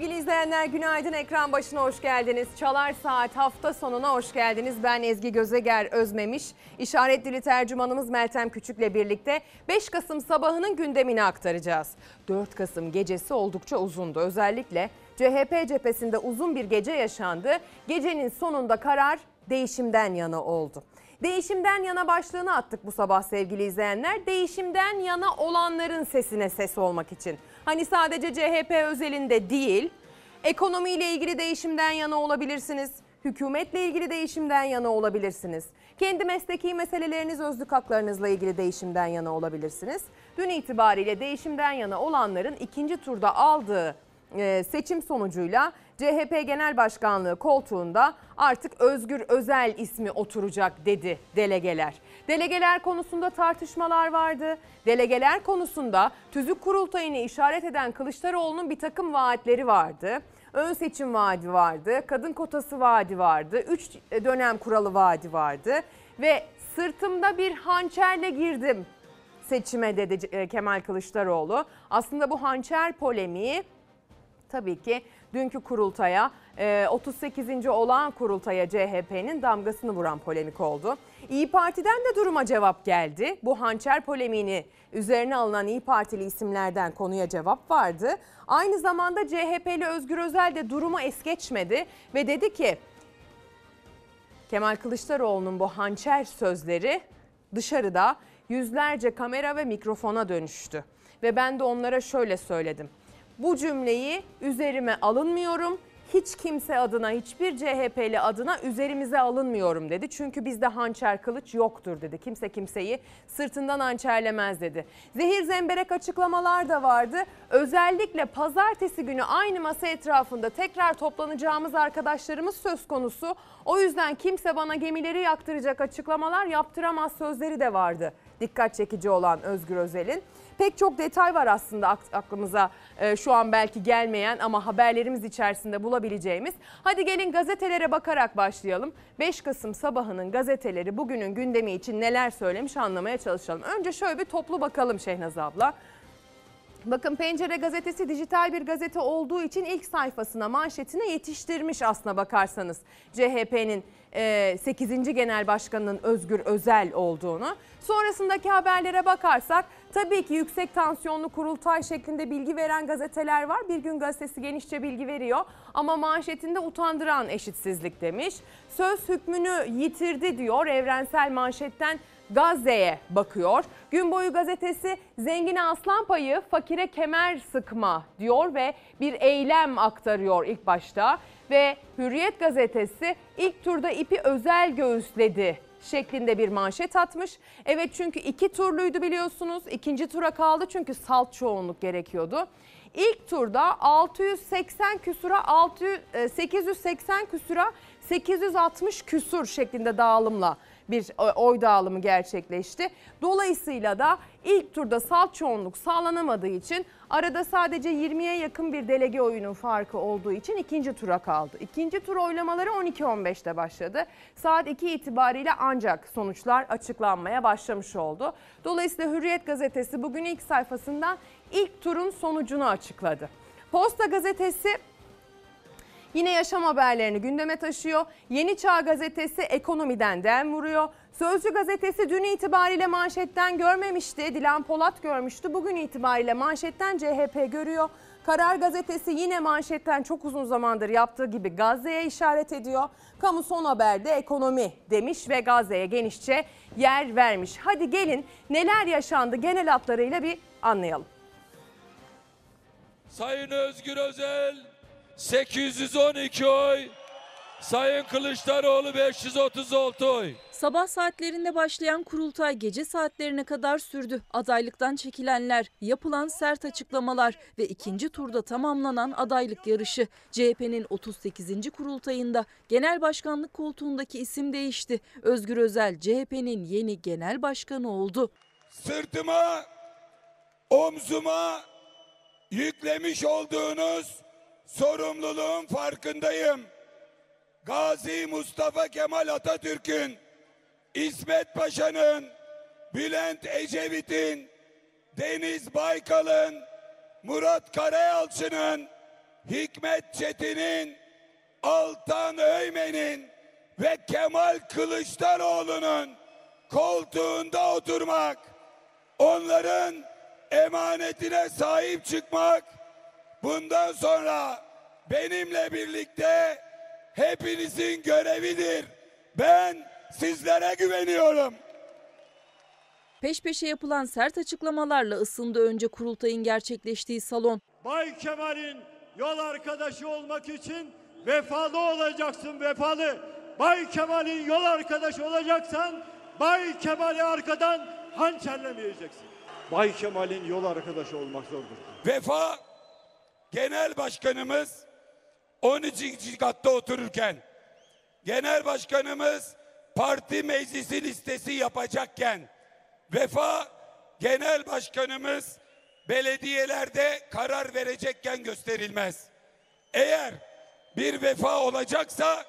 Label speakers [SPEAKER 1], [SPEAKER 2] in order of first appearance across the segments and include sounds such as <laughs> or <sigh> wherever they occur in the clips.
[SPEAKER 1] Sevgili izleyenler günaydın ekran başına hoş geldiniz. Çalar Saat hafta sonuna hoş geldiniz. Ben Ezgi Gözeger Özmemiş. İşaret dili tercümanımız Meltem Küçük'le birlikte 5 Kasım sabahının gündemini aktaracağız. 4 Kasım gecesi oldukça uzundu. Özellikle CHP cephesinde uzun bir gece yaşandı. Gecenin sonunda karar değişimden yana oldu. Değişimden yana başlığını attık bu sabah sevgili izleyenler. Değişimden yana olanların sesine ses olmak için. Hani sadece CHP özelinde değil, ekonomiyle ilgili değişimden yana olabilirsiniz. Hükümetle ilgili değişimden yana olabilirsiniz. Kendi mesleki meseleleriniz, özlük haklarınızla ilgili değişimden yana olabilirsiniz. Dün itibariyle değişimden yana olanların ikinci turda aldığı e, seçim sonucuyla CHP Genel Başkanlığı koltuğunda artık Özgür Özel ismi oturacak dedi delegeler. Delegeler konusunda tartışmalar vardı. Delegeler konusunda tüzük kurultayını işaret eden Kılıçdaroğlu'nun bir takım vaatleri vardı. Ön seçim vaadi vardı, kadın kotası vaadi vardı, 3 dönem kuralı vaadi vardı ve sırtımda bir hançerle girdim seçime dedi e, Kemal Kılıçdaroğlu. Aslında bu hançer polemiği tabii ki dünkü kurultaya e, 38. olağan kurultaya CHP'nin damgasını vuran polemik oldu. İyi Parti'den de duruma cevap geldi. Bu hançer polemiğini üzerine alınan İyi Partili isimlerden konuya cevap vardı. Aynı zamanda CHP'li Özgür Özel de durumu es geçmedi ve dedi ki Kemal Kılıçdaroğlu'nun bu hançer sözleri dışarıda yüzlerce kamera ve mikrofona dönüştü. Ve ben de onlara şöyle söyledim. Bu cümleyi üzerime alınmıyorum. Hiç kimse adına, hiçbir CHP'li adına üzerimize alınmıyorum dedi. Çünkü bizde hançer kılıç yoktur dedi. Kimse kimseyi sırtından hançerlemez dedi. Zehir zemberek açıklamalar da vardı. Özellikle pazartesi günü aynı masa etrafında tekrar toplanacağımız arkadaşlarımız söz konusu. O yüzden kimse bana gemileri yaktıracak açıklamalar yaptıramaz sözleri de vardı. Dikkat çekici olan Özgür Özel'in. Pek çok detay var aslında aklımıza e, şu an belki gelmeyen ama haberlerimiz içerisinde bulabileceğimiz. Hadi gelin gazetelere bakarak başlayalım. 5 Kasım sabahının gazeteleri bugünün gündemi için neler söylemiş anlamaya çalışalım. Önce şöyle bir toplu bakalım Şehnaz abla. Bakın Pencere gazetesi dijital bir gazete olduğu için ilk sayfasına manşetine yetiştirmiş aslına bakarsanız CHP'nin 8. Genel Başkanı'nın Özgür Özel olduğunu. Sonrasındaki haberlere bakarsak tabii ki yüksek tansiyonlu kurultay şeklinde bilgi veren gazeteler var. Bir gün gazetesi genişçe bilgi veriyor ama manşetinde utandıran eşitsizlik demiş. Söz hükmünü yitirdi diyor evrensel manşetten Gazze'ye bakıyor. Gün boyu gazetesi zengine aslan payı fakire kemer sıkma diyor ve bir eylem aktarıyor ilk başta. Ve Hürriyet gazetesi ilk turda ipi özel göğüsledi şeklinde bir manşet atmış. Evet çünkü iki turluydu biliyorsunuz. İkinci tura kaldı çünkü salt çoğunluk gerekiyordu. İlk turda 680 küsura 600, 880 küsura 860 küsur şeklinde dağılımla bir oy dağılımı gerçekleşti. Dolayısıyla da ilk turda salt çoğunluk sağlanamadığı için arada sadece 20'ye yakın bir delege oyunun farkı olduğu için ikinci tura kaldı. İkinci tur oylamaları 12.15'te başladı. Saat 2 itibariyle ancak sonuçlar açıklanmaya başlamış oldu. Dolayısıyla Hürriyet gazetesi bugün ilk sayfasından ilk turun sonucunu açıkladı. Posta gazetesi Yine yaşam haberlerini gündeme taşıyor. Yeni Çağ gazetesi ekonomiden dem vuruyor. Sözcü gazetesi dün itibariyle manşetten görmemişti. Dilan Polat görmüştü. Bugün itibariyle manşetten CHP görüyor. Karar gazetesi yine manşetten çok uzun zamandır yaptığı gibi Gazze'ye işaret ediyor. Kamu son haberde ekonomi demiş ve Gazze'ye genişçe yer vermiş. Hadi gelin neler yaşandı genel hatlarıyla bir anlayalım.
[SPEAKER 2] Sayın Özgür Özel 812 oy. Sayın Kılıçdaroğlu 536 oy.
[SPEAKER 3] Sabah saatlerinde başlayan kurultay gece saatlerine kadar sürdü. Adaylıktan çekilenler, yapılan sert açıklamalar ve ikinci turda tamamlanan adaylık yarışı. CHP'nin 38. kurultayında genel başkanlık koltuğundaki isim değişti. Özgür Özel CHP'nin yeni genel başkanı oldu.
[SPEAKER 2] Sırtıma, omzuma yüklemiş olduğunuz sorumluluğun farkındayım. Gazi Mustafa Kemal Atatürk'ün, İsmet Paşa'nın, Bülent Ecevit'in, Deniz Baykal'ın, Murat Karayalçı'nın, Hikmet Çetin'in, Altan Öymen'in ve Kemal Kılıçdaroğlu'nun koltuğunda oturmak, onların emanetine sahip çıkmak, bundan sonra benimle birlikte hepinizin görevidir. Ben sizlere güveniyorum.
[SPEAKER 3] Peş peşe yapılan sert açıklamalarla ısındı önce kurultayın gerçekleştiği salon.
[SPEAKER 4] Bay Kemal'in yol arkadaşı olmak için vefalı olacaksın vefalı. Bay Kemal'in yol arkadaşı olacaksan Bay Kemal'i arkadan hançerlemeyeceksin. Bay Kemal'in yol arkadaşı olmak zordur.
[SPEAKER 2] Vefa Genel Başkanımız 13. katta otururken, Genel Başkanımız parti meclisi listesi yapacakken, Vefa Genel Başkanımız belediyelerde karar verecekken gösterilmez. Eğer bir vefa olacaksa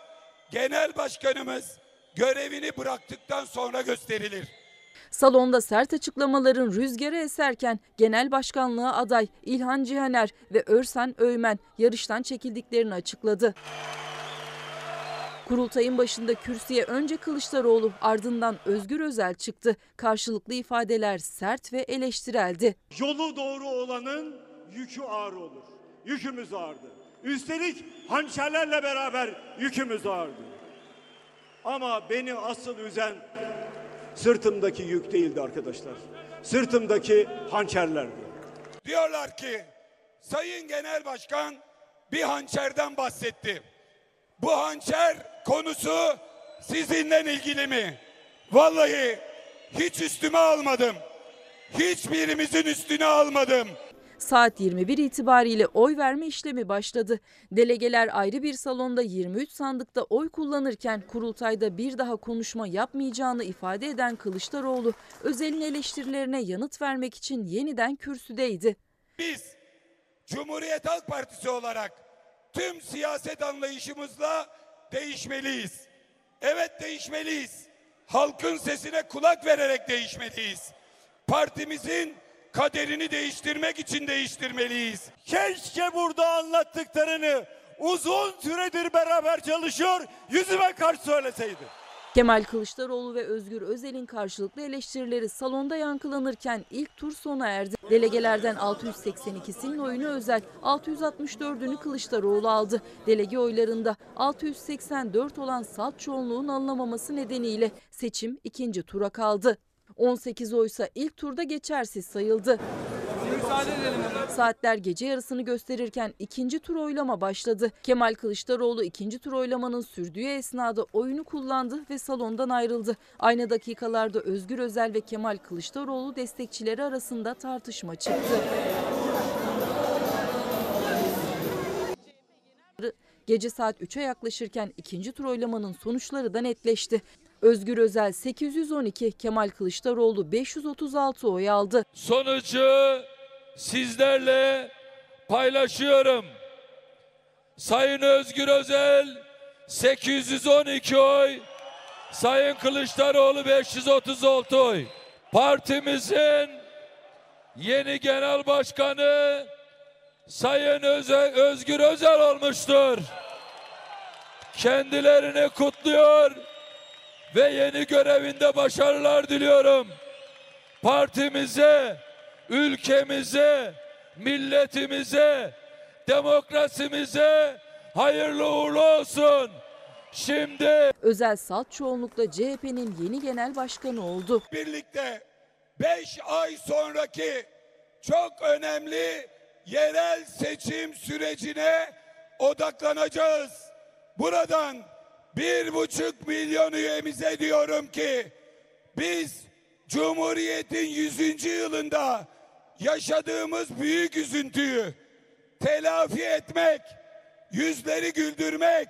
[SPEAKER 2] Genel Başkanımız görevini bıraktıktan sonra gösterilir.
[SPEAKER 3] Salonda sert açıklamaların rüzgarı eserken genel başkanlığa aday İlhan Cihaner ve Örsen Öymen yarıştan çekildiklerini açıkladı. Kurultayın başında kürsüye önce Kılıçdaroğlu ardından Özgür Özel çıktı. Karşılıklı ifadeler sert ve eleştireldi.
[SPEAKER 4] Yolu doğru olanın yükü ağır olur. Yükümüz ağırdı. Üstelik hançerlerle beraber yükümüz ağırdı. Ama beni asıl üzen sırtımdaki yük değildi arkadaşlar. Sırtımdaki hançerlerdi.
[SPEAKER 2] Diyorlar ki Sayın Genel Başkan bir hançerden bahsetti. Bu hançer konusu sizinle ilgili mi? Vallahi hiç üstüme almadım. Hiçbirimizin üstüne almadım.
[SPEAKER 3] Saat 21 itibariyle oy verme işlemi başladı. Delegeler ayrı bir salonda 23 sandıkta oy kullanırken kurultayda bir daha konuşma yapmayacağını ifade eden Kılıçdaroğlu, Özel'in eleştirilerine yanıt vermek için yeniden kürsüdeydi.
[SPEAKER 2] Biz Cumhuriyet Halk Partisi olarak tüm siyaset anlayışımızla değişmeliyiz. Evet değişmeliyiz. Halkın sesine kulak vererek değişmeliyiz. Partimizin kaderini değiştirmek için değiştirmeliyiz.
[SPEAKER 4] Keşke burada anlattıklarını uzun süredir beraber çalışıyor yüzüme karşı söyleseydi.
[SPEAKER 3] Kemal Kılıçdaroğlu ve Özgür Özel'in karşılıklı eleştirileri salonda yankılanırken ilk tur sona erdi. Delegelerden 682'sinin oyunu Özel, 664'ünü Kılıçdaroğlu aldı. Delege oylarında 684 olan salt çoğunluğun alınamaması nedeniyle seçim ikinci tura kaldı. 18 oysa ilk turda geçersiz sayıldı. Saatler gece yarısını gösterirken ikinci tur oylama başladı. Kemal Kılıçdaroğlu ikinci tur oylamanın sürdüğü esnada oyunu kullandı ve salondan ayrıldı. Aynı dakikalarda Özgür Özel ve Kemal Kılıçdaroğlu destekçileri arasında tartışma çıktı. Gece saat 3'e yaklaşırken ikinci tur oylamanın sonuçları da netleşti. Özgür Özel 812, Kemal Kılıçdaroğlu 536 oy aldı.
[SPEAKER 5] sonucu sizlerle paylaşıyorum. Sayın Özgür Özel 812 oy, Sayın Kılıçdaroğlu 536 oy. Partimizin yeni genel başkanı Sayın Öze- Özgür Özel olmuştur. Kendilerini kutluyor ve yeni görevinde başarılar diliyorum partimize, ülkemize, milletimize, demokrasimize hayırlı uğurlu olsun. Şimdi
[SPEAKER 3] Özel salt çoğunlukla CHP'nin yeni genel başkanı oldu.
[SPEAKER 2] birlikte 5 ay sonraki çok önemli yerel seçim sürecine odaklanacağız. Buradan bir buçuk milyon üyemize diyorum ki biz Cumhuriyet'in 100. yılında yaşadığımız büyük üzüntüyü telafi etmek, yüzleri güldürmek,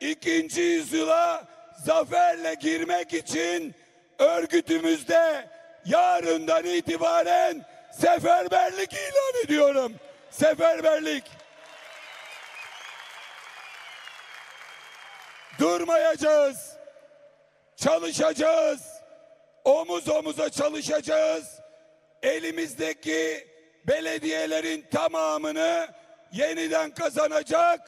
[SPEAKER 2] ikinci yüzyıla zaferle girmek için örgütümüzde yarından itibaren seferberlik ilan ediyorum. Seferberlik. Durmayacağız. Çalışacağız. Omuz omuza çalışacağız. Elimizdeki belediyelerin tamamını yeniden kazanacak,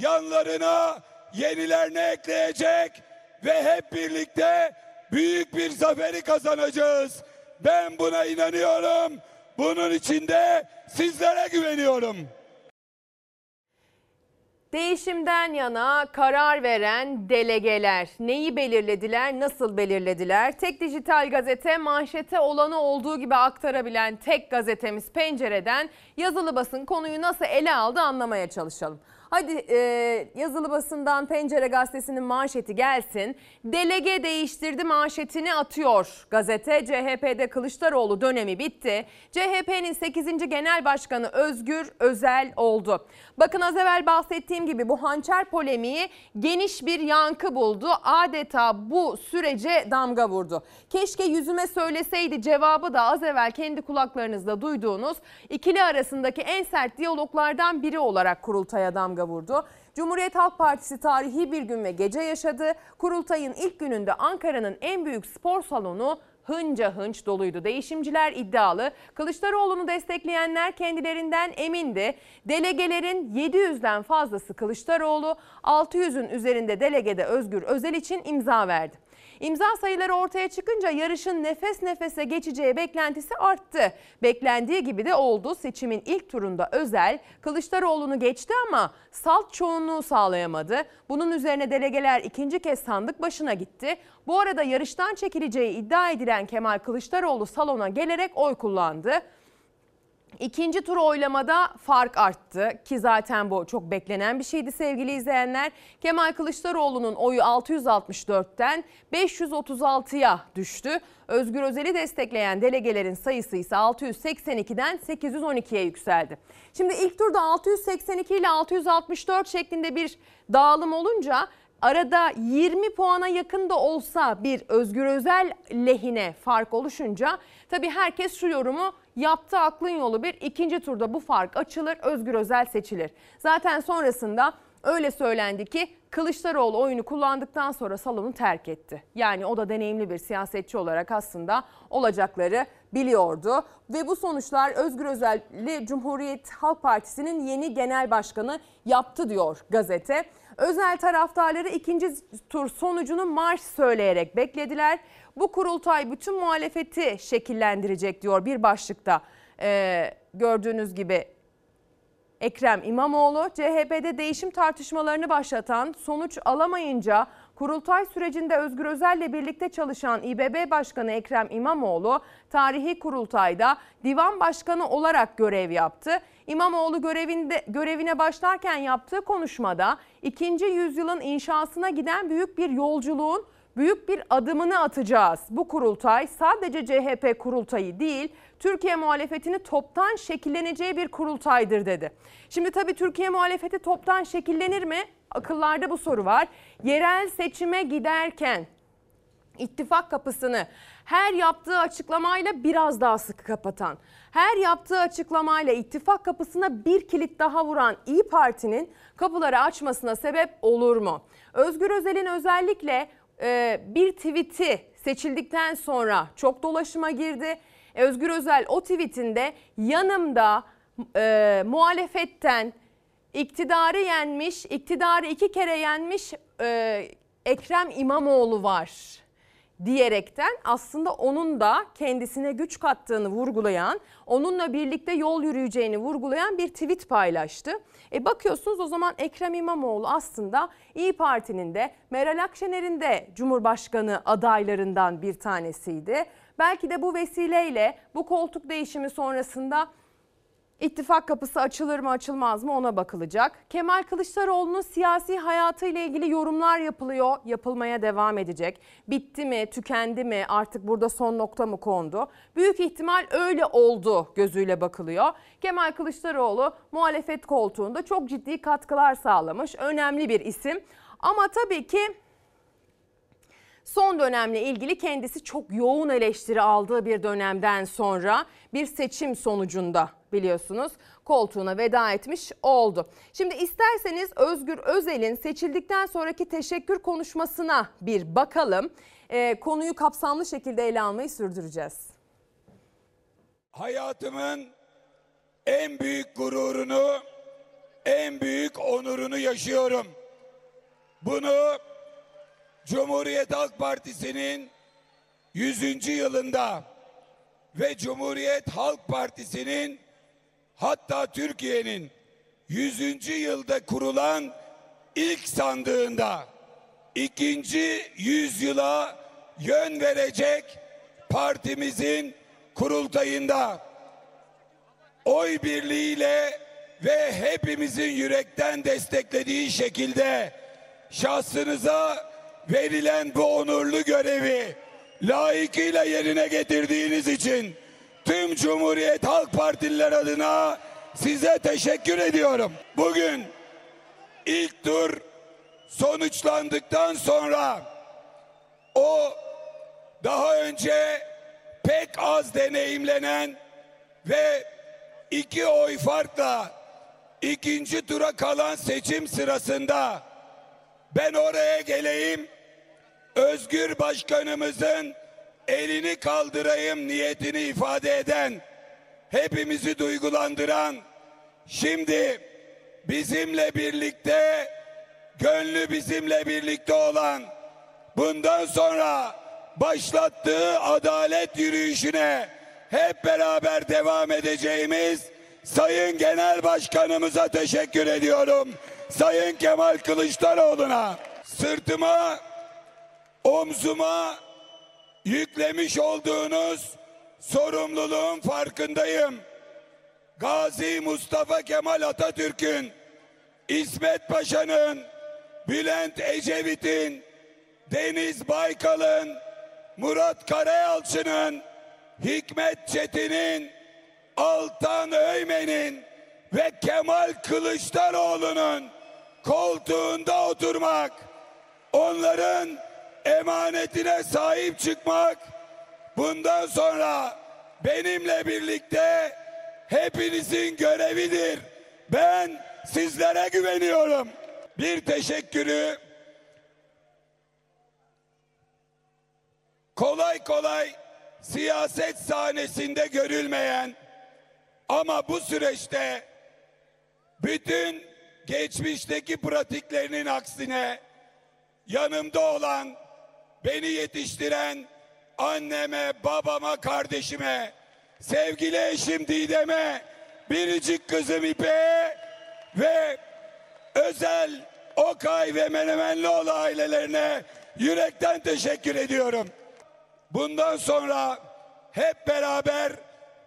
[SPEAKER 2] yanlarına yenilerini ekleyecek ve hep birlikte büyük bir zaferi kazanacağız. Ben buna inanıyorum. Bunun için de sizlere güveniyorum.
[SPEAKER 1] Değişimden yana karar veren delegeler neyi belirlediler, nasıl belirlediler? Tek dijital gazete manşete olanı olduğu gibi aktarabilen tek gazetemiz Pencere'den yazılı basın konuyu nasıl ele aldı anlamaya çalışalım. Hadi e, yazılı basından Pencere gazetesinin manşeti gelsin. Delege değiştirdi manşetini atıyor gazete. CHP'de Kılıçdaroğlu dönemi bitti. CHP'nin 8. Genel Başkanı Özgür Özel oldu. Bakın az evvel bahsettiğim gibi bu hançer polemiği geniş bir yankı buldu. Adeta bu sürece damga vurdu. Keşke yüzüme söyleseydi cevabı da az evvel kendi kulaklarınızda duyduğunuz ikili arasındaki en sert diyaloglardan biri olarak kurultaya damga vurdu. Cumhuriyet Halk Partisi tarihi bir gün ve gece yaşadı. Kurultayın ilk gününde Ankara'nın en büyük spor salonu hınca hınç doluydu. Değişimciler iddialı. Kılıçdaroğlu'nu destekleyenler kendilerinden emindi. Delegelerin 700'den fazlası Kılıçdaroğlu, 600'ün üzerinde delegede Özgür Özel için imza verdi. İmza sayıları ortaya çıkınca yarışın nefes nefese geçeceği beklentisi arttı. Beklendiği gibi de oldu. Seçimin ilk turunda Özel Kılıçdaroğlu'nu geçti ama salt çoğunluğu sağlayamadı. Bunun üzerine delegeler ikinci kez sandık başına gitti. Bu arada yarıştan çekileceği iddia edilen Kemal Kılıçdaroğlu salona gelerek oy kullandı. İkinci tur oylamada fark arttı ki zaten bu çok beklenen bir şeydi sevgili izleyenler. Kemal Kılıçdaroğlu'nun oyu 664'ten 536'ya düştü. Özgür Özel'i destekleyen delegelerin sayısı ise 682'den 812'ye yükseldi. Şimdi ilk turda 682 ile 664 şeklinde bir dağılım olunca arada 20 puana yakın da olsa bir Özgür Özel lehine fark oluşunca tabii herkes şu yorumu yaptı aklın yolu bir ikinci turda bu fark açılır Özgür Özel seçilir. Zaten sonrasında öyle söylendi ki Kılıçdaroğlu oyunu kullandıktan sonra salonu terk etti. Yani o da deneyimli bir siyasetçi olarak aslında olacakları biliyordu. Ve bu sonuçlar Özgür Özel'i Cumhuriyet Halk Partisi'nin yeni genel başkanı yaptı diyor gazete. Özel taraftarları ikinci tur sonucunu marş söyleyerek beklediler. Bu kurultay bütün muhalefeti şekillendirecek diyor bir başlıkta. Ee, gördüğünüz gibi Ekrem İmamoğlu CHP'de değişim tartışmalarını başlatan sonuç alamayınca kurultay sürecinde Özgür Özel'le birlikte çalışan İBB Başkanı Ekrem İmamoğlu tarihi kurultayda divan başkanı olarak görev yaptı. İmamoğlu görevinde, görevine başlarken yaptığı konuşmada ikinci yüzyılın inşasına giden büyük bir yolculuğun büyük bir adımını atacağız. Bu kurultay sadece CHP kurultayı değil, Türkiye muhalefetini toptan şekilleneceği bir kurultaydır dedi. Şimdi tabii Türkiye muhalefeti toptan şekillenir mi? Akıllarda bu soru var. Yerel seçime giderken ittifak kapısını her yaptığı açıklamayla biraz daha sıkı kapatan, her yaptığı açıklamayla ittifak kapısına bir kilit daha vuran İyi Parti'nin kapıları açmasına sebep olur mu? Özgür Özel'in özellikle e, bir tweet'i seçildikten sonra çok dolaşıma girdi. Özgür Özel o tweetinde yanımda e, muhalefetten iktidarı yenmiş, iktidarı iki kere yenmiş e, Ekrem İmamoğlu var diyerekten aslında onun da kendisine güç kattığını vurgulayan, onunla birlikte yol yürüyeceğini vurgulayan bir tweet paylaştı. E bakıyorsunuz o zaman Ekrem İmamoğlu aslında İyi Parti'nin de Meral Akşener'in de Cumhurbaşkanı adaylarından bir tanesiydi. Belki de bu vesileyle bu koltuk değişimi sonrasında İttifak kapısı açılır mı açılmaz mı ona bakılacak. Kemal Kılıçdaroğlu'nun siyasi hayatıyla ilgili yorumlar yapılıyor, yapılmaya devam edecek. Bitti mi, tükendi mi, artık burada son nokta mı kondu? Büyük ihtimal öyle oldu gözüyle bakılıyor. Kemal Kılıçdaroğlu muhalefet koltuğunda çok ciddi katkılar sağlamış, önemli bir isim. Ama tabii ki son dönemle ilgili kendisi çok yoğun eleştiri aldığı bir dönemden sonra bir seçim sonucunda biliyorsunuz koltuğuna veda etmiş oldu. Şimdi isterseniz Özgür Özel'in seçildikten sonraki teşekkür konuşmasına bir bakalım. Ee, konuyu kapsamlı şekilde ele almayı sürdüreceğiz.
[SPEAKER 2] Hayatımın en büyük gururunu en büyük onurunu yaşıyorum. Bunu Cumhuriyet Halk Partisi'nin 100. yılında ve Cumhuriyet Halk Partisi'nin hatta Türkiye'nin 100. yılda kurulan ilk sandığında ikinci yüzyıla yön verecek partimizin kurultayında oy birliğiyle ve hepimizin yürekten desteklediği şekilde şahsınıza verilen bu onurlu görevi layıkıyla yerine getirdiğiniz için tüm Cumhuriyet Halk Partililer adına size teşekkür ediyorum. Bugün ilk tur sonuçlandıktan sonra o daha önce pek az deneyimlenen ve iki oy farkla ikinci tura kalan seçim sırasında ben oraya geleyim Özgür Başkanımızın elini kaldırayım niyetini ifade eden hepimizi duygulandıran şimdi bizimle birlikte gönlü bizimle birlikte olan bundan sonra başlattığı adalet yürüyüşüne hep beraber devam edeceğimiz Sayın Genel Başkanımıza teşekkür ediyorum. Sayın Kemal Kılıçdaroğlu'na sırtıma omzuma yüklemiş olduğunuz sorumluluğun farkındayım. Gazi Mustafa Kemal Atatürk'ün, İsmet Paşa'nın, Bülent Ecevit'in, Deniz Baykal'ın, Murat Karayalçı'nın, Hikmet Çetin'in, Altan Öymen'in ve Kemal Kılıçdaroğlu'nun koltuğunda oturmak, onların emanetine sahip çıkmak bundan sonra benimle birlikte hepinizin görevidir. Ben sizlere güveniyorum. Bir teşekkürü kolay kolay siyaset sahnesinde görülmeyen ama bu süreçte bütün geçmişteki pratiklerinin aksine yanımda olan, beni yetiştiren anneme, babama, kardeşime, sevgili eşim Didem'e, biricik kızım İpek'e ve özel Okay ve Menemenlioğlu ailelerine yürekten teşekkür ediyorum. Bundan sonra hep beraber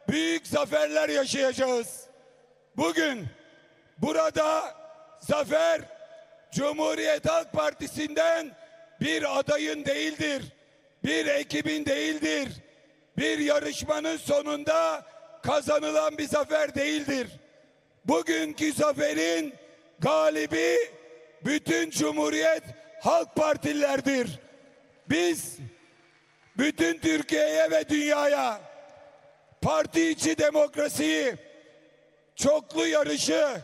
[SPEAKER 2] büyük zaferler yaşayacağız. Bugün burada zafer Cumhuriyet Halk Partisi'nden bir adayın değildir. Bir ekibin değildir. Bir yarışmanın sonunda kazanılan bir zafer değildir. Bugünkü zaferin galibi bütün Cumhuriyet Halk Partililerdir. Biz bütün Türkiye'ye ve dünyaya parti içi demokrasiyi, çoklu yarışı,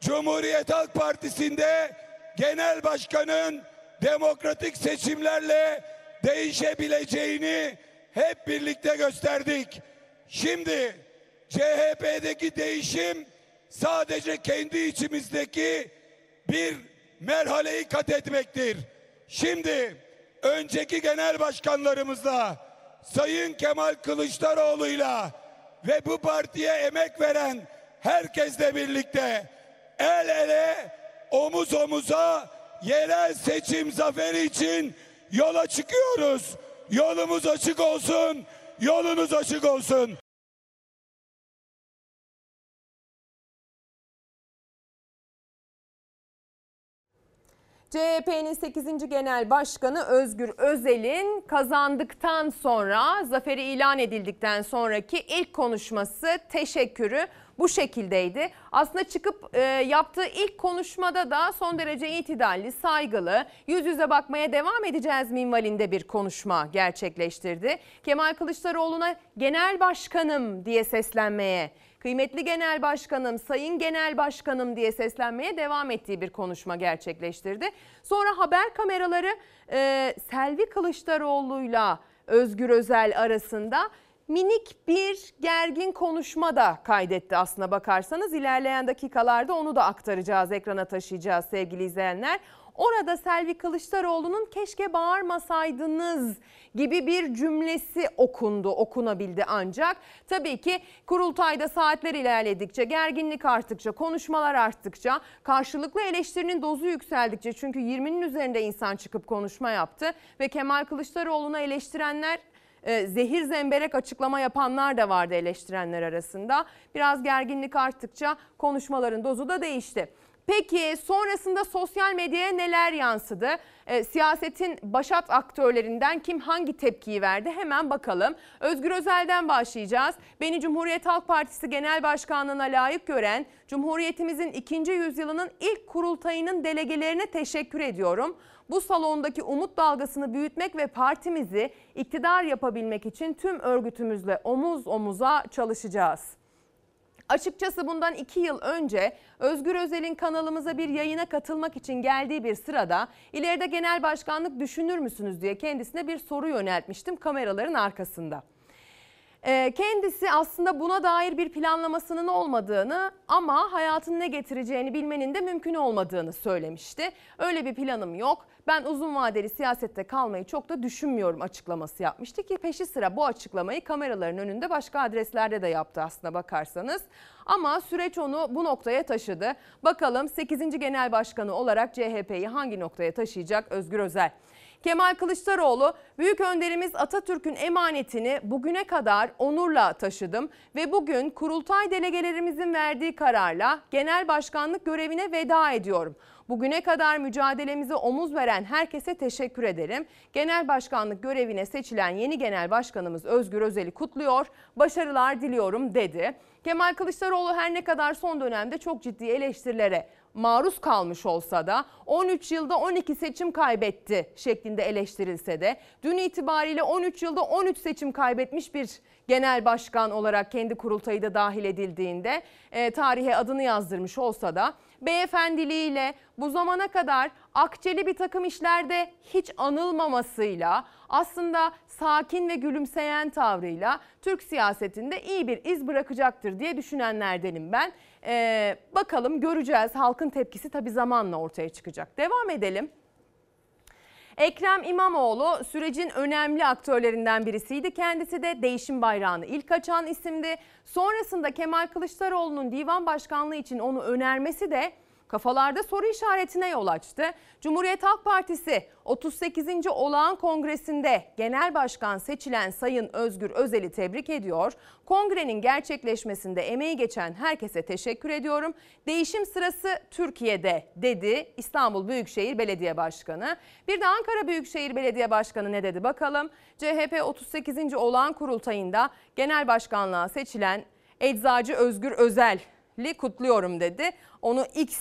[SPEAKER 2] Cumhuriyet Halk Partisi'nde genel başkanın demokratik seçimlerle değişebileceğini hep birlikte gösterdik. Şimdi CHP'deki değişim sadece kendi içimizdeki bir merhaleyi kat etmektir. Şimdi önceki genel başkanlarımızla Sayın Kemal Kılıçdaroğlu'yla ve bu partiye emek veren herkesle birlikte el ele omuz omuza yerel seçim zaferi için yola çıkıyoruz. Yolumuz açık olsun, yolunuz açık olsun.
[SPEAKER 1] CHP'nin 8. Genel Başkanı Özgür Özel'in kazandıktan sonra, zaferi ilan edildikten sonraki ilk konuşması, teşekkürü bu şekildeydi. Aslında çıkıp e, yaptığı ilk konuşmada da son derece itidalli, saygılı, yüz yüze bakmaya devam edeceğiz minvalinde bir konuşma gerçekleştirdi. Kemal Kılıçdaroğlu'na genel başkanım diye seslenmeye kıymetli genel başkanım, sayın genel başkanım diye seslenmeye devam ettiği bir konuşma gerçekleştirdi. Sonra haber kameraları e, Selvi Kılıçdaroğlu'yla Özgür Özel arasında minik bir gergin konuşma da kaydetti aslına bakarsanız. İlerleyen dakikalarda onu da aktaracağız, ekrana taşıyacağız sevgili izleyenler. Orada Selvi Kılıçdaroğlu'nun keşke bağırmasaydınız gibi bir cümlesi okundu, okunabildi ancak. Tabii ki kurultayda saatler ilerledikçe, gerginlik arttıkça, konuşmalar arttıkça, karşılıklı eleştirinin dozu yükseldikçe çünkü 20'nin üzerinde insan çıkıp konuşma yaptı ve Kemal Kılıçdaroğlu'na eleştirenler e, zehir zemberek açıklama yapanlar da vardı eleştirenler arasında. Biraz gerginlik arttıkça konuşmaların dozu da değişti. Peki sonrasında sosyal medyaya neler yansıdı? E, siyasetin başat aktörlerinden kim hangi tepkiyi verdi? Hemen bakalım. Özgür Özel'den başlayacağız. Beni Cumhuriyet Halk Partisi Genel Başkanlığına layık gören Cumhuriyetimizin ikinci yüzyılının ilk kurultayının delegelerine teşekkür ediyorum. Bu salondaki umut dalgasını büyütmek ve partimizi iktidar yapabilmek için tüm örgütümüzle omuz omuza çalışacağız. Açıkçası bundan iki yıl önce Özgür Özel'in kanalımıza bir yayına katılmak için geldiği bir sırada ileride genel başkanlık düşünür müsünüz diye kendisine bir soru yöneltmiştim kameraların arkasında. Ee, Kendisi aslında buna dair bir planlamasının olmadığını ama hayatın ne getireceğini bilmenin de mümkün olmadığını söylemişti. Öyle bir planım yok. Ben uzun vadeli siyasette kalmayı çok da düşünmüyorum açıklaması yapmıştı ki peşi sıra bu açıklamayı kameraların önünde başka adreslerde de yaptı aslında bakarsanız. Ama süreç onu bu noktaya taşıdı. Bakalım 8. Genel Başkanı olarak CHP'yi hangi noktaya taşıyacak Özgür Özel? Kemal Kılıçdaroğlu büyük önderimiz Atatürk'ün emanetini bugüne kadar onurla taşıdım ve bugün kurultay delegelerimizin verdiği kararla genel başkanlık görevine veda ediyorum. Bugüne kadar mücadelemize omuz veren herkese teşekkür ederim. Genel başkanlık görevine seçilen yeni genel başkanımız Özgür Özel'i kutluyor, başarılar diliyorum dedi. Kemal Kılıçdaroğlu her ne kadar son dönemde çok ciddi eleştirilere maruz kalmış olsa da 13 yılda 12 seçim kaybetti şeklinde eleştirilse de dün itibariyle 13 yılda 13 seçim kaybetmiş bir genel başkan olarak kendi kurultayı da dahil edildiğinde e, tarihe adını yazdırmış olsa da beyefendiliğiyle bu zamana kadar akçeli bir takım işlerde hiç anılmamasıyla aslında sakin ve gülümseyen tavrıyla Türk siyasetinde iyi bir iz bırakacaktır diye düşünenlerdenim ben. Ee, bakalım göreceğiz. Halkın tepkisi tabii zamanla ortaya çıkacak. Devam edelim. Ekrem İmamoğlu sürecin önemli aktörlerinden birisiydi. Kendisi de değişim bayrağını ilk açan isimdi. Sonrasında Kemal Kılıçdaroğlu'nun divan başkanlığı için onu önermesi de kafalarda soru işaretine yol açtı. Cumhuriyet Halk Partisi 38. Olağan Kongresi'nde genel başkan seçilen Sayın Özgür Özel'i tebrik ediyor. Kongrenin gerçekleşmesinde emeği geçen herkese teşekkür ediyorum. Değişim sırası Türkiye'de dedi İstanbul Büyükşehir Belediye Başkanı. Bir de Ankara Büyükşehir Belediye Başkanı ne dedi bakalım. CHP 38. Olağan Kurultayında genel başkanlığa seçilen Eczacı Özgür Özel'i kutluyorum dedi. Onu X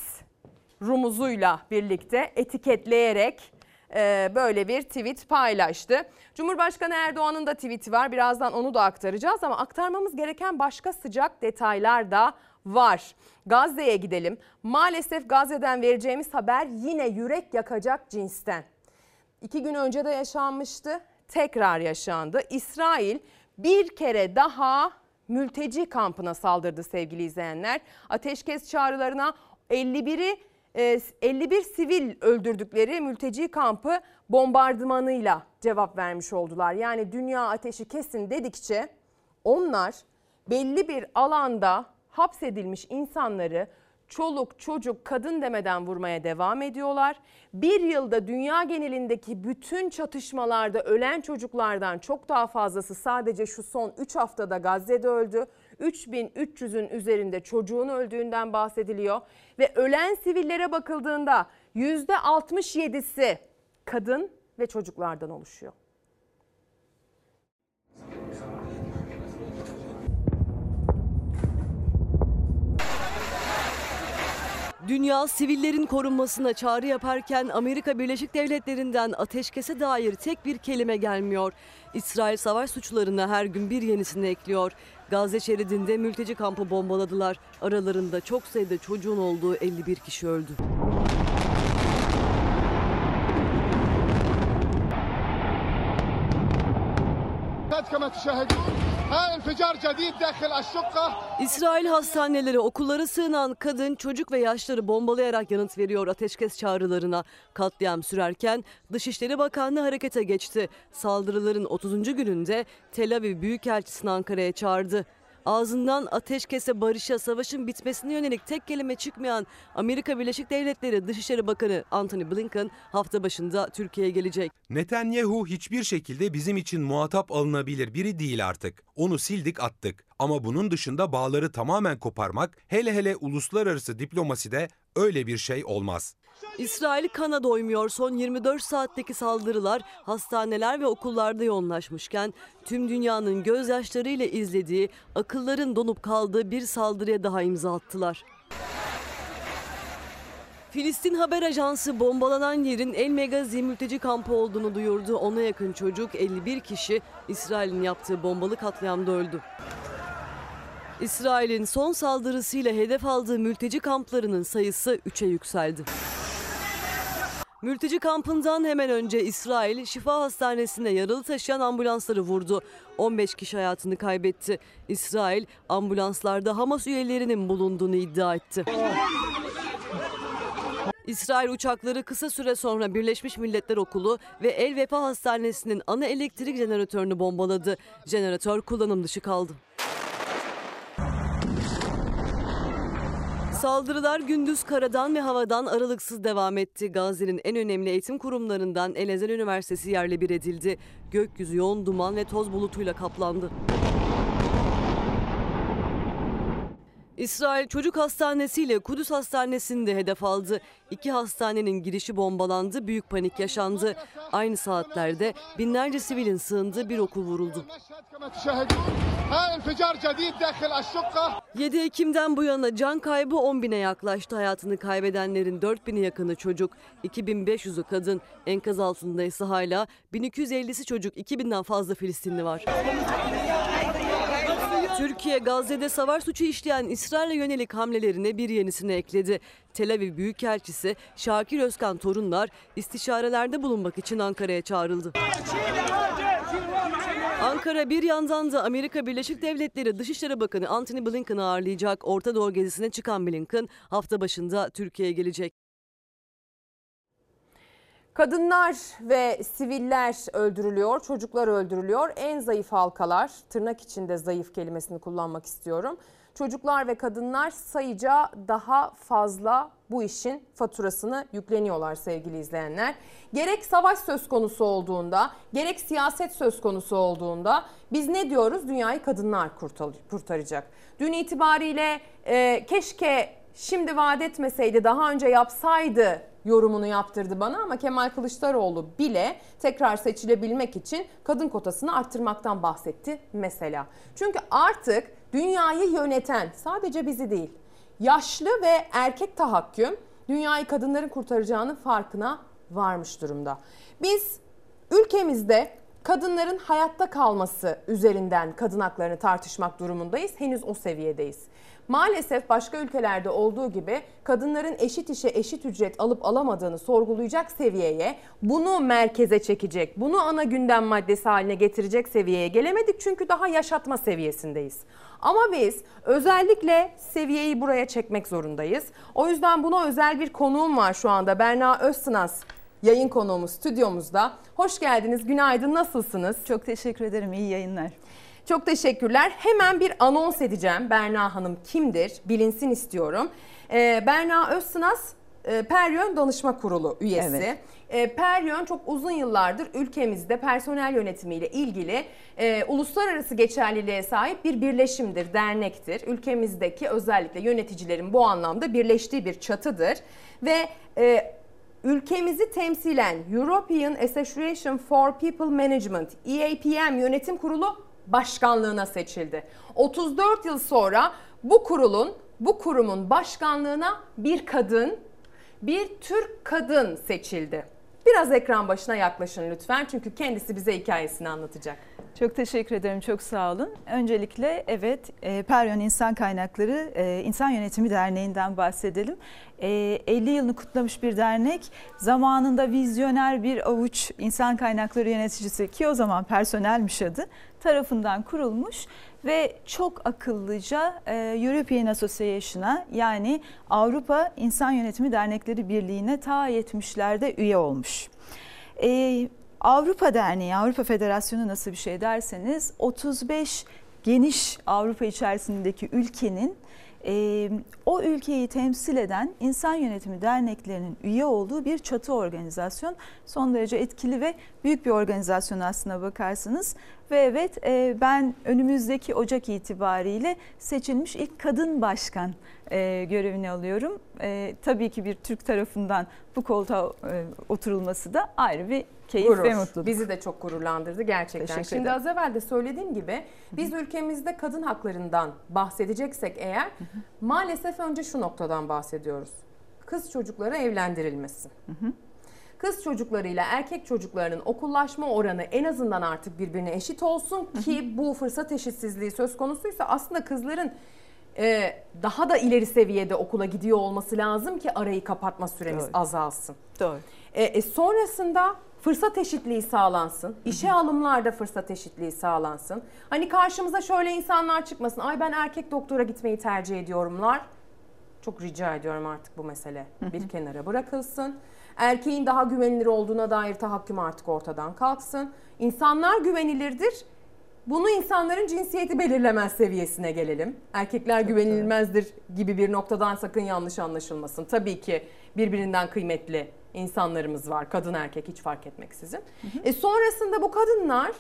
[SPEAKER 1] rumuzuyla birlikte etiketleyerek e, böyle bir tweet paylaştı. Cumhurbaşkanı Erdoğan'ın da tweeti var. Birazdan onu da aktaracağız ama aktarmamız gereken başka sıcak detaylar da var. Gazze'ye gidelim. Maalesef Gazze'den vereceğimiz haber yine yürek yakacak cinsten. İki gün önce de yaşanmıştı. Tekrar yaşandı. İsrail bir kere daha mülteci kampına saldırdı sevgili izleyenler. Ateşkes çağrılarına 51'i 51 sivil öldürdükleri mülteci kampı bombardımanıyla cevap vermiş oldular. Yani dünya ateşi kesin dedikçe onlar belli bir alanda hapsedilmiş insanları çoluk çocuk kadın demeden vurmaya devam ediyorlar. Bir yılda dünya genelindeki bütün çatışmalarda ölen çocuklardan çok daha fazlası sadece şu son 3 haftada Gazze'de öldü. 3300'ün üzerinde çocuğun öldüğünden bahsediliyor ve ölen sivillere bakıldığında %67'si kadın ve çocuklardan oluşuyor.
[SPEAKER 6] Dünya sivillerin korunmasına çağrı yaparken Amerika Birleşik Devletleri'nden ateşkese dair tek bir kelime gelmiyor. İsrail savaş suçlarına her gün bir yenisini ekliyor. Gazze şeridinde mülteci kampı bombaladılar. Aralarında çok sayıda çocuğun olduğu 51 kişi öldü.
[SPEAKER 7] Kaç kamera كما تشاهدون
[SPEAKER 6] İsrail hastaneleri, okullara sığınan kadın, çocuk ve yaşları bombalayarak yanıt veriyor ateşkes çağrılarına. Katliam sürerken Dışişleri Bakanlığı harekete geçti. Saldırıların 30. gününde Tel Aviv Büyükelçisini Ankara'ya çağırdı. Ağzından ateşkese, barışa, savaşın bitmesine yönelik tek kelime çıkmayan Amerika Birleşik Devletleri Dışişleri Bakanı Antony Blinken hafta başında Türkiye'ye gelecek.
[SPEAKER 8] Netanyahu hiçbir şekilde bizim için muhatap alınabilir biri değil artık. Onu sildik attık. Ama bunun dışında bağları tamamen koparmak, hele hele uluslararası diplomaside öyle bir şey olmaz.
[SPEAKER 6] İsrail kana doymuyor. Son 24 saatteki saldırılar hastaneler ve okullarda yoğunlaşmışken tüm dünyanın gözyaşlarıyla izlediği, akılların donup kaldığı bir saldırıya daha imza attılar. Filistin Haber Ajansı bombalanan yerin El Megazi mülteci kampı olduğunu duyurdu. Ona yakın çocuk 51 kişi İsrail'in yaptığı bombalı katliamda öldü. İsrail'in son saldırısıyla hedef aldığı mülteci kamplarının sayısı 3'e yükseldi. Mülteci kampından hemen önce İsrail Şifa Hastanesi'ne yaralı taşıyan ambulansları vurdu. 15 kişi hayatını kaybetti. İsrail ambulanslarda Hamas üyelerinin bulunduğunu iddia etti. İsrail uçakları kısa süre sonra Birleşmiş Milletler Okulu ve El Vefa Hastanesi'nin ana elektrik jeneratörünü bombaladı. Jeneratör kullanım dışı kaldı. Saldırılar gündüz karadan ve havadan aralıksız devam etti. Gazze'nin en önemli eğitim kurumlarından El Ezel Üniversitesi yerle bir edildi. Gökyüzü yoğun duman ve toz bulutuyla kaplandı. İsrail Çocuk Hastanesi ile Kudüs Hastanesi'ni de hedef aldı. İki hastanenin girişi bombalandı, büyük panik yaşandı. Aynı saatlerde binlerce sivilin sığındığı bir okul vuruldu. 7 Ekim'den bu yana can kaybı 10 bine yaklaştı. Hayatını kaybedenlerin 4 bini yakını çocuk, 2500'ü kadın. Enkaz altında ise hala 1250'si çocuk, 2000'den fazla Filistinli var. Türkiye Gazze'de savaş suçu işleyen İsrail'e yönelik hamlelerine bir yenisini ekledi. Tel Aviv Büyükelçisi Şakir Özkan Torunlar istişarelerde bulunmak için Ankara'ya çağrıldı. Ankara bir yandan da Amerika Birleşik Devletleri Dışişleri Bakanı Antony Blinken'ı ağırlayacak. Orta Doğu gezisine çıkan Blinken hafta başında Türkiye'ye gelecek.
[SPEAKER 1] Kadınlar ve siviller öldürülüyor, çocuklar öldürülüyor. En zayıf halkalar, tırnak içinde zayıf kelimesini kullanmak istiyorum. Çocuklar ve kadınlar sayıca daha fazla bu işin faturasını yükleniyorlar sevgili izleyenler. Gerek savaş söz konusu olduğunda, gerek siyaset söz konusu olduğunda biz ne diyoruz? Dünyayı kadınlar kurtaracak. Dün itibariyle e, keşke şimdi vaat etmeseydi, daha önce yapsaydı yorumunu yaptırdı bana ama Kemal Kılıçdaroğlu bile tekrar seçilebilmek için kadın kotasını arttırmaktan bahsetti mesela. Çünkü artık dünyayı yöneten sadece bizi değil, yaşlı ve erkek tahakküm dünyayı kadınların kurtaracağının farkına varmış durumda. Biz ülkemizde kadınların hayatta kalması üzerinden kadın haklarını tartışmak durumundayız. Henüz o seviyedeyiz. Maalesef başka ülkelerde olduğu gibi kadınların eşit işe eşit ücret alıp alamadığını sorgulayacak seviyeye, bunu merkeze çekecek, bunu ana gündem maddesi haline getirecek seviyeye gelemedik çünkü daha yaşatma seviyesindeyiz. Ama biz özellikle seviyeyi buraya çekmek zorundayız. O yüzden buna özel bir konuğum var şu anda Berna Özsınas yayın konuğumuz stüdyomuzda. Hoş geldiniz, günaydın, nasılsınız?
[SPEAKER 9] Çok teşekkür ederim, iyi yayınlar.
[SPEAKER 1] Çok teşekkürler. Hemen bir anons edeceğim. Berna Hanım kimdir? Bilinsin istiyorum. Ee, Berna Özsınas e, Peryön Danışma Kurulu üyesi. Evet. E, Peryön çok uzun yıllardır ülkemizde personel yönetimiyle ilgili e, uluslararası geçerliliğe sahip bir birleşimdir, dernektir. Ülkemizdeki özellikle yöneticilerin bu anlamda birleştiği bir çatıdır. Ve e, ülkemizi temsilen European Association for People Management EAPM yönetim kurulu başkanlığına seçildi. 34 yıl sonra bu kurulun, bu kurumun başkanlığına bir kadın, bir Türk kadın seçildi. Biraz ekran başına yaklaşın lütfen çünkü kendisi bize hikayesini anlatacak.
[SPEAKER 9] Çok teşekkür ederim, çok sağ olun. Öncelikle evet, e, Peryon İnsan Kaynakları e, İnsan Yönetimi Derneği'nden bahsedelim. E, 50 yılını kutlamış bir dernek, zamanında vizyoner bir avuç insan kaynakları yöneticisi ki o zaman personelmiş adı tarafından kurulmuş ve çok akıllıca e, European Association'a yani Avrupa İnsan Yönetimi Dernekleri Birliği'ne ta 70'lerde üye olmuş. E, Avrupa Derneği, Avrupa Federasyonu nasıl bir şey derseniz 35 geniş Avrupa içerisindeki ülkenin e, o ülkeyi temsil eden insan yönetimi derneklerinin üye olduğu bir çatı organizasyon. Son derece etkili ve büyük bir organizasyon aslına bakarsanız. Ve evet e, ben önümüzdeki Ocak itibariyle seçilmiş ilk kadın başkan e, görevini alıyorum. E, tabii ki bir Türk tarafından bu koltuğa e, oturulması da ayrı bir keyif
[SPEAKER 1] Gurur.
[SPEAKER 9] ve mutluluk.
[SPEAKER 1] Bizi de çok gururlandırdı gerçekten.
[SPEAKER 9] Teşekkür
[SPEAKER 1] Şimdi
[SPEAKER 9] ederim.
[SPEAKER 1] az evvel de söylediğim gibi biz ülkemizde kadın haklarından bahsedeceksek eğer maalesef önce şu noktadan bahsediyoruz. Kız çocukları evlendirilmesin. Kız çocuklarıyla erkek çocuklarının okullaşma oranı en azından artık birbirine eşit olsun ki bu fırsat eşitsizliği söz konusuysa aslında kızların e, daha da ileri seviyede okula gidiyor olması lazım ki arayı kapatma süremiz
[SPEAKER 9] Doğru.
[SPEAKER 1] azalsın.
[SPEAKER 9] Doğru.
[SPEAKER 1] E, e, sonrasında fırsat eşitliği sağlansın. İşe alımlarda fırsat eşitliği sağlansın. Hani karşımıza şöyle insanlar çıkmasın. Ay ben erkek doktora gitmeyi tercih ediyorumlar. Çok rica ediyorum artık bu mesele bir kenara bırakılsın. Erkeğin daha güvenilir olduğuna dair tahakküm artık ortadan kalksın. İnsanlar güvenilirdir. Bunu insanların cinsiyeti belirlemez seviyesine gelelim. Erkekler güvenilmezdir gibi bir noktadan sakın yanlış anlaşılmasın. Tabii ki birbirinden kıymetli insanlarımız var. Kadın erkek hiç fark etmeksizin. E sonrasında bu kadınlar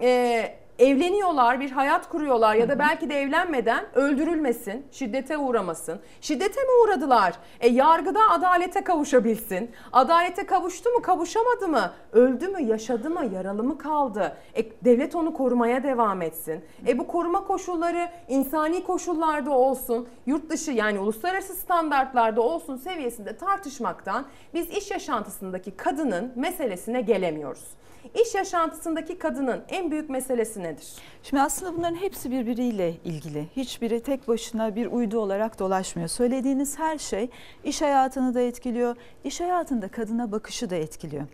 [SPEAKER 1] e, evleniyorlar, bir hayat kuruyorlar ya da belki de evlenmeden öldürülmesin, şiddete uğramasın. Şiddete mi uğradılar? E yargıda adalete kavuşabilsin. Adalete kavuştu mu, kavuşamadı mı? Öldü mü, yaşadı mı, yaralı mı kaldı? E devlet onu korumaya devam etsin. E bu koruma koşulları insani koşullarda olsun, yurt dışı yani uluslararası standartlarda olsun seviyesinde tartışmaktan biz iş yaşantısındaki kadının meselesine gelemiyoruz. İş yaşantısındaki kadının en büyük meselesi nedir?
[SPEAKER 9] Şimdi aslında bunların hepsi birbiriyle ilgili. Hiçbiri tek başına bir uydu olarak dolaşmıyor. Söylediğiniz her şey iş hayatını da etkiliyor. İş hayatında kadına bakışı da etkiliyor.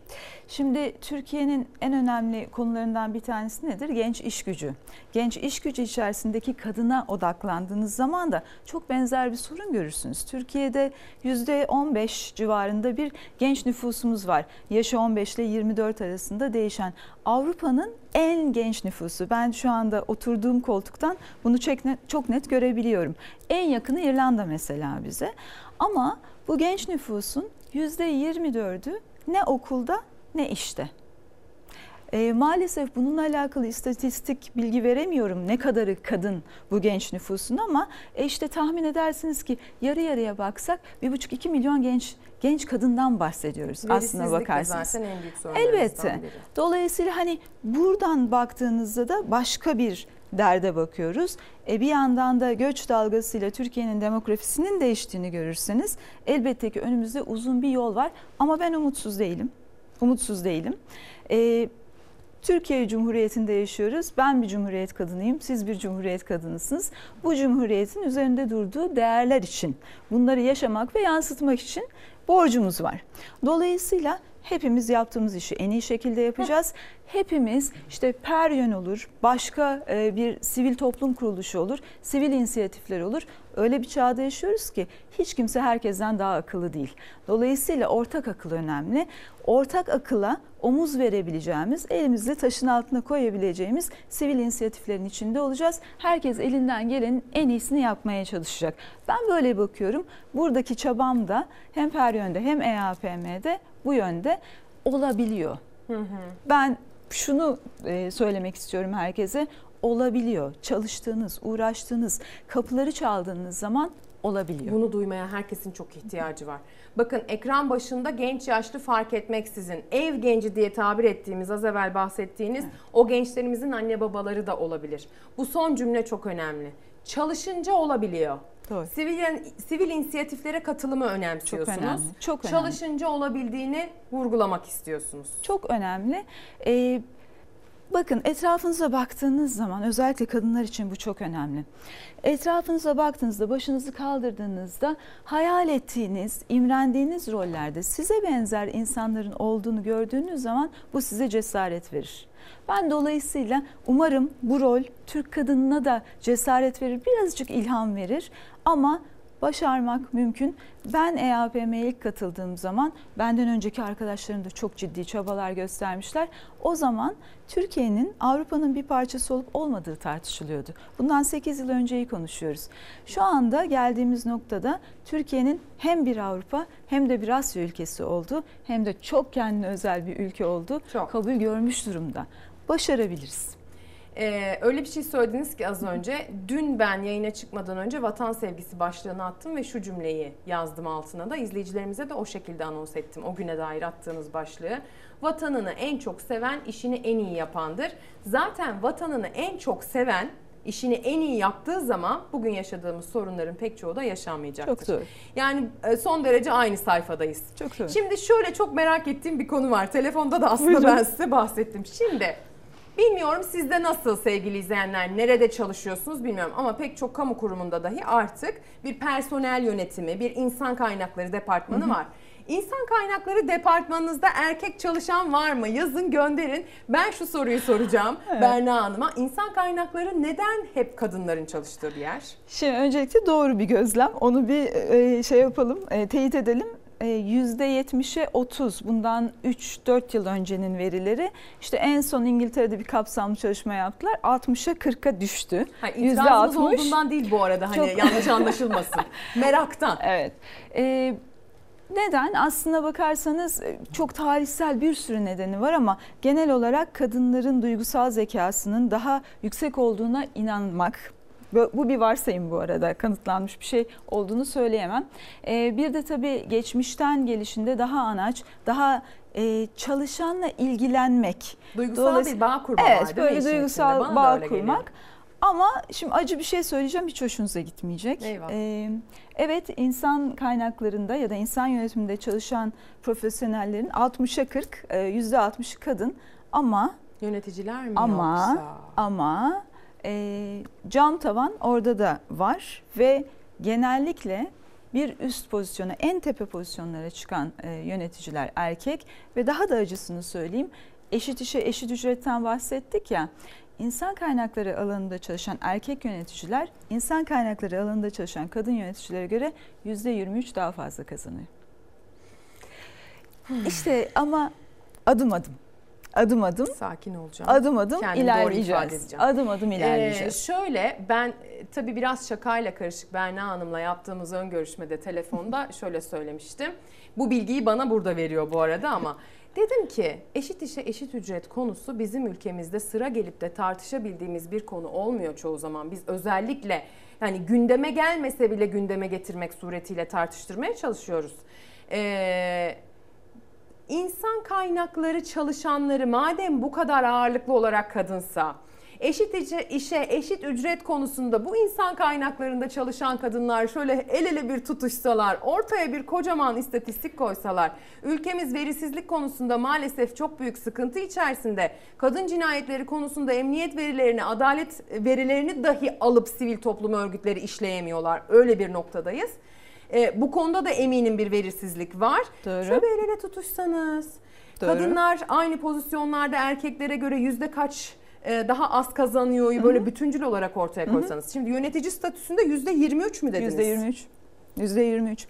[SPEAKER 9] Şimdi Türkiye'nin en önemli konularından bir tanesi nedir? Genç iş gücü. Genç iş gücü içerisindeki kadına odaklandığınız zaman da çok benzer bir sorun görürsünüz. Türkiye'de %15 civarında bir genç nüfusumuz var. Yaşı 15 ile 24 arasında değişen. Avrupa'nın en genç nüfusu. Ben şu anda oturduğum koltuktan bunu çok net, görebiliyorum. En yakını İrlanda mesela bize. Ama bu genç nüfusun %24'ü ne okulda ne işte. E, maalesef bununla alakalı istatistik bilgi veremiyorum ne kadarı kadın bu genç nüfusun ama e, işte tahmin edersiniz ki yarı yarıya baksak 1,5-2 milyon genç genç kadından bahsediyoruz aslına bakarsanız.
[SPEAKER 1] zaten en büyük
[SPEAKER 9] Elbette.
[SPEAKER 1] biri.
[SPEAKER 9] Dolayısıyla hani buradan baktığınızda da başka bir derde bakıyoruz. E bir yandan da göç dalgasıyla Türkiye'nin demografisinin değiştiğini görürseniz elbette ki önümüzde uzun bir yol var ama ben umutsuz değilim. Umutsuz değilim. E, Türkiye Cumhuriyeti'nde yaşıyoruz. Ben bir cumhuriyet kadınıyım, siz bir cumhuriyet kadınısınız. Bu cumhuriyetin üzerinde durduğu değerler için, bunları yaşamak ve yansıtmak için borcumuz var. Dolayısıyla hepimiz yaptığımız işi en iyi şekilde yapacağız. Hepimiz işte Peryon olur, başka e, bir sivil toplum kuruluşu olur, sivil inisiyatifler olur. Öyle bir çağda yaşıyoruz ki hiç kimse herkesten daha akıllı değil. Dolayısıyla ortak akıl önemli. Ortak akıla omuz verebileceğimiz, elimizde taşın altına koyabileceğimiz sivil inisiyatiflerin içinde olacağız. Herkes elinden gelenin en iyisini yapmaya çalışacak. Ben böyle bakıyorum. Buradaki çabam da hem Peryon'da hem EAPM'de bu yönde olabiliyor. Ben şunu e, söylemek istiyorum herkese. Olabiliyor. Çalıştığınız, uğraştığınız, kapıları çaldığınız zaman olabiliyor.
[SPEAKER 1] Bunu duymaya herkesin çok ihtiyacı var. Bakın ekran başında genç yaşlı fark etmeksizin ev genci diye tabir ettiğimiz az evvel bahsettiğiniz o gençlerimizin anne babaları da olabilir. Bu son cümle çok önemli. Çalışınca olabiliyor.
[SPEAKER 9] Doğru.
[SPEAKER 1] Sivil, sivil inisiyatiflere katılımı önemsiyorsunuz.
[SPEAKER 9] önemli, çok önemli.
[SPEAKER 1] Çalışınca olabildiğini vurgulamak istiyorsunuz.
[SPEAKER 9] Çok önemli. Ee, Bakın etrafınıza baktığınız zaman özellikle kadınlar için bu çok önemli. Etrafınıza baktığınızda başınızı kaldırdığınızda hayal ettiğiniz, imrendiğiniz rollerde size benzer insanların olduğunu gördüğünüz zaman bu size cesaret verir. Ben dolayısıyla umarım bu rol Türk kadınına da cesaret verir, birazcık ilham verir ama başarmak mümkün. Ben EAPM'ye ilk katıldığım zaman benden önceki arkadaşlarım da çok ciddi çabalar göstermişler. O zaman Türkiye'nin Avrupa'nın bir parçası olup olmadığı tartışılıyordu. Bundan 8 yıl önceyi konuşuyoruz. Şu anda geldiğimiz noktada Türkiye'nin hem bir Avrupa hem de bir Asya ülkesi oldu. Hem de çok kendine özel bir ülke oldu.
[SPEAKER 1] Çok.
[SPEAKER 9] Kabul görmüş durumda. Başarabiliriz.
[SPEAKER 1] Ee, öyle bir şey söylediniz ki az önce. Dün ben yayına çıkmadan önce vatan sevgisi başlığını attım ve şu cümleyi yazdım altına da. izleyicilerimize de o şekilde anons ettim. O güne dair attığınız başlığı. Vatanını en çok seven işini en iyi yapandır. Zaten vatanını en çok seven işini en iyi yaptığı zaman bugün yaşadığımız sorunların pek çoğu da yaşanmayacaktır.
[SPEAKER 9] Çok doğru.
[SPEAKER 1] Yani e, son derece aynı sayfadayız.
[SPEAKER 9] Çok doğru.
[SPEAKER 1] Şimdi şöyle çok merak ettiğim bir konu var. Telefonda da aslında
[SPEAKER 9] Buyurun.
[SPEAKER 1] ben size bahsettim. Şimdi bilmiyorum sizde nasıl sevgili izleyenler, nerede çalışıyorsunuz bilmiyorum ama pek çok kamu kurumunda dahi artık bir personel yönetimi, bir insan kaynakları departmanı var. İnsan kaynakları departmanınızda erkek çalışan var mı? Yazın gönderin. Ben şu soruyu soracağım Berna Hanım'a. İnsan kaynakları neden hep kadınların çalıştığı bir yer?
[SPEAKER 9] Şimdi öncelikle doğru bir gözlem. Onu bir e, şey yapalım, e, teyit edelim. E, %70'e 30 bundan 3-4 yıl öncenin verileri. İşte en son İngiltere'de bir kapsamlı çalışma yaptılar. 60'a 40'a düştü.
[SPEAKER 1] Ha, itirazımız
[SPEAKER 9] %60.
[SPEAKER 1] olduğundan değil bu arada hani
[SPEAKER 9] Çok-
[SPEAKER 1] yanlış anlaşılmasın. <laughs> Meraktan.
[SPEAKER 9] Evet. E, neden? Aslına bakarsanız e, çok tarihsel bir sürü nedeni var ama genel olarak kadınların duygusal zekasının daha yüksek olduğuna inanmak. Bu bir varsayım bu arada kanıtlanmış bir şey olduğunu söyleyemem. E, bir de tabii geçmişten gelişinde daha anaç, daha e, çalışanla ilgilenmek.
[SPEAKER 1] Duygusal bir bağ kurma var
[SPEAKER 9] Evet
[SPEAKER 1] mi
[SPEAKER 9] böyle
[SPEAKER 1] içinde?
[SPEAKER 9] duygusal
[SPEAKER 1] Bana
[SPEAKER 9] bağ
[SPEAKER 1] geliyor.
[SPEAKER 9] kurmak. Ama şimdi acı bir şey söyleyeceğim hiç hoşunuza gitmeyecek.
[SPEAKER 1] Eyvah.
[SPEAKER 9] Ee, evet insan kaynaklarında ya da insan yönetiminde çalışan profesyonellerin 60'a 40, e, %60'ı kadın ama
[SPEAKER 1] Yöneticiler mi
[SPEAKER 9] ama
[SPEAKER 1] yoksa?
[SPEAKER 9] ama e, cam tavan orada da var ve genellikle bir üst pozisyona en tepe pozisyonlara çıkan e, yöneticiler erkek ve daha da acısını söyleyeyim eşit işe eşit ücretten bahsettik ya insan kaynakları alanında çalışan erkek yöneticiler insan kaynakları alanında çalışan kadın yöneticilere göre %23 daha fazla kazanıyor. İşte ama adım adım adım adım
[SPEAKER 1] Sakin olacağım.
[SPEAKER 9] adım adım
[SPEAKER 1] Kendimi
[SPEAKER 9] ilerleyeceğiz. Adım adım
[SPEAKER 1] Ee,
[SPEAKER 9] ilerleyeceğiz.
[SPEAKER 1] şöyle ben e, tabii biraz şakayla karışık Berna Hanım'la yaptığımız ön görüşmede telefonda <laughs> şöyle söylemiştim. Bu bilgiyi bana burada veriyor bu arada ama <laughs> dedim ki eşit işe eşit ücret konusu bizim ülkemizde sıra gelip de tartışabildiğimiz bir konu olmuyor çoğu zaman. Biz özellikle yani gündeme gelmese bile gündeme getirmek suretiyle tartıştırmaya çalışıyoruz. Ee, İnsan kaynakları çalışanları madem bu kadar ağırlıklı olarak kadınsa, eşit işe, eşit ücret konusunda bu insan kaynaklarında çalışan kadınlar şöyle el ele bir tutuşsalar, ortaya bir kocaman istatistik koysalar, ülkemiz verisizlik konusunda maalesef çok büyük sıkıntı içerisinde, kadın cinayetleri konusunda emniyet verilerini, adalet verilerini dahi alıp sivil toplum örgütleri işleyemiyorlar. Öyle bir noktadayız. E, bu konuda da eminim bir verisizlik var.
[SPEAKER 9] Doğru.
[SPEAKER 1] Şöyle el ele tutuşsanız.
[SPEAKER 9] Doğru.
[SPEAKER 1] Kadınlar aynı pozisyonlarda erkeklere göre yüzde kaç e, daha az kazanıyor böyle bütüncül olarak ortaya koysanız. Şimdi yönetici statüsünde yüzde 23 mü dediniz?
[SPEAKER 9] %23. %23.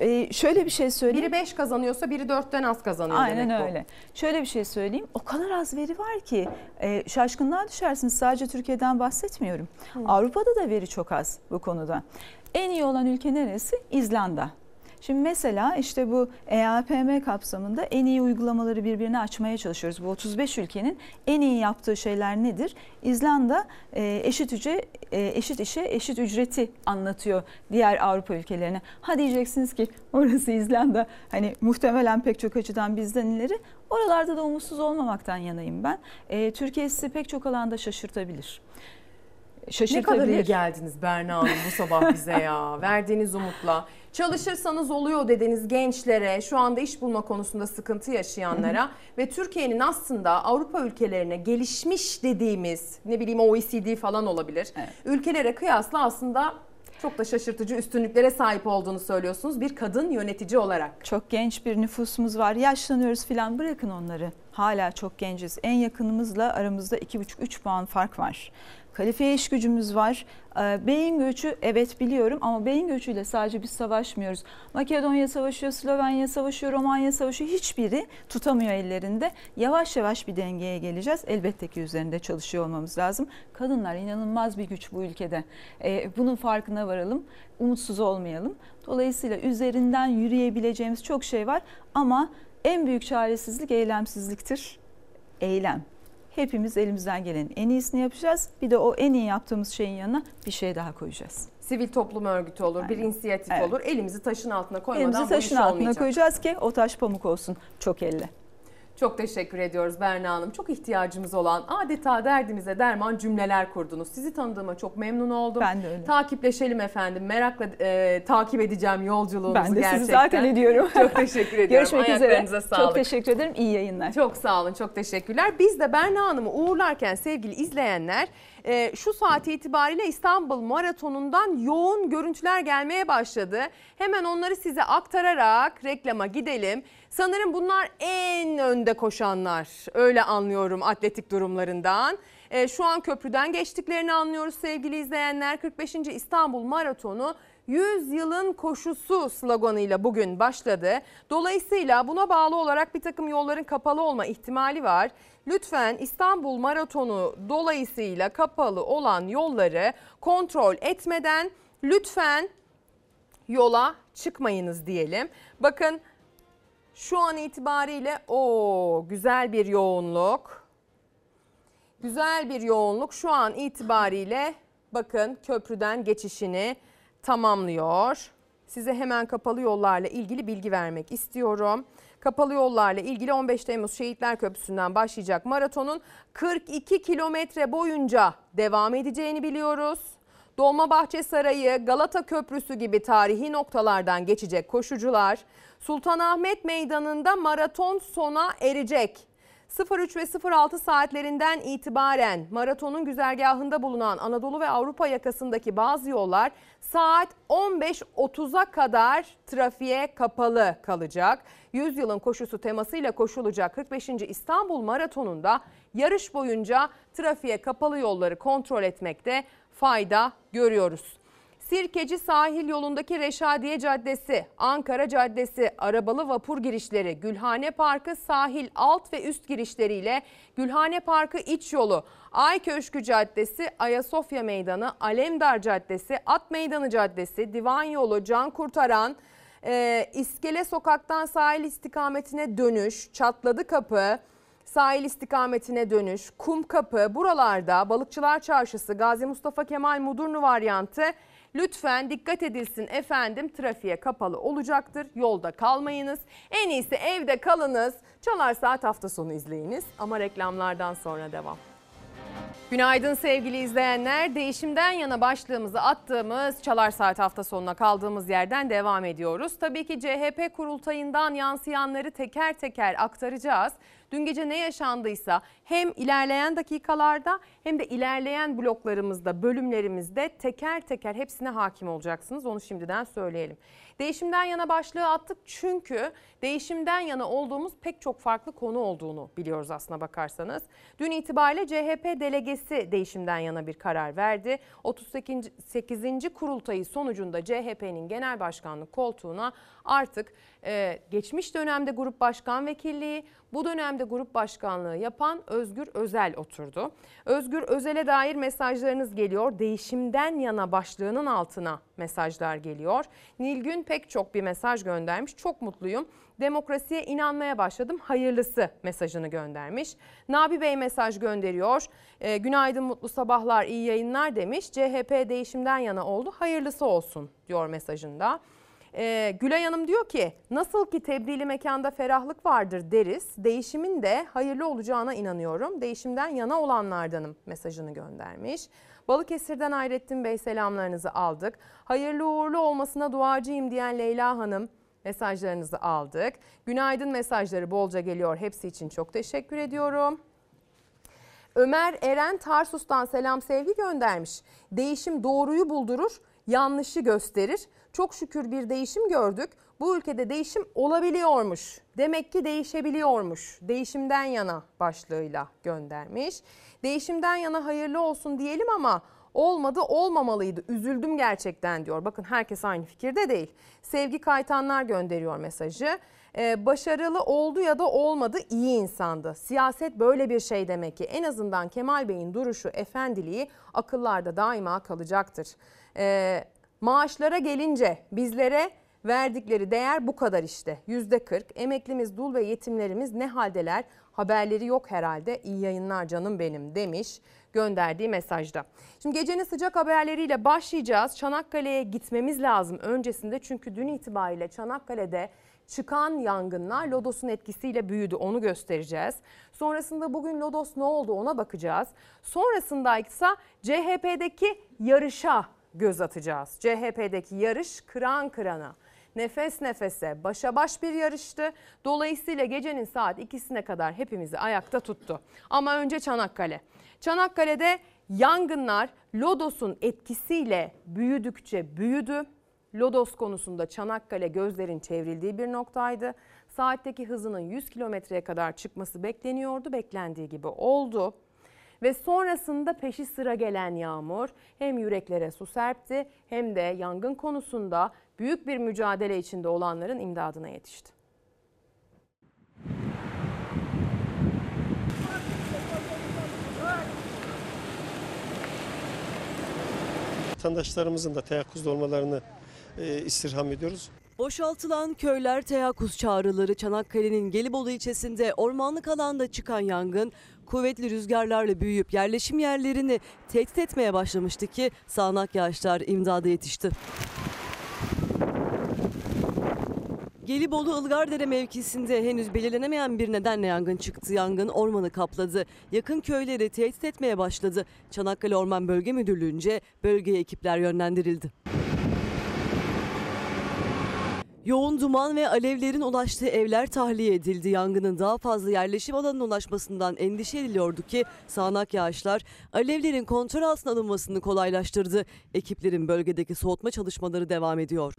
[SPEAKER 9] Ee, şöyle bir şey söyleyeyim.
[SPEAKER 1] Biri 5 kazanıyorsa biri 4'ten az kazanıyor
[SPEAKER 9] Aynen
[SPEAKER 1] demek bu.
[SPEAKER 9] öyle. Şöyle bir şey söyleyeyim. O kadar az veri var ki e, şaşkınlığa düşersiniz. Sadece Türkiye'den bahsetmiyorum. Avrupa'da da veri çok az bu konuda. En iyi olan ülke neresi? İzlanda. Şimdi mesela işte bu E EAPM kapsamında en iyi uygulamaları birbirine açmaya çalışıyoruz. Bu 35 ülkenin en iyi yaptığı şeyler nedir? İzlanda e, eşit ücret, eşit işe eşit ücreti anlatıyor diğer Avrupa ülkelerine. Ha diyeceksiniz ki orası İzlanda hani muhtemelen pek çok açıdan bizden ileri. Oralarda da umutsuz olmamaktan yanayım ben. E, Türkiye sizi pek çok alanda şaşırtabilir.
[SPEAKER 1] Ne kadar iyi geldiniz Berna Hanım bu sabah bize ya. <laughs> Verdiğiniz umutla. Çalışırsanız oluyor dediniz gençlere, şu anda iş bulma konusunda sıkıntı yaşayanlara ve Türkiye'nin aslında Avrupa ülkelerine gelişmiş dediğimiz ne bileyim OECD falan olabilir.
[SPEAKER 9] Evet.
[SPEAKER 1] Ülkelere kıyasla aslında çok da şaşırtıcı üstünlüklere sahip olduğunu söylüyorsunuz bir kadın yönetici olarak.
[SPEAKER 9] Çok genç bir nüfusumuz var. Yaşlanıyoruz filan bırakın onları. Hala çok genciz. En yakınımızla aramızda 2,5-3 puan fark var. Kalifiye iş gücümüz var. Ee, Beyin göçü evet biliyorum ama beyin göçüyle sadece biz savaşmıyoruz. Makedonya savaşıyor, Slovenya savaşıyor, Romanya savaşıyor. Hiçbiri tutamıyor ellerinde. Yavaş yavaş bir dengeye geleceğiz. Elbette ki üzerinde çalışıyor olmamız lazım. Kadınlar inanılmaz bir güç bu ülkede. Ee, bunun farkına varalım. Umutsuz olmayalım. Dolayısıyla üzerinden yürüyebileceğimiz çok şey var ama en büyük çaresizlik eylemsizliktir. Eylem. Hepimiz elimizden gelenin en iyisini yapacağız. Bir de o en iyi yaptığımız şeyin yanına bir şey daha koyacağız.
[SPEAKER 1] Sivil toplum örgütü olur, bir
[SPEAKER 9] Aynen.
[SPEAKER 1] inisiyatif
[SPEAKER 9] Evet.
[SPEAKER 1] olur. Elimizi taşın altına koymadan
[SPEAKER 9] Elimizi
[SPEAKER 1] bu
[SPEAKER 9] taşın
[SPEAKER 1] iş
[SPEAKER 9] altına
[SPEAKER 1] olmayacak.
[SPEAKER 9] koyacağız ki o taş pamuk olsun çok elle.
[SPEAKER 1] Çok teşekkür ediyoruz Berna Hanım. Çok ihtiyacımız olan adeta derdimize derman cümleler kurdunuz. Sizi tanıdığıma çok memnun oldum.
[SPEAKER 9] Ben de öyle.
[SPEAKER 1] Takipleşelim efendim. Merakla e, takip edeceğim yolculuğunuzu
[SPEAKER 9] Ben de
[SPEAKER 1] gerçekten.
[SPEAKER 9] sizi zaten ediyorum. <laughs>
[SPEAKER 1] Çok teşekkür ediyorum.
[SPEAKER 9] Görüşmek üzere.
[SPEAKER 1] Sağlık.
[SPEAKER 9] Çok teşekkür ederim. İyi yayınlar.
[SPEAKER 1] Çok sağ olun, çok teşekkürler. Biz de Berna Hanım'ı uğurlarken sevgili izleyenler e, şu saat itibariyle İstanbul Maratonu'ndan yoğun görüntüler gelmeye başladı. Hemen onları size aktararak reklama gidelim. Sanırım bunlar en önde koşanlar. Öyle anlıyorum atletik durumlarından. E, şu an köprüden geçtiklerini anlıyoruz sevgili izleyenler. 45. İstanbul Maratonu 100 yılın koşusu sloganıyla bugün başladı. Dolayısıyla buna bağlı olarak bir takım yolların kapalı olma ihtimali var. Lütfen İstanbul Maratonu dolayısıyla kapalı olan yolları kontrol etmeden lütfen yola çıkmayınız diyelim. Bakın şu an itibariyle o güzel bir yoğunluk. Güzel bir yoğunluk şu an itibariyle bakın köprüden geçişini tamamlıyor. Size hemen kapalı yollarla ilgili bilgi vermek istiyorum. Kapalı yollarla ilgili 15 Temmuz Şehitler Köprüsü'nden başlayacak maratonun 42 kilometre boyunca devam edeceğini biliyoruz. Dolmabahçe Sarayı, Galata Köprüsü gibi tarihi noktalardan geçecek koşucular Sultanahmet Meydanı'nda maraton sona erecek. 03 ve 06 saatlerinden itibaren maratonun güzergahında bulunan Anadolu ve Avrupa yakasındaki bazı yollar saat 15.30'a kadar trafiğe kapalı kalacak. 100 yılın koşusu temasıyla koşulacak 45. İstanbul Maratonu'nda yarış boyunca trafiğe kapalı yolları kontrol etmekte fayda görüyoruz. Sirkeci sahil yolundaki Reşadiye Caddesi, Ankara Caddesi, arabalı vapur girişleri, Gülhane Parkı sahil alt ve üst girişleriyle Gülhane Parkı iç yolu, Ay Köşkü Caddesi, Ayasofya Meydanı, Alemdar Caddesi, At Meydanı Caddesi, Divan Yolu, Can Kurtaran, e, İskele Sokak'tan sahil istikametine dönüş, Çatladı Kapı, sahil istikametine dönüş, Kum Kapı buralarda Balıkçılar Çarşısı, Gazi Mustafa Kemal Mudurnu varyantı Lütfen dikkat edilsin efendim trafiğe kapalı olacaktır. Yolda kalmayınız. En iyisi evde kalınız. Çalar Saat hafta sonu izleyiniz ama reklamlardan sonra devam. Günaydın sevgili izleyenler. Değişimden yana başlığımızı attığımız Çalar Saat hafta sonuna kaldığımız yerden devam ediyoruz. Tabii ki CHP kurultayından yansıyanları teker teker aktaracağız. Dün gece ne yaşandıysa hem ilerleyen dakikalarda hem de ilerleyen bloklarımızda, bölümlerimizde teker teker hepsine hakim olacaksınız. Onu şimdiden söyleyelim. Değişimden yana başlığı attık çünkü değişimden yana olduğumuz pek çok farklı konu olduğunu biliyoruz aslına bakarsanız. Dün itibariyle CHP delegesi değişimden yana bir karar verdi. 38. kurultayı sonucunda CHP'nin genel başkanlık koltuğuna artık e, geçmiş dönemde grup başkan vekilliği, bu dönemde grup başkanlığı yapan Özgür Özel oturdu. Özgür Özel'e dair mesajlarınız geliyor. Değişimden yana başlığının altına mesajlar geliyor. Nilgün pek çok bir mesaj göndermiş. Çok mutluyum. Demokrasiye inanmaya başladım. Hayırlısı mesajını göndermiş. Nabi Bey mesaj gönderiyor. E, günaydın mutlu sabahlar iyi yayınlar demiş. CHP değişimden yana oldu. Hayırlısı olsun diyor mesajında. Ee, Gülay Hanım diyor ki nasıl ki tebdili mekanda ferahlık vardır deriz. Değişimin de hayırlı olacağına inanıyorum. Değişimden yana olanlardanım mesajını göndermiş. Balıkesir'den Hayrettin Bey selamlarınızı aldık. Hayırlı uğurlu olmasına duacıyım diyen Leyla Hanım mesajlarınızı aldık. Günaydın mesajları bolca geliyor. Hepsi için çok teşekkür ediyorum. Ömer Eren Tarsus'tan selam sevgi göndermiş. Değişim doğruyu buldurur, yanlışı gösterir. Çok şükür bir değişim gördük. Bu ülkede değişim olabiliyormuş. Demek ki değişebiliyormuş. Değişimden yana başlığıyla göndermiş. Değişimden yana hayırlı olsun diyelim ama olmadı olmamalıydı. Üzüldüm gerçekten diyor. Bakın herkes aynı fikirde değil. Sevgi Kaytanlar gönderiyor mesajı. Ee, başarılı oldu ya da olmadı iyi insandı. Siyaset böyle bir şey demek ki. En azından Kemal Bey'in duruşu, efendiliği akıllarda daima kalacaktır. Ee, maaşlara gelince bizlere verdikleri değer bu kadar işte. Yüzde 40. Emeklimiz, dul ve yetimlerimiz ne haldeler? Haberleri yok herhalde. İyi yayınlar canım benim demiş gönderdiği mesajda. Şimdi gecenin sıcak haberleriyle başlayacağız. Çanakkale'ye gitmemiz lazım öncesinde çünkü dün itibariyle Çanakkale'de çıkan yangınlar Lodos'un etkisiyle büyüdü onu göstereceğiz. Sonrasında bugün Lodos ne oldu ona bakacağız. Sonrasında ise CHP'deki yarışa göz atacağız. CHP'deki yarış kıran kırana. Nefes nefese başa baş bir yarıştı. Dolayısıyla gecenin saat ikisine kadar hepimizi ayakta tuttu. Ama önce Çanakkale. Çanakkale'de yangınlar Lodos'un etkisiyle büyüdükçe büyüdü. Lodos konusunda Çanakkale gözlerin çevrildiği bir noktaydı. Saatteki hızının 100 kilometreye kadar çıkması bekleniyordu. Beklendiği gibi oldu. Ve sonrasında peşi sıra gelen yağmur hem yüreklere su serpti hem de yangın konusunda büyük bir mücadele içinde olanların imdadına yetişti.
[SPEAKER 10] Vatandaşlarımızın da teyakkuzda olmalarını e, istirham ediyoruz.
[SPEAKER 6] Boşaltılan köyler teyakkuz çağrıları Çanakkale'nin Gelibolu ilçesinde ormanlık alanda çıkan yangın kuvvetli rüzgarlarla büyüyüp yerleşim yerlerini tehdit etmeye başlamıştı ki sağanak yağışlar imdada yetişti. Gelibolu Ilgardere mevkisinde henüz belirlenemeyen bir nedenle yangın çıktı. Yangın ormanı kapladı. Yakın köyleri tehdit etmeye başladı. Çanakkale Orman Bölge Müdürlüğü'nce bölgeye ekipler yönlendirildi. Yoğun duman ve alevlerin ulaştığı evler tahliye edildi. Yangının daha fazla yerleşim alanına ulaşmasından endişe ediliyordu ki sağanak yağışlar alevlerin kontrol altına alınmasını kolaylaştırdı. Ekiplerin bölgedeki soğutma çalışmaları devam ediyor.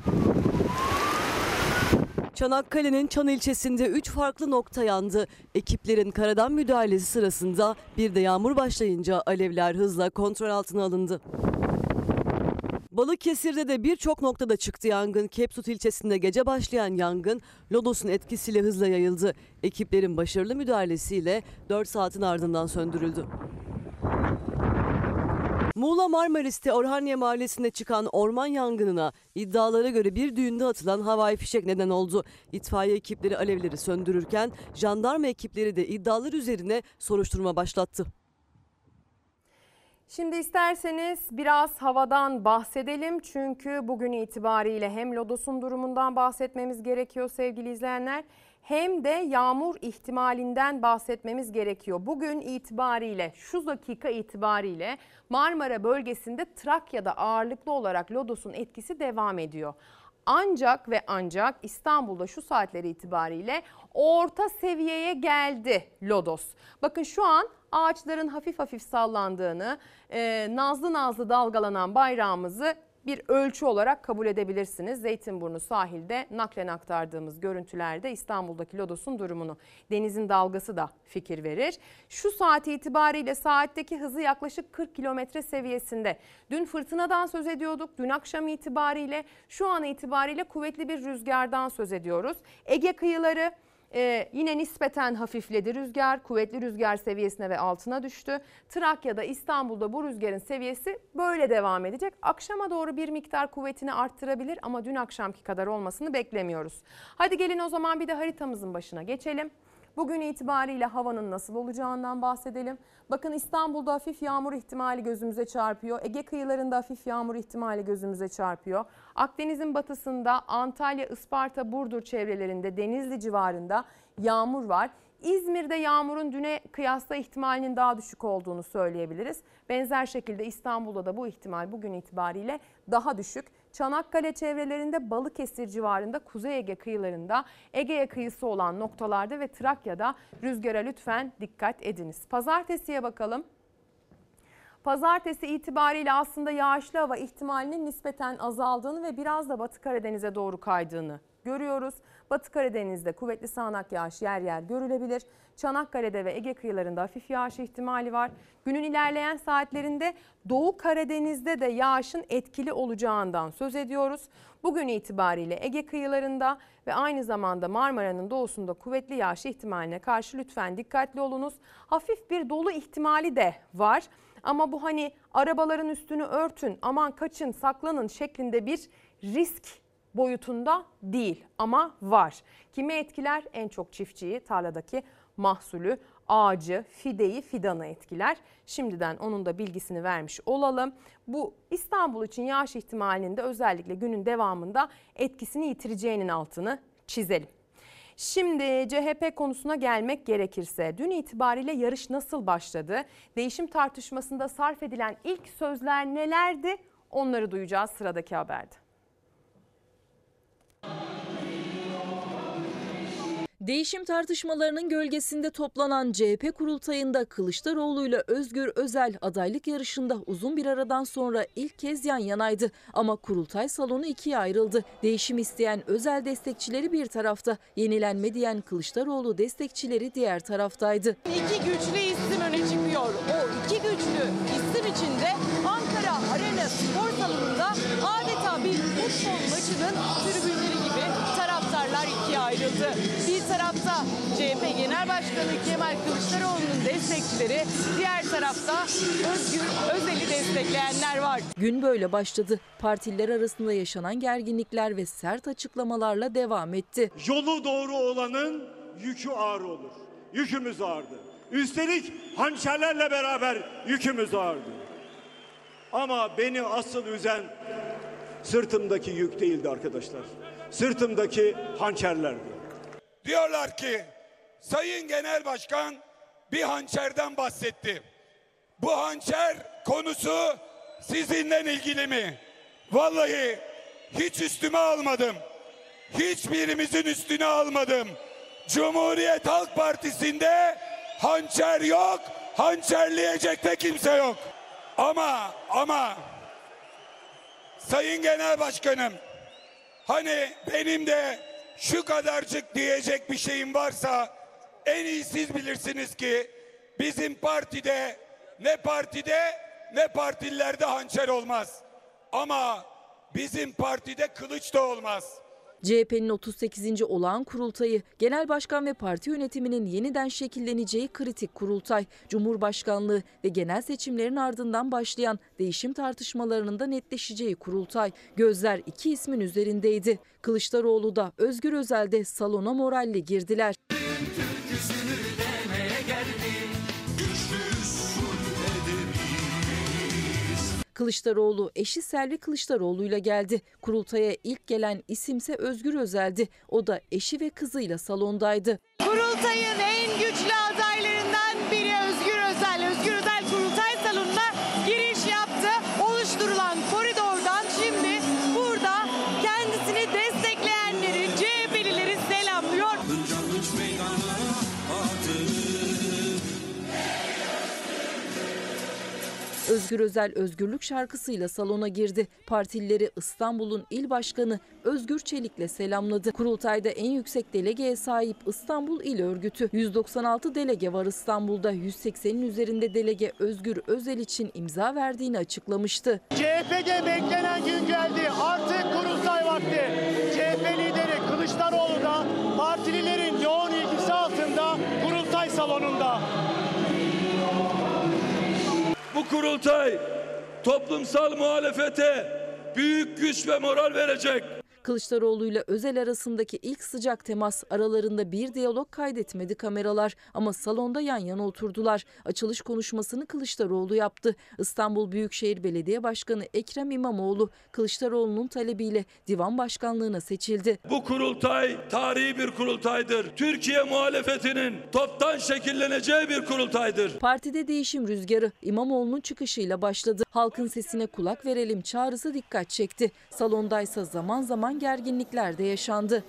[SPEAKER 6] Çanakkale'nin Çan ilçesinde 3 farklı nokta yandı. Ekiplerin karadan müdahalesi sırasında bir de yağmur başlayınca alevler hızla kontrol altına alındı. Balıkesir'de de birçok noktada çıktı yangın. Kepsut ilçesinde gece başlayan yangın Lodos'un etkisiyle hızla yayıldı. Ekiplerin başarılı müdahalesiyle 4 saatin ardından söndürüldü. Muğla Marmaris'te Orhaniye Mahallesi'nde çıkan orman yangınına iddialara göre bir düğünde atılan havai fişek neden oldu. İtfaiye ekipleri alevleri söndürürken jandarma ekipleri de iddialar üzerine soruşturma başlattı.
[SPEAKER 1] Şimdi isterseniz biraz havadan bahsedelim çünkü bugün itibariyle hem Lodos'un durumundan bahsetmemiz gerekiyor sevgili izleyenler hem de yağmur ihtimalinden bahsetmemiz gerekiyor. Bugün itibariyle şu dakika itibariyle Marmara bölgesinde Trakya'da ağırlıklı olarak Lodos'un etkisi devam ediyor. Ancak ve ancak İstanbul'da şu saatleri itibariyle orta seviyeye geldi Lodos. Bakın şu an ağaçların hafif hafif sallandığını, e, nazlı nazlı dalgalanan bayrağımızı bir ölçü olarak kabul edebilirsiniz. Zeytinburnu sahilde naklen aktardığımız görüntülerde İstanbul'daki Lodos'un durumunu. Denizin dalgası da fikir verir. Şu saat itibariyle saatteki hızı yaklaşık 40 kilometre seviyesinde. Dün fırtınadan söz ediyorduk. Dün akşam itibariyle şu an itibariyle kuvvetli bir rüzgardan söz ediyoruz. Ege kıyıları ee, yine nispeten hafifledi rüzgar, kuvvetli rüzgar seviyesine ve altına düştü. Trakya'da, İstanbul'da bu rüzgarın seviyesi böyle devam edecek. Akşama doğru bir miktar kuvvetini arttırabilir ama dün akşamki kadar olmasını beklemiyoruz. Hadi gelin o zaman bir de haritamızın başına geçelim. Bugün itibariyle havanın nasıl olacağından bahsedelim. Bakın İstanbul'da hafif yağmur ihtimali gözümüze çarpıyor. Ege kıyılarında hafif yağmur ihtimali gözümüze çarpıyor. Akdeniz'in batısında Antalya, Isparta, Burdur çevrelerinde Denizli civarında yağmur var. İzmir'de yağmurun düne kıyasla ihtimalinin daha düşük olduğunu söyleyebiliriz. Benzer şekilde İstanbul'da da bu ihtimal bugün itibariyle daha düşük. Çanakkale çevrelerinde Balıkesir civarında Kuzey Ege kıyılarında Ege'ye kıyısı olan noktalarda ve Trakya'da rüzgara lütfen dikkat ediniz. Pazartesiye bakalım. Pazartesi itibariyle aslında yağışlı hava ihtimalinin nispeten azaldığını ve biraz da Batı Karadeniz'e doğru kaydığını görüyoruz. Batı Karadeniz'de kuvvetli sağanak yağış yer yer görülebilir. Çanakkale'de ve Ege kıyılarında hafif yağış ihtimali var. Günün ilerleyen saatlerinde Doğu Karadeniz'de de yağışın etkili olacağından söz ediyoruz. Bugün itibariyle Ege kıyılarında ve aynı zamanda Marmara'nın doğusunda kuvvetli yağış ihtimaline karşı lütfen dikkatli olunuz. Hafif bir dolu ihtimali de var. Ama bu hani arabaların üstünü örtün, aman kaçın, saklanın şeklinde bir risk boyutunda değil ama var. Kimi etkiler? En çok çiftçiyi, tarladaki mahsulü, ağacı, fideyi, fidanı etkiler. Şimdiden onun da bilgisini vermiş olalım. Bu İstanbul için yağış ihtimalinin de özellikle günün devamında etkisini yitireceğinin altını çizelim. Şimdi CHP konusuna gelmek gerekirse dün itibariyle yarış nasıl başladı? Değişim tartışmasında sarf edilen ilk sözler nelerdi? Onları duyacağız sıradaki haberde.
[SPEAKER 3] Değişim tartışmalarının gölgesinde toplanan CHP kurultayında Kılıçdaroğlu ile Özgür Özel adaylık yarışında uzun bir aradan sonra ilk kez yan yanaydı. Ama kurultay salonu ikiye ayrıldı. Değişim isteyen Özel destekçileri bir tarafta, yenilenme diyen Kılıçdaroğlu destekçileri diğer taraftaydı.
[SPEAKER 11] İki güçlü isim öne çıkıyor. O iki güçlü isim içinde ayrıldı. Bir tarafta CHP Genel Başkanı Kemal Kılıçdaroğlu'nun destekçileri, diğer tarafta Özgür Özel'i destekleyenler var.
[SPEAKER 3] Gün böyle başladı. Partililer arasında yaşanan gerginlikler ve sert açıklamalarla devam etti.
[SPEAKER 4] Yolu doğru olanın yükü ağır olur. Yükümüz ağırdı. Üstelik hançerlerle beraber yükümüz ağırdı. Ama beni asıl üzen sırtımdaki yük değildi arkadaşlar. Sırtımdaki hançerlerdi.
[SPEAKER 2] Diyorlar ki Sayın Genel Başkan bir hançerden bahsetti. Bu hançer konusu sizinle ilgili mi? Vallahi hiç üstüme almadım. Hiçbirimizin üstüne almadım. Cumhuriyet Halk Partisi'nde hançer yok, hançerleyecek de kimse yok. Ama ama Sayın Genel Başkanım hani benim de şu kadarcık diyecek bir şeyim varsa en iyi siz bilirsiniz ki bizim partide ne partide ne partilerde hançer olmaz. Ama bizim partide kılıç da olmaz.
[SPEAKER 3] CHP'nin 38. olağan kurultayı, genel başkan ve parti yönetiminin yeniden şekilleneceği kritik kurultay, Cumhurbaşkanlığı ve genel seçimlerin ardından başlayan değişim tartışmalarının da netleşeceği kurultay. Gözler iki ismin üzerindeydi. Kılıçdaroğlu da Özgür Özel de salona moralle girdiler. Kılıçdaroğlu eşi Selvi Kılıçdaroğlu ile geldi. Kurultaya ilk gelen isimse Özgür Özel'di. O da eşi ve kızıyla salondaydı.
[SPEAKER 11] Kurultayın en güçlü adaylarından Özgür Özel
[SPEAKER 3] özgürlük şarkısıyla salona girdi. Partilileri İstanbul'un il başkanı Özgür Çelik'le selamladı. Kurultayda en yüksek delegeye sahip İstanbul İl Örgütü. 196 delege var İstanbul'da. 180'in üzerinde delege Özgür Özel için imza verdiğini açıklamıştı.
[SPEAKER 12] CHP'de beklenen gün geldi. Artık kurultay vakti. CHP lideri Kılıçdaroğlu da partililerin yoğun ilgisi altında kurultay salonunda.
[SPEAKER 5] Bu kurultay toplumsal muhalefete büyük güç ve moral verecek.
[SPEAKER 3] Kılıçdaroğlu ile Özel arasındaki ilk sıcak temas aralarında bir diyalog kaydetmedi kameralar ama salonda yan yana oturdular. Açılış konuşmasını Kılıçdaroğlu yaptı. İstanbul Büyükşehir Belediye Başkanı Ekrem İmamoğlu Kılıçdaroğlu'nun talebiyle divan başkanlığına seçildi.
[SPEAKER 5] Bu kurultay tarihi bir kurultaydır. Türkiye muhalefetinin toptan şekilleneceği bir kurultaydır.
[SPEAKER 3] Partide değişim rüzgarı İmamoğlu'nun çıkışıyla başladı. Halkın sesine kulak verelim çağrısı dikkat çekti. Salondaysa zaman zaman gerginlikler de yaşandı.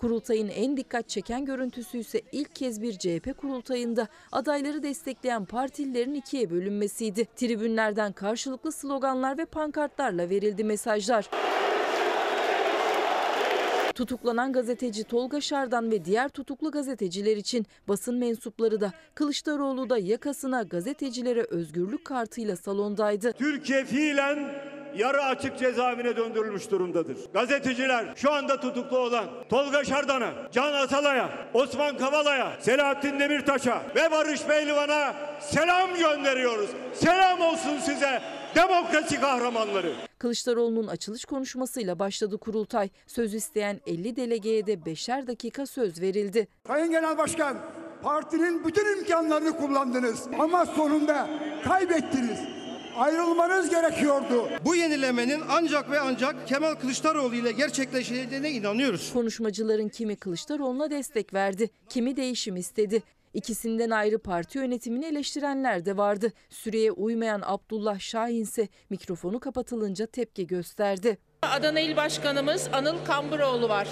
[SPEAKER 3] Kurultayın en dikkat çeken görüntüsü ise ilk kez bir CHP kurultayında adayları destekleyen partililerin ikiye bölünmesiydi. Tribünlerden karşılıklı sloganlar ve pankartlarla verildi mesajlar. Tutuklanan gazeteci Tolga Şardan ve diğer tutuklu gazeteciler için basın mensupları da Kılıçdaroğlu da yakasına gazetecilere özgürlük kartıyla salondaydı.
[SPEAKER 4] Türkiye fiilen yarı açık cezaevine döndürülmüş durumdadır. Gazeteciler şu anda tutuklu olan Tolga Şardan'a, Can Atalay'a, Osman Kavala'ya, Selahattin Demirtaş'a ve Barış Pehlivan'a selam gönderiyoruz. Selam olsun size demokrasi kahramanları.
[SPEAKER 3] Kılıçdaroğlu'nun açılış konuşmasıyla başladı kurultay. Söz isteyen 50 delegeye de beşer dakika söz verildi.
[SPEAKER 13] Sayın Genel Başkan, partinin bütün imkanlarını kullandınız ama sonunda kaybettiniz. Ayrılmanız gerekiyordu.
[SPEAKER 14] Bu yenilemenin ancak ve ancak Kemal Kılıçdaroğlu ile gerçekleşeceğine inanıyoruz.
[SPEAKER 3] Konuşmacıların kimi Kılıçdaroğlu'na destek verdi, kimi değişim istedi. İkisinden ayrı parti yönetimini eleştirenler de vardı. Süreye uymayan Abdullah Şahin ise mikrofonu kapatılınca tepki gösterdi.
[SPEAKER 15] Adana İl Başkanımız Anıl Kamburoğlu var.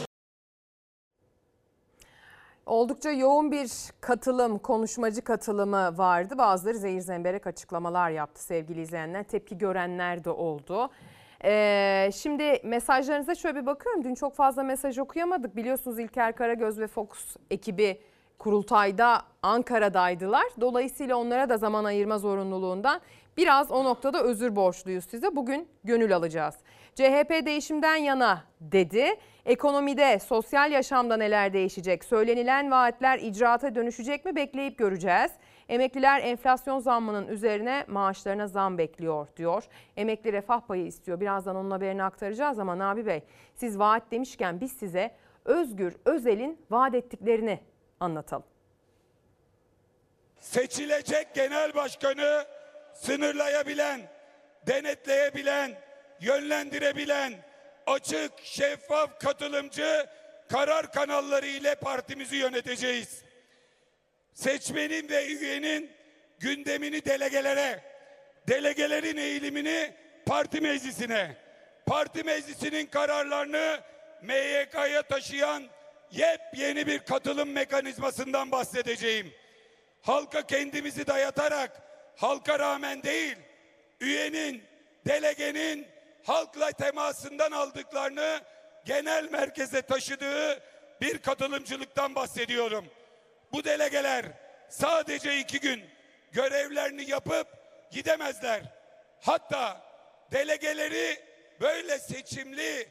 [SPEAKER 1] Oldukça yoğun bir katılım, konuşmacı katılımı vardı. Bazıları zehir zemberek açıklamalar yaptı sevgili izleyenler. Tepki görenler de oldu. Ee, şimdi mesajlarınıza şöyle bir bakıyorum. Dün çok fazla mesaj okuyamadık. Biliyorsunuz İlker Karagöz ve Fox ekibi kurultayda Ankara'daydılar. Dolayısıyla onlara da zaman ayırma zorunluluğundan biraz o noktada özür borçluyuz size. Bugün gönül alacağız. CHP değişimden yana dedi. Ekonomide, sosyal yaşamda neler değişecek? Söylenilen vaatler icraata dönüşecek mi bekleyip göreceğiz. Emekliler enflasyon zammının üzerine maaşlarına zam bekliyor diyor. Emekli refah payı istiyor. Birazdan onun haberini aktaracağız ama Nabi Bey siz vaat demişken biz size Özgür Özel'in vaat ettiklerini anlatalım.
[SPEAKER 2] Seçilecek genel başkanı sınırlayabilen, denetleyebilen, yönlendirebilen, açık, şeffaf, katılımcı karar kanalları ile partimizi yöneteceğiz. Seçmenin ve üyenin gündemini delegelere, delegelerin eğilimini parti meclisine, parti meclisinin kararlarını MYK'ya taşıyan yepyeni bir katılım mekanizmasından bahsedeceğim. Halka kendimizi dayatarak, halka rağmen değil, üyenin, delegenin halkla temasından aldıklarını genel merkeze taşıdığı bir katılımcılıktan bahsediyorum. Bu delegeler sadece iki gün görevlerini yapıp gidemezler. Hatta delegeleri böyle seçimli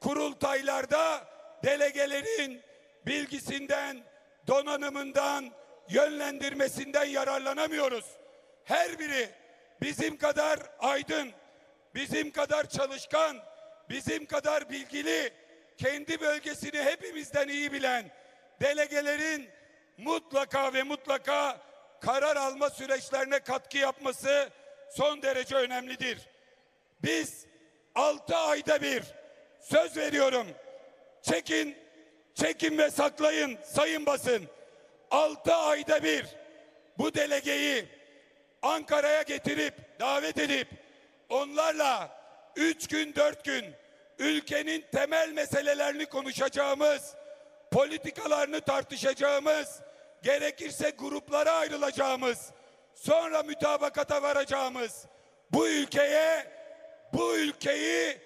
[SPEAKER 2] kurultaylarda delegelerin bilgisinden, donanımından, yönlendirmesinden yararlanamıyoruz. Her biri bizim kadar aydın, bizim kadar çalışkan, bizim kadar bilgili, kendi bölgesini hepimizden iyi bilen delegelerin mutlaka ve mutlaka karar alma süreçlerine katkı yapması son derece önemlidir. Biz 6 ayda bir söz veriyorum. Çekin, çekin ve saklayın sayın basın. 6 ayda bir bu delegeyi Ankara'ya getirip davet edip onlarla 3 gün 4 gün ülkenin temel meselelerini konuşacağımız, politikalarını tartışacağımız, gerekirse gruplara ayrılacağımız, sonra mütabakata varacağımız bu ülkeye, bu ülkeyi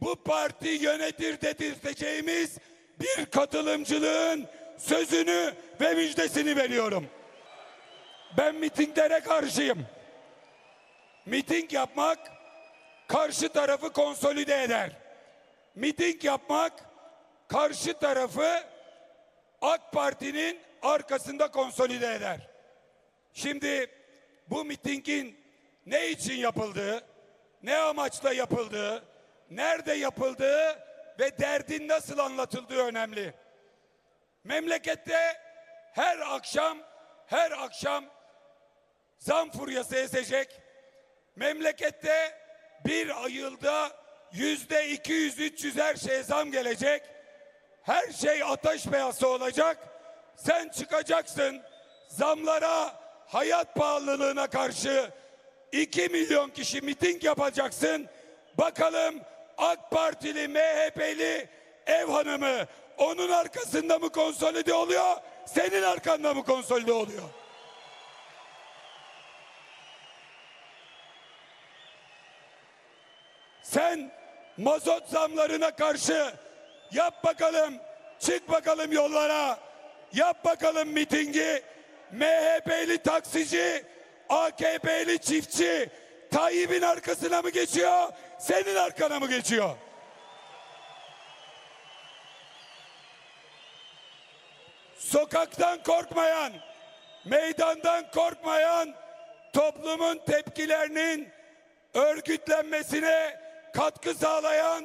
[SPEAKER 2] bu parti yönetir dedirteceğimiz bir katılımcılığın sözünü ve müjdesini veriyorum. Ben mitinglere karşıyım. Miting yapmak karşı tarafı konsolide eder. Miting yapmak karşı tarafı AK Parti'nin arkasında konsolide eder. Şimdi bu mitingin ne için yapıldığı, ne amaçla yapıldığı, nerede yapıldığı ve derdin nasıl anlatıldığı önemli. Memlekette her akşam her akşam zam furyası esecek. Memlekette bir ayılda yüzde 200-300 her şeye zam gelecek. Her şey ateş piyası olacak. Sen çıkacaksın zamlara, hayat pahalılığına karşı 2 milyon kişi miting yapacaksın. Bakalım AK Partili, MHP'li ev hanımı onun arkasında mı konsolide oluyor, senin arkanda mı konsolide oluyor? Sen mazot zamlarına karşı yap bakalım, çık bakalım yollara, yap bakalım mitingi. MHP'li taksici, AKP'li çiftçi Tayyip'in arkasına mı geçiyor, senin arkana mı geçiyor? Sokaktan korkmayan, meydandan korkmayan toplumun tepkilerinin örgütlenmesine katkı sağlayan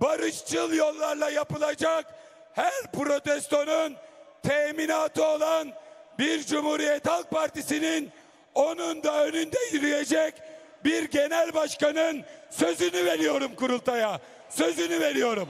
[SPEAKER 2] barışçıl yollarla yapılacak her protestonun teminatı olan bir Cumhuriyet Halk Partisi'nin onun da önünde yürüyecek bir genel başkanın sözünü veriyorum kurultaya. Sözünü veriyorum.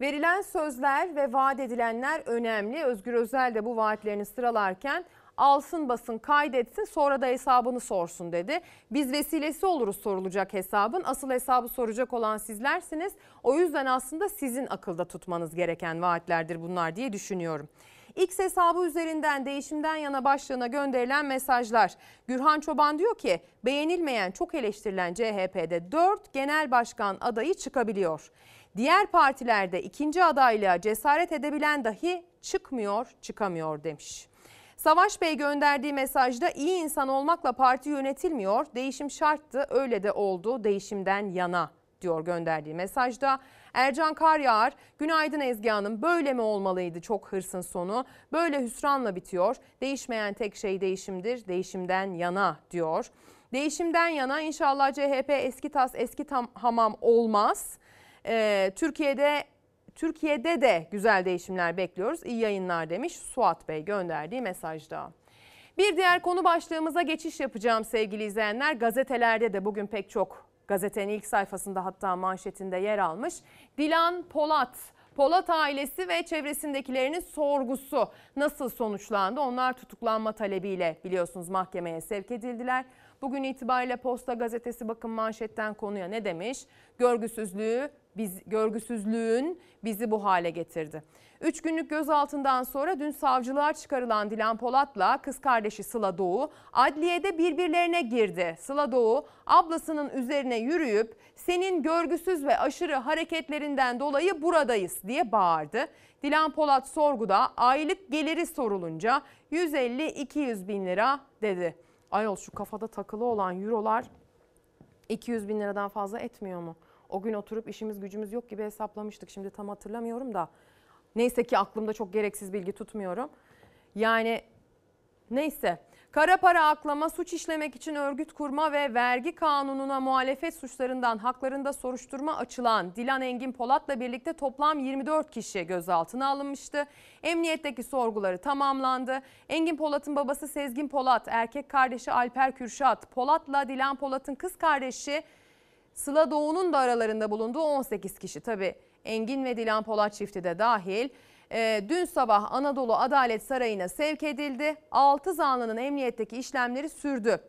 [SPEAKER 1] Verilen sözler ve vaat edilenler önemli. Özgür Özel de bu vaatlerini sıralarken alsın basın kaydetsin sonra da hesabını sorsun dedi. Biz vesilesi oluruz sorulacak hesabın. Asıl hesabı soracak olan sizlersiniz. O yüzden aslında sizin akılda tutmanız gereken vaatlerdir bunlar diye düşünüyorum. X hesabı üzerinden değişimden yana başlığına gönderilen mesajlar. Gürhan Çoban diyor ki beğenilmeyen çok eleştirilen CHP'de 4 genel başkan adayı çıkabiliyor. Diğer partilerde ikinci adaylığa cesaret edebilen dahi çıkmıyor, çıkamıyor demiş. Savaş Bey gönderdiği mesajda iyi insan olmakla parti yönetilmiyor. Değişim şarttı, öyle de oldu. Değişimden yana diyor gönderdiği mesajda. Ercan Karyağar, günaydın Ezgi Hanım böyle mi olmalıydı çok hırsın sonu? Böyle hüsranla bitiyor. Değişmeyen tek şey değişimdir, değişimden yana diyor. Değişimden yana inşallah CHP eski tas eski tam hamam olmaz. Ee, Türkiye'de Türkiye'de de güzel değişimler bekliyoruz. İyi yayınlar demiş Suat Bey gönderdiği mesajda. Bir diğer konu başlığımıza geçiş yapacağım sevgili izleyenler. Gazetelerde de bugün pek çok gazetenin ilk sayfasında hatta manşetinde yer almış. Dilan Polat Polat ailesi ve çevresindekilerinin sorgusu nasıl sonuçlandı? Onlar tutuklanma talebiyle biliyorsunuz mahkemeye sevk edildiler. Bugün itibariyle Posta Gazetesi bakın manşetten konuya ne demiş? Görgüsüzlüğü biz görgüsüzlüğün bizi bu hale getirdi. Üç günlük gözaltından sonra dün savcılığa çıkarılan Dilan Polat'la kız kardeşi Sıla Doğu adliyede birbirlerine girdi. Sıla Doğu ablasının üzerine yürüyüp senin görgüsüz ve aşırı hareketlerinden dolayı buradayız diye bağırdı. Dilan Polat sorguda aylık geliri sorulunca 150-200 bin lira dedi. Ayol şu kafada takılı olan eurolar 200 bin liradan fazla etmiyor mu? O gün oturup işimiz gücümüz yok gibi hesaplamıştık. Şimdi tam hatırlamıyorum da. Neyse ki aklımda çok gereksiz bilgi tutmuyorum. Yani neyse. Kara para aklama, suç işlemek için örgüt kurma ve vergi kanununa muhalefet suçlarından haklarında soruşturma açılan Dilan Engin Polat'la birlikte toplam 24 kişi gözaltına alınmıştı. Emniyetteki sorguları tamamlandı. Engin Polat'ın babası Sezgin Polat, erkek kardeşi Alper Kürşat, Polat'la Dilan Polat'ın kız kardeşi Sıla Doğu'nun da aralarında bulunduğu 18 kişi. Tabi Engin ve Dilan Polat çifti de dahil. E, dün sabah Anadolu Adalet Sarayı'na sevk edildi. 6 zanlının emniyetteki işlemleri sürdü.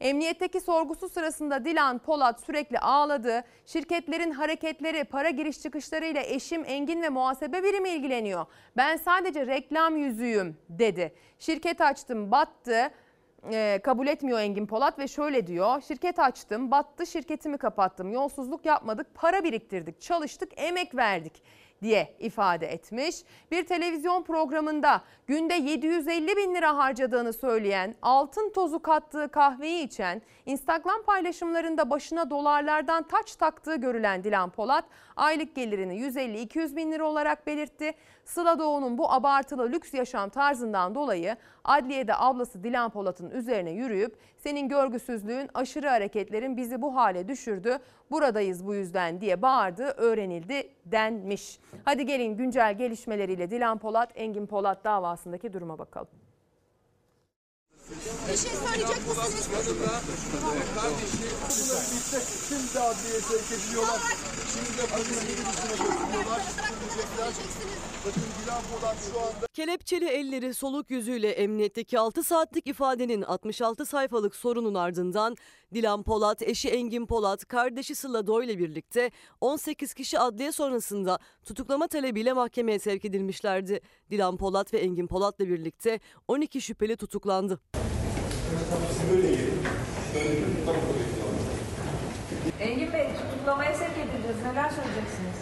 [SPEAKER 1] Emniyetteki sorgusu sırasında Dilan Polat sürekli ağladı. Şirketlerin hareketleri, para giriş çıkışlarıyla eşim Engin ve muhasebe birimi ilgileniyor. Ben sadece reklam yüzüğüm dedi. Şirket açtım battı e, kabul etmiyor Engin Polat ve şöyle diyor. Şirket açtım, battı şirketimi kapattım. Yolsuzluk yapmadık, para biriktirdik, çalıştık, emek verdik. diye ifade etmiş. Bir televizyon programında günde 750 bin lira harcadığını söyleyen, altın tozu kattığı kahveyi içen, Instagram paylaşımlarında başına dolarlardan taç taktığı görülen Dilan Polat, aylık gelirini 150-200 bin lira olarak belirtti. Sıla Doğu'nun bu abartılı lüks yaşam tarzından dolayı adliyede ablası Dilan Polat'ın üzerine yürüyüp senin görgüsüzlüğün, aşırı hareketlerin bizi bu hale düşürdü. Buradayız bu yüzden diye bağırdığı öğrenildi denmiş. Hadi gelin güncel gelişmeleriyle Dilan Polat, Engin Polat davasındaki duruma bakalım.
[SPEAKER 16] Bir şey söyleyecek misiniz?
[SPEAKER 7] Şimdi adliyeye sevk ediliyorlar. Şimdi de polis minibüsüne götürüyorlar. Bakın
[SPEAKER 6] Kelepçeli elleri soluk yüzüyle emniyetteki 6 saatlik ifadenin 66 sayfalık sorunun ardından Dilan Polat, eşi Engin Polat, kardeşi Sıla Doğu ile birlikte 18 kişi adliye sonrasında tutuklama talebiyle mahkemeye sevk edilmişlerdi. Dilan Polat ve Engin Polat'la birlikte 12 şüpheli tutuklandı.
[SPEAKER 17] Engin Bey tutuklamaya sevk edileceğiz. Neler söyleyeceksiniz?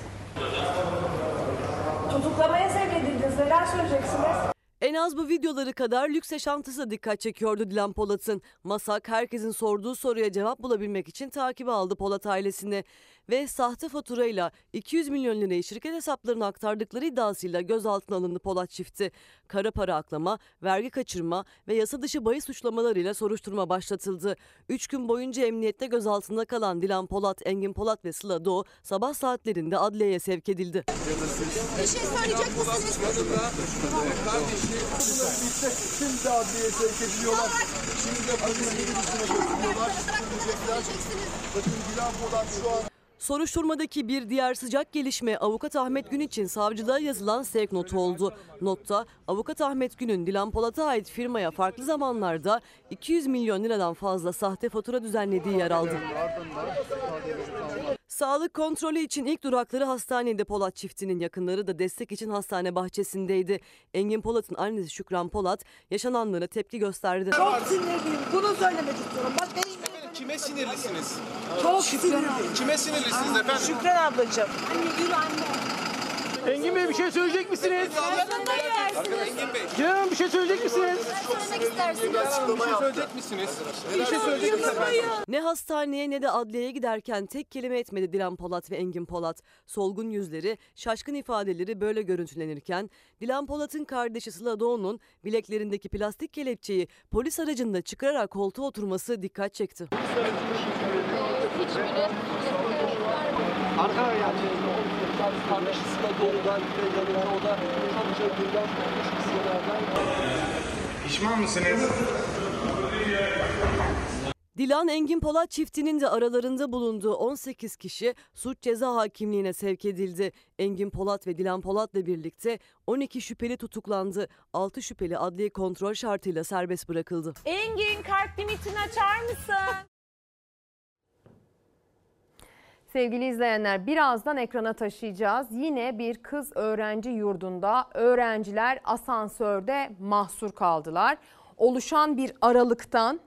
[SPEAKER 17] Tutuklamaya sevk edileceğiz. Neler söyleyeceksiniz?
[SPEAKER 6] En az bu videoları kadar lüks yaşantısı da dikkat çekiyordu Dilan Polat'ın. Masak herkesin sorduğu soruya cevap bulabilmek için takibe aldı Polat ailesini. Ve sahte faturayla 200 milyon lirayı şirket hesaplarına aktardıkları iddiasıyla gözaltına alındı Polat çifti. Kara para aklama, vergi kaçırma ve yasa dışı bahis suçlamalarıyla soruşturma başlatıldı. 3 gün boyunca emniyette gözaltında kalan Dilan Polat, Engin Polat ve Sıla Doğu sabah saatlerinde adliyeye sevk edildi.
[SPEAKER 16] Bir şey söyleyecek misiniz?
[SPEAKER 7] Şimdi de adliyeye sevk ediliyorlar. Şimdi de polis minibüsüne götürüyorlar. Bakın Dilan Polat şu an
[SPEAKER 6] Soruşturmadaki bir diğer sıcak gelişme avukat Ahmet Gün için savcılığa yazılan sevk notu oldu. Notta avukat Ahmet Gün'ün Dilan Polat'a ait firmaya farklı zamanlarda 200 milyon liradan fazla sahte fatura düzenlediği yer aldı. Sağlık kontrolü için ilk durakları hastanede Polat çiftinin yakınları da destek için hastane bahçesindeydi. Engin Polat'ın annesi Şükran Polat yaşananlara tepki gösterdi.
[SPEAKER 18] Çok sinirliyim. Bunu söylemek istiyorum. Başka hiçbir
[SPEAKER 19] Kime sinirlisiniz?
[SPEAKER 18] Çok sinirliyim.
[SPEAKER 19] Kime sinirlisiniz efendim?
[SPEAKER 18] Şükran ablacığım.
[SPEAKER 16] Anne yürü anne.
[SPEAKER 12] Engin Bey bir şey söyleyecek misiniz?
[SPEAKER 19] Engin Bey.
[SPEAKER 12] Canım bir şey söyleyecek misiniz?
[SPEAKER 16] Söylemek istersiniz.
[SPEAKER 19] Bir şey söyleyecek misiniz? Bir şey söyleyecek misiniz efendim?
[SPEAKER 6] Ne hastaneye ne de adliyeye giderken tek kelime etmedi Dilan Polat ve Engin Polat. Solgun yüzleri, şaşkın ifadeleri böyle görüntülenirken Dilan Polat'ın kardeşi Sıla Doğu'nun bileklerindeki plastik kelepçeyi polis aracında çıkararak koltuğa oturması dikkat çekti.
[SPEAKER 19] Arka yani kardeşi Sıla Doğu'dan ve yanında o da çok çılgından korkmuş hisselerden.
[SPEAKER 20] Pişman mısınız?
[SPEAKER 6] Dilan Engin Polat çiftinin de aralarında bulunduğu 18 kişi suç ceza hakimliğine sevk edildi. Engin Polat ve Dilan Polat'la birlikte 12 şüpheli tutuklandı. 6 şüpheli adliye kontrol şartıyla serbest bırakıldı.
[SPEAKER 11] Engin kart limitini açar mısın?
[SPEAKER 1] Sevgili izleyenler birazdan ekrana taşıyacağız. Yine bir kız öğrenci yurdunda öğrenciler asansörde mahsur kaldılar. Oluşan bir aralıktan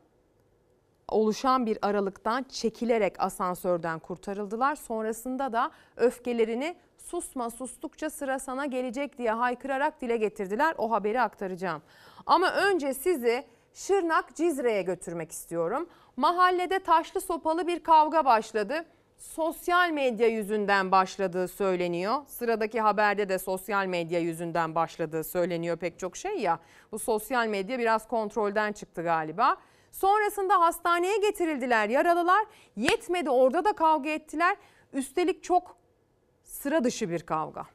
[SPEAKER 1] oluşan bir aralıktan çekilerek asansörden kurtarıldılar. Sonrasında da öfkelerini susma sustukça sıra sana gelecek diye haykırarak dile getirdiler. O haberi aktaracağım. Ama önce sizi Şırnak Cizre'ye götürmek istiyorum. Mahallede taşlı sopalı bir kavga başladı sosyal medya yüzünden başladığı söyleniyor. Sıradaki haberde de sosyal medya yüzünden başladığı söyleniyor pek çok şey ya. Bu sosyal medya biraz kontrolden çıktı galiba. Sonrasında hastaneye getirildiler yaralılar. Yetmedi orada da kavga ettiler. Üstelik çok sıra dışı bir kavga.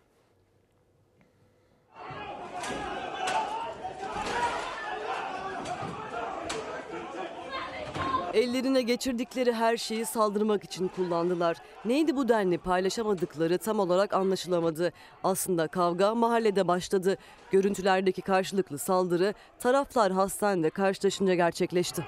[SPEAKER 6] Ellerine geçirdikleri her şeyi saldırmak için kullandılar. Neydi bu denli paylaşamadıkları tam olarak anlaşılamadı. Aslında kavga mahallede başladı. Görüntülerdeki karşılıklı saldırı taraflar hastanede karşılaşınca gerçekleşti.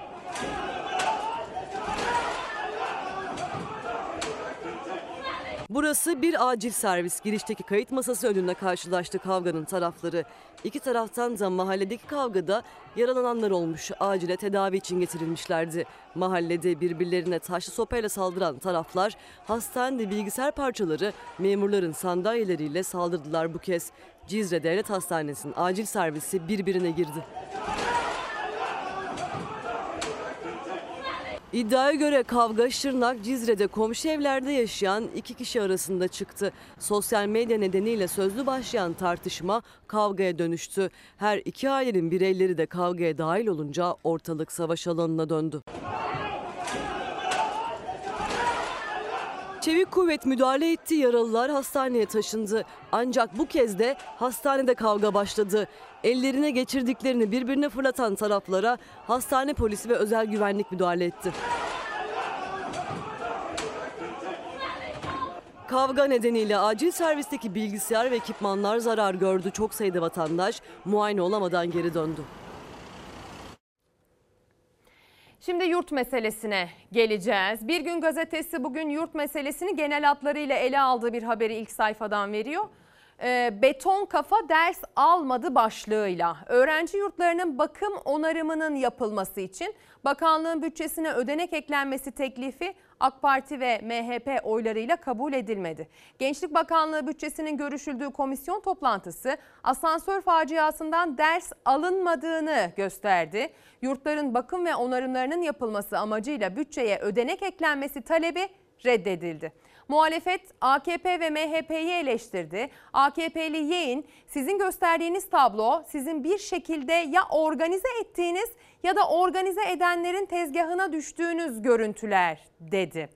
[SPEAKER 6] Burası bir acil servis. Girişteki kayıt masası önünde karşılaştı kavganın tarafları. İki taraftan da mahalledeki kavgada yaralananlar olmuş. Acile tedavi için getirilmişlerdi. Mahallede birbirlerine taşlı sopayla saldıran taraflar hastanede bilgisayar parçaları memurların sandalyeleriyle saldırdılar bu kez. Cizre Devlet Hastanesi'nin acil servisi birbirine girdi. İddiaya göre kavga Şırnak Cizre'de komşu evlerde yaşayan iki kişi arasında çıktı. Sosyal medya nedeniyle sözlü başlayan tartışma kavgaya dönüştü. Her iki ailenin bireyleri de kavgaya dahil olunca ortalık savaş alanına döndü. Çevik kuvvet müdahale etti, yaralılar hastaneye taşındı. Ancak bu kez de hastanede kavga başladı. Ellerine geçirdiklerini birbirine fırlatan taraflara hastane polisi ve özel güvenlik müdahale etti. Kavga nedeniyle acil servisteki bilgisayar ve ekipmanlar zarar gördü. Çok sayıda vatandaş muayene olamadan geri döndü.
[SPEAKER 1] Şimdi yurt meselesine geleceğiz. Bir gün gazetesi bugün yurt meselesini genel hatlarıyla ele aldığı bir haberi ilk sayfadan veriyor. E, beton kafa ders almadı başlığıyla öğrenci yurtlarının bakım onarımının yapılması için bakanlığın bütçesine ödenek eklenmesi teklifi AK Parti ve MHP oylarıyla kabul edilmedi. Gençlik Bakanlığı bütçesinin görüşüldüğü komisyon toplantısı asansör faciasından ders alınmadığını gösterdi. Yurtların bakım ve onarımlarının yapılması amacıyla bütçeye ödenek eklenmesi talebi reddedildi. Muhalefet AKP ve MHP'yi eleştirdi. AKP'li Yeğin sizin gösterdiğiniz tablo sizin bir şekilde ya organize ettiğiniz ya da organize edenlerin tezgahına düştüğünüz görüntüler dedi.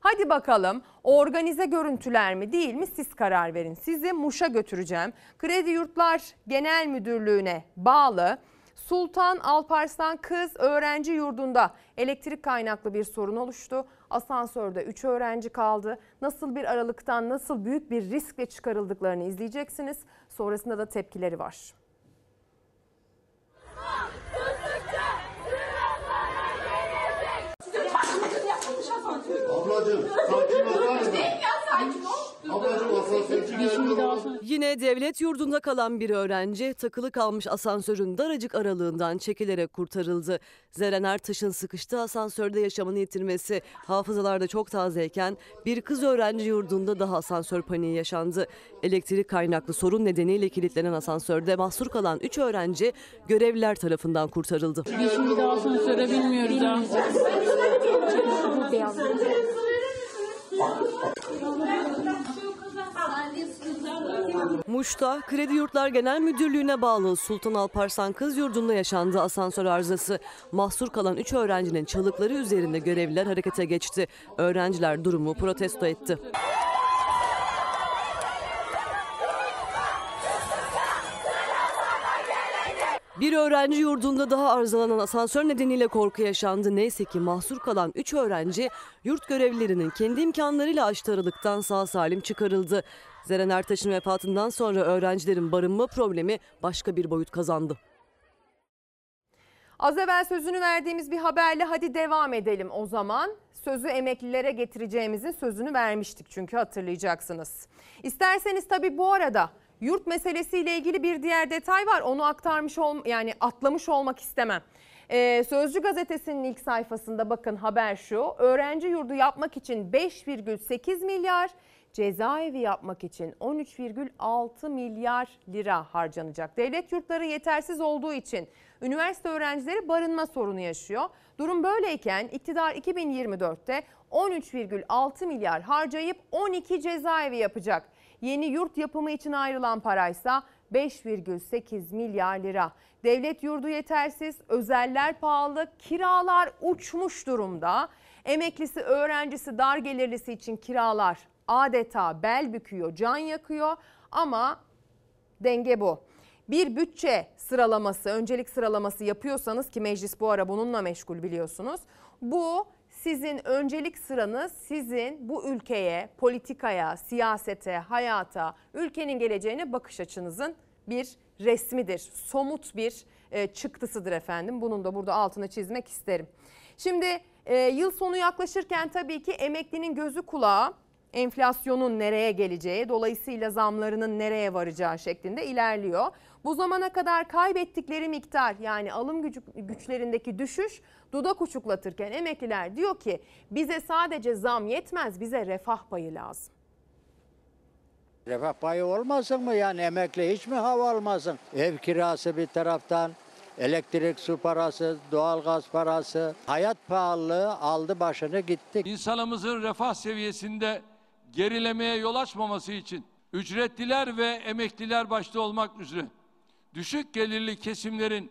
[SPEAKER 1] Hadi bakalım organize görüntüler mi değil mi siz karar verin. Sizi Muş'a götüreceğim. Kredi Yurtlar Genel Müdürlüğü'ne bağlı Sultan Alparslan Kız Öğrenci Yurdu'nda elektrik kaynaklı bir sorun oluştu. Asansörde 3 öğrenci kaldı. Nasıl bir aralıktan nasıl büyük bir riskle çıkarıldıklarını izleyeceksiniz. Sonrasında da tepkileri var.
[SPEAKER 7] Ablacığım sakin ol. Ablacığım asansörcü
[SPEAKER 6] Yine devlet yurdunda kalan bir öğrenci takılı kalmış asansörün daracık aralığından çekilerek kurtarıldı. Zeren Ertaş'ın sıkıştığı asansörde yaşamını yitirmesi hafızalarda çok tazeyken bir kız öğrenci yurdunda daha asansör paniği yaşandı. Elektrik kaynaklı sorun nedeniyle kilitlenen asansörde mahsur kalan 3 öğrenci görevliler tarafından kurtarıldı.
[SPEAKER 21] Biz şimdi de asansöre binmiyoruz ha.
[SPEAKER 6] Muş'ta Kredi Yurtlar Genel Müdürlüğü'ne bağlı Sultan Alparslan Kız Yurdu'nda yaşandı asansör arızası. Mahsur kalan 3 öğrencinin çalıkları üzerinde görevliler harekete geçti. Öğrenciler durumu protesto etti. Bir öğrenci yurdunda daha arızalanan asansör nedeniyle korku yaşandı. Neyse ki mahsur kalan 3 öğrenci yurt görevlilerinin kendi imkanlarıyla açtığı aralıktan sağ salim çıkarıldı. Zeren Ertaş'ın vefatından sonra öğrencilerin barınma problemi başka bir boyut kazandı.
[SPEAKER 1] Az evvel sözünü verdiğimiz bir haberle hadi devam edelim o zaman. Sözü emeklilere getireceğimizin sözünü vermiştik çünkü hatırlayacaksınız. İsterseniz tabii bu arada yurt meselesiyle ilgili bir diğer detay var. Onu aktarmış ol yani atlamış olmak istemem. Ee, Sözcü gazetesinin ilk sayfasında bakın haber şu. Öğrenci yurdu yapmak için 5,8 milyar, cezaevi yapmak için 13,6 milyar lira harcanacak. Devlet yurtları yetersiz olduğu için üniversite öğrencileri barınma sorunu yaşıyor. Durum böyleyken iktidar 2024'te 13,6 milyar harcayıp 12 cezaevi yapacak. Yeni yurt yapımı için ayrılan paraysa 5,8 milyar lira. Devlet yurdu yetersiz, özeller pahalı, kiralar uçmuş durumda. Emeklisi, öğrencisi, dar gelirlisi için kiralar adeta bel büküyor, can yakıyor ama denge bu. Bir bütçe sıralaması, öncelik sıralaması yapıyorsanız ki meclis bu ara bununla meşgul biliyorsunuz. Bu sizin öncelik sıranız sizin bu ülkeye, politikaya, siyasete, hayata, ülkenin geleceğine bakış açınızın bir resmidir. Somut bir e, çıktısıdır efendim. Bunun da burada altını çizmek isterim. Şimdi e, yıl sonu yaklaşırken tabii ki emeklinin gözü kulağı enflasyonun nereye geleceği, dolayısıyla zamlarının nereye varacağı şeklinde ilerliyor. Bu zamana kadar kaybettikleri miktar yani alım gücü, güçlerindeki düşüş dudak uçuklatırken emekliler diyor ki bize sadece zam yetmez bize refah payı lazım.
[SPEAKER 22] Refah payı olmasın mı yani emekli hiç mi hava almasın? Ev kirası bir taraftan, elektrik su parası, doğalgaz parası, hayat pahalılığı aldı başını gitti.
[SPEAKER 5] İnsanımızın refah seviyesinde gerilemeye yol açmaması için ücretliler ve emekliler başta olmak üzere düşük gelirli kesimlerin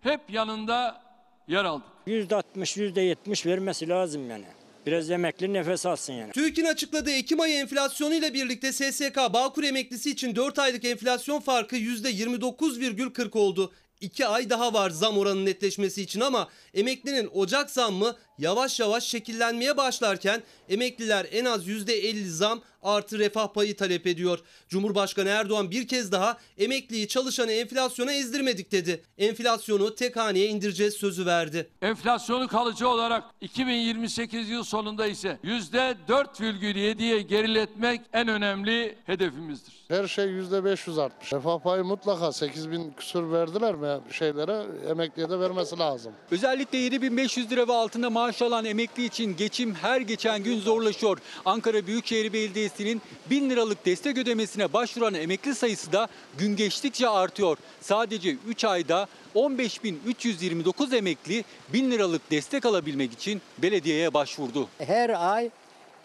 [SPEAKER 5] hep yanında yer aldık.
[SPEAKER 23] %60, %70 vermesi lazım yani. Biraz emekli nefes alsın yani.
[SPEAKER 24] TÜİK'in açıkladığı Ekim ayı enflasyonu ile birlikte SSK Bağkur emeklisi için 4 aylık enflasyon farkı %29,40 oldu. 2 ay daha var zam oranının netleşmesi için ama emeklinin Ocak zammı yavaş yavaş şekillenmeye başlarken emekliler en az %50 zam artı refah payı talep ediyor. Cumhurbaşkanı Erdoğan bir kez daha emekliyi çalışanı enflasyona ezdirmedik dedi. Enflasyonu tek haneye indireceğiz sözü verdi.
[SPEAKER 5] Enflasyonu kalıcı olarak 2028 yıl sonunda ise %4,7'ye geriletmek en önemli hedefimizdir.
[SPEAKER 7] Her şey yüzde 500 artmış. Refah payı mutlaka 8 bin küsur verdiler mi şeylere emekliye de vermesi lazım.
[SPEAKER 25] Özellikle 7500 lira ve altında maaş alan emekli için geçim her geçen gün zorlaşıyor. Ankara Büyükşehir Belediyesi'nin 1000 liralık destek ödemesine başvuran emekli sayısı da gün geçtikçe artıyor. Sadece 3 ayda 15.329 emekli 1000 liralık destek alabilmek için belediyeye başvurdu.
[SPEAKER 22] Her ay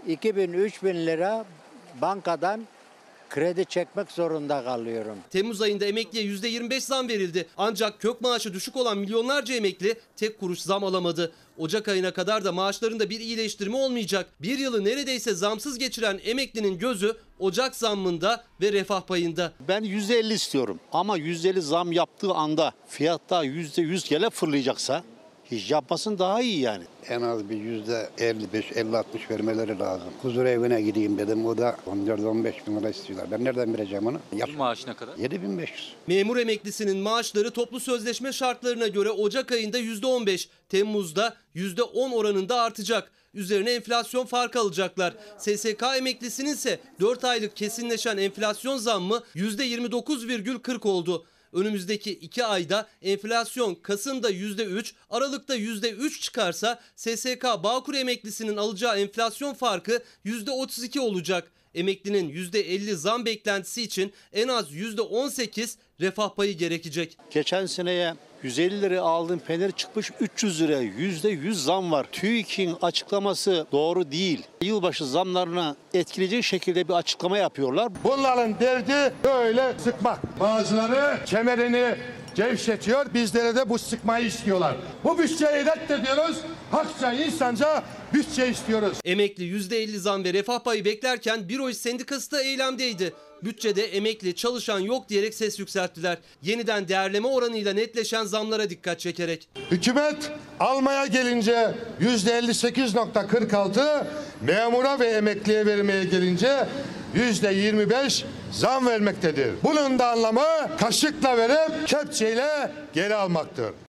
[SPEAKER 22] 2000-3000 lira bankadan kredi çekmek zorunda kalıyorum.
[SPEAKER 24] Temmuz ayında emekliye %25 zam verildi. Ancak kök maaşı düşük olan milyonlarca emekli tek kuruş zam alamadı. Ocak ayına kadar da maaşlarında bir iyileştirme olmayacak. Bir yılı neredeyse zamsız geçiren emeklinin gözü Ocak zammında ve refah payında.
[SPEAKER 26] Ben %50 istiyorum ama %50 zam yaptığı anda fiyatta %100 gele fırlayacaksa hiç yapmasın daha iyi yani.
[SPEAKER 27] En az bir yüzde 55-50-60 vermeleri lazım. Huzur evine gideyim dedim. O da 14-15 bin lira istiyorlar. Ben nereden vereceğim onu? Yap.
[SPEAKER 25] Maaş ne kadar?
[SPEAKER 27] 7500.
[SPEAKER 24] Memur emeklisinin maaşları toplu sözleşme şartlarına göre Ocak ayında %15, Temmuz'da %10 oranında artacak. Üzerine enflasyon farkı alacaklar. SSK emeklisinin ise 4 aylık kesinleşen enflasyon zammı %29,40 oldu. Önümüzdeki 2 ayda enflasyon Kasım'da %3, Aralık'ta %3 çıkarsa SSK Bağkur emeklisinin alacağı enflasyon farkı %32 olacak. Emeklinin %50 zam beklentisi için en az %18 refah payı gerekecek.
[SPEAKER 26] Geçen seneye 150 lira aldığım peynir çıkmış 300 liraya %100 zam var. TÜİK'in açıklaması doğru değil. Yılbaşı zamlarına etkileyecek şekilde bir açıklama yapıyorlar.
[SPEAKER 7] Bunların derdi böyle sıkmak. Bazıları kemerini gevşetiyor. Bizlere de bu sıkmayı istiyorlar. Bu bütçeyi reddediyoruz. Hakça insanca bütçe istiyoruz.
[SPEAKER 24] Emekli %50 zam ve refah payı beklerken Büro İş Sendikası da eylemdeydi. Bütçede emekli çalışan yok diyerek ses yükselttiler. Yeniden değerleme oranıyla netleşen zamlara dikkat çekerek.
[SPEAKER 7] Hükümet almaya gelince yüzde 58.46, memura ve emekliye vermeye gelince yüzde 25 zam vermektedir. Bunun da anlamı kaşıkla verip kepçeyle geri almaktır.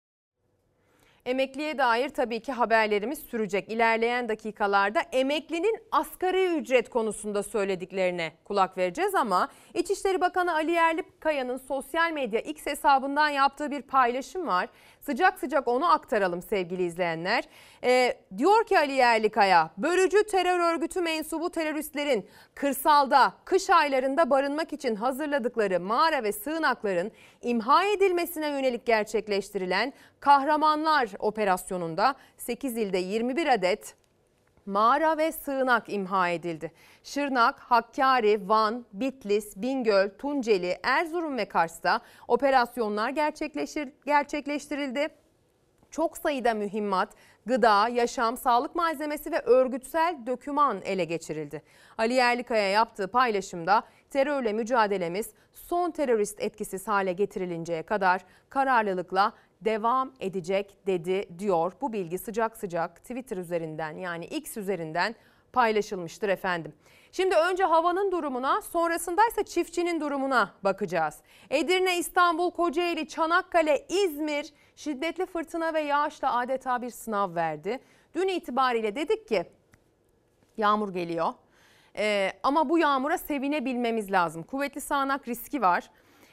[SPEAKER 1] Emekliye dair tabii ki haberlerimiz sürecek. İlerleyen dakikalarda emeklinin asgari ücret konusunda söylediklerine kulak vereceğiz ama İçişleri Bakanı Ali Yerlikaya'nın sosyal medya X hesabından yaptığı bir paylaşım var. Sıcak sıcak onu aktaralım sevgili izleyenler. Ee, diyor ki Ali Yerlikaya, bölücü terör örgütü mensubu teröristlerin kırsalda, kış aylarında barınmak için hazırladıkları mağara ve sığınakların imha edilmesine yönelik gerçekleştirilen Kahramanlar operasyonunda 8 ilde 21 adet mağara ve sığınak imha edildi. Şırnak, Hakkari, Van, Bitlis, Bingöl, Tunceli, Erzurum ve Kars'ta operasyonlar gerçekleştirildi. Çok sayıda mühimmat, gıda, yaşam, sağlık malzemesi ve örgütsel döküman ele geçirildi. Ali Yerlikaya yaptığı paylaşımda terörle mücadelemiz son terörist etkisiz hale getirilinceye kadar kararlılıkla devam edecek dedi diyor. Bu bilgi sıcak sıcak Twitter üzerinden yani X üzerinden paylaşılmıştır efendim. Şimdi önce havanın durumuna sonrasındaysa çiftçinin durumuna bakacağız. Edirne, İstanbul, Kocaeli, Çanakkale, İzmir şiddetli fırtına ve yağışla adeta bir sınav verdi. Dün itibariyle dedik ki yağmur geliyor. Ee, ama bu yağmura sevinebilmemiz lazım. Kuvvetli sağanak riski var.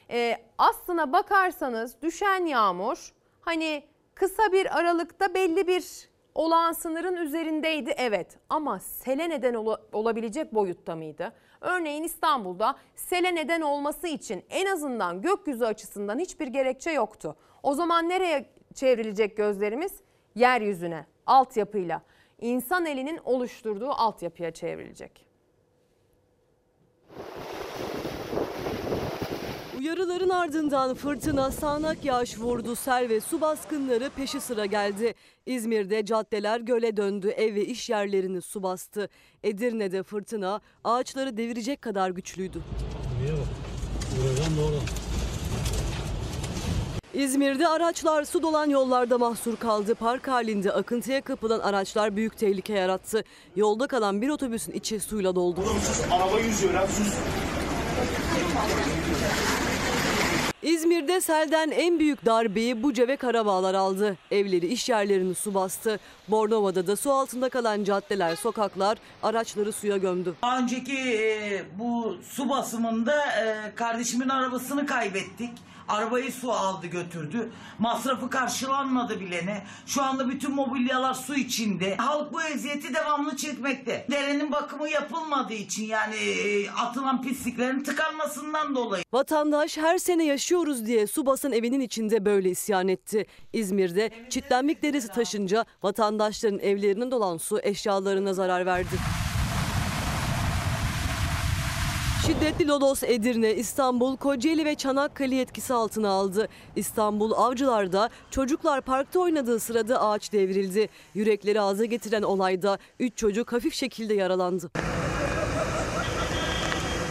[SPEAKER 1] Ee, aslına bakarsanız düşen yağmur hani kısa bir aralıkta belli bir olağan sınırın üzerindeydi evet ama sele neden ola- olabilecek boyutta mıydı? Örneğin İstanbul'da sele neden olması için en azından gökyüzü açısından hiçbir gerekçe yoktu. O zaman nereye çevrilecek gözlerimiz? Yeryüzüne, altyapıyla. İnsan elinin oluşturduğu altyapıya çevrilecek.
[SPEAKER 6] Uyarıların ardından fırtına sağanak yağış vurdu. Sel ve su baskınları peşi sıra geldi. İzmir'de caddeler göle döndü. Ev ve iş yerlerini su bastı. Edirne'de fırtına ağaçları devirecek kadar güçlüydü. İzmir'de araçlar su dolan yollarda mahsur kaldı. Park halinde akıntıya kapılan araçlar büyük tehlike yarattı. Yolda kalan bir otobüsün içi suyla doldu.
[SPEAKER 12] Araba yüzüyor lan sus.
[SPEAKER 6] İzmir'de selden en büyük darbeyi Buca ve Karabağlar aldı. Evleri, iş yerlerini su bastı. Bornova'da da su altında kalan caddeler, sokaklar araçları suya gömdü.
[SPEAKER 28] Daha önceki e, bu su basımında e, kardeşimin arabasını kaybettik. Arabayı su aldı götürdü. Masrafı karşılanmadı bile ne. Şu anda bütün mobilyalar su içinde. Halk bu eziyeti devamlı çekmekte. Derenin bakımı yapılmadığı için yani e, atılan pisliklerin tıkanmasından dolayı.
[SPEAKER 6] Vatandaş her sene yaşıyoruz diye su basan evinin içinde böyle isyan etti. İzmir'de çitlenmek derisi taşınca vatandaşların evlerine dolan su eşyalarına zarar verdi. Şiddetli lodos Edirne, İstanbul, Kocaeli ve Çanakkale etkisi altına aldı. İstanbul Avcılar'da çocuklar parkta oynadığı sırada ağaç devrildi. Yürekleri ağza getiren olayda 3 çocuk hafif şekilde yaralandı.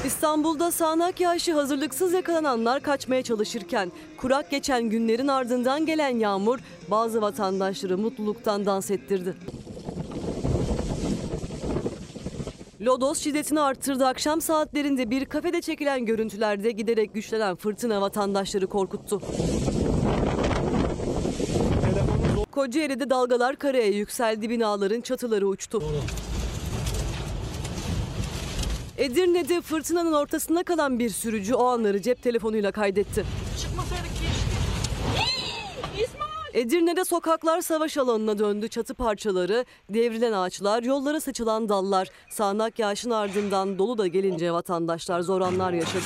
[SPEAKER 6] İstanbul'da sağanak yağışı hazırlıksız yakalananlar kaçmaya çalışırken kurak geçen günlerin ardından gelen yağmur bazı vatandaşları mutluluktan dans ettirdi. Lodos şiddetini arttırdı. Akşam saatlerinde bir kafede çekilen görüntülerde giderek güçlenen fırtına vatandaşları korkuttu. Kocaeli'de dalgalar karaya yükseldi. Binaların çatıları uçtu. Edirne'de fırtınanın ortasında kalan bir sürücü o anları cep telefonuyla kaydetti. Edirne'de sokaklar savaş alanına döndü. Çatı parçaları, devrilen ağaçlar, yollara saçılan dallar. Sağanak yağışın ardından dolu da gelince vatandaşlar zor anlar yaşadı.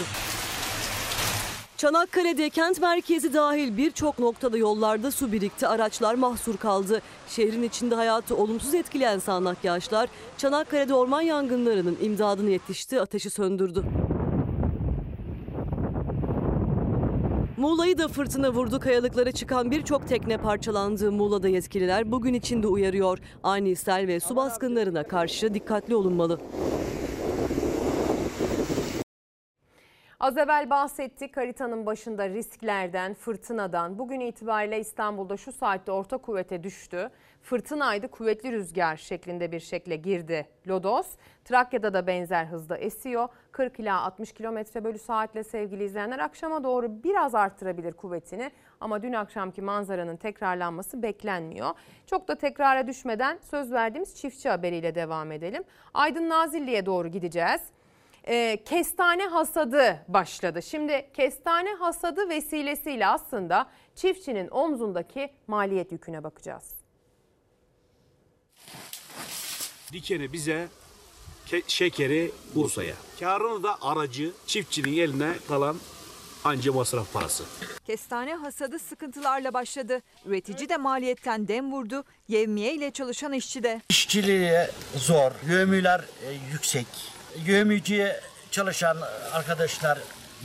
[SPEAKER 6] Çanakkale'de kent merkezi dahil birçok noktada yollarda su birikti, araçlar mahsur kaldı. Şehrin içinde hayatı olumsuz etkileyen sağanak yağışlar Çanakkale'de orman yangınlarının imdadını yetişti, ateşi söndürdü. Muğla'yı da fırtına vurdu. Kayalıklara çıkan birçok tekne parçalandı. Muğla'da yetkililer bugün içinde uyarıyor. Ani sel ve su baskınlarına karşı dikkatli olunmalı.
[SPEAKER 1] Az evvel bahsettik haritanın başında risklerden, fırtınadan. Bugün itibariyle İstanbul'da şu saatte orta kuvvete düştü. Fırtınaydı, kuvvetli rüzgar şeklinde bir şekle girdi Lodos. Trakya'da da benzer hızda esiyor. 40 ila 60 kilometre bölü saatle sevgili izleyenler akşama doğru biraz arttırabilir kuvvetini. Ama dün akşamki manzaranın tekrarlanması beklenmiyor. Çok da tekrara düşmeden söz verdiğimiz çiftçi haberiyle devam edelim. Aydın Nazilli'ye doğru gideceğiz e, kestane hasadı başladı. Şimdi kestane hasadı vesilesiyle aslında çiftçinin omzundaki maliyet yüküne bakacağız.
[SPEAKER 29] Dikeni bize, ke- şekeri Bursa'ya. Karını da aracı çiftçinin eline kalan anca masraf parası.
[SPEAKER 30] Kestane hasadı sıkıntılarla başladı. Üretici de maliyetten dem vurdu. Yevmiye ile çalışan işçi de.
[SPEAKER 31] İşçiliği zor, yövmüler e, yüksek. Yövmücüye çalışan arkadaşlar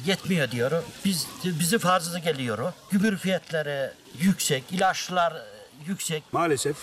[SPEAKER 31] yetmiyor diyor. Biz bizi fazla geliyor. Gübre fiyatları yüksek, ilaçlar yüksek.
[SPEAKER 29] Maalesef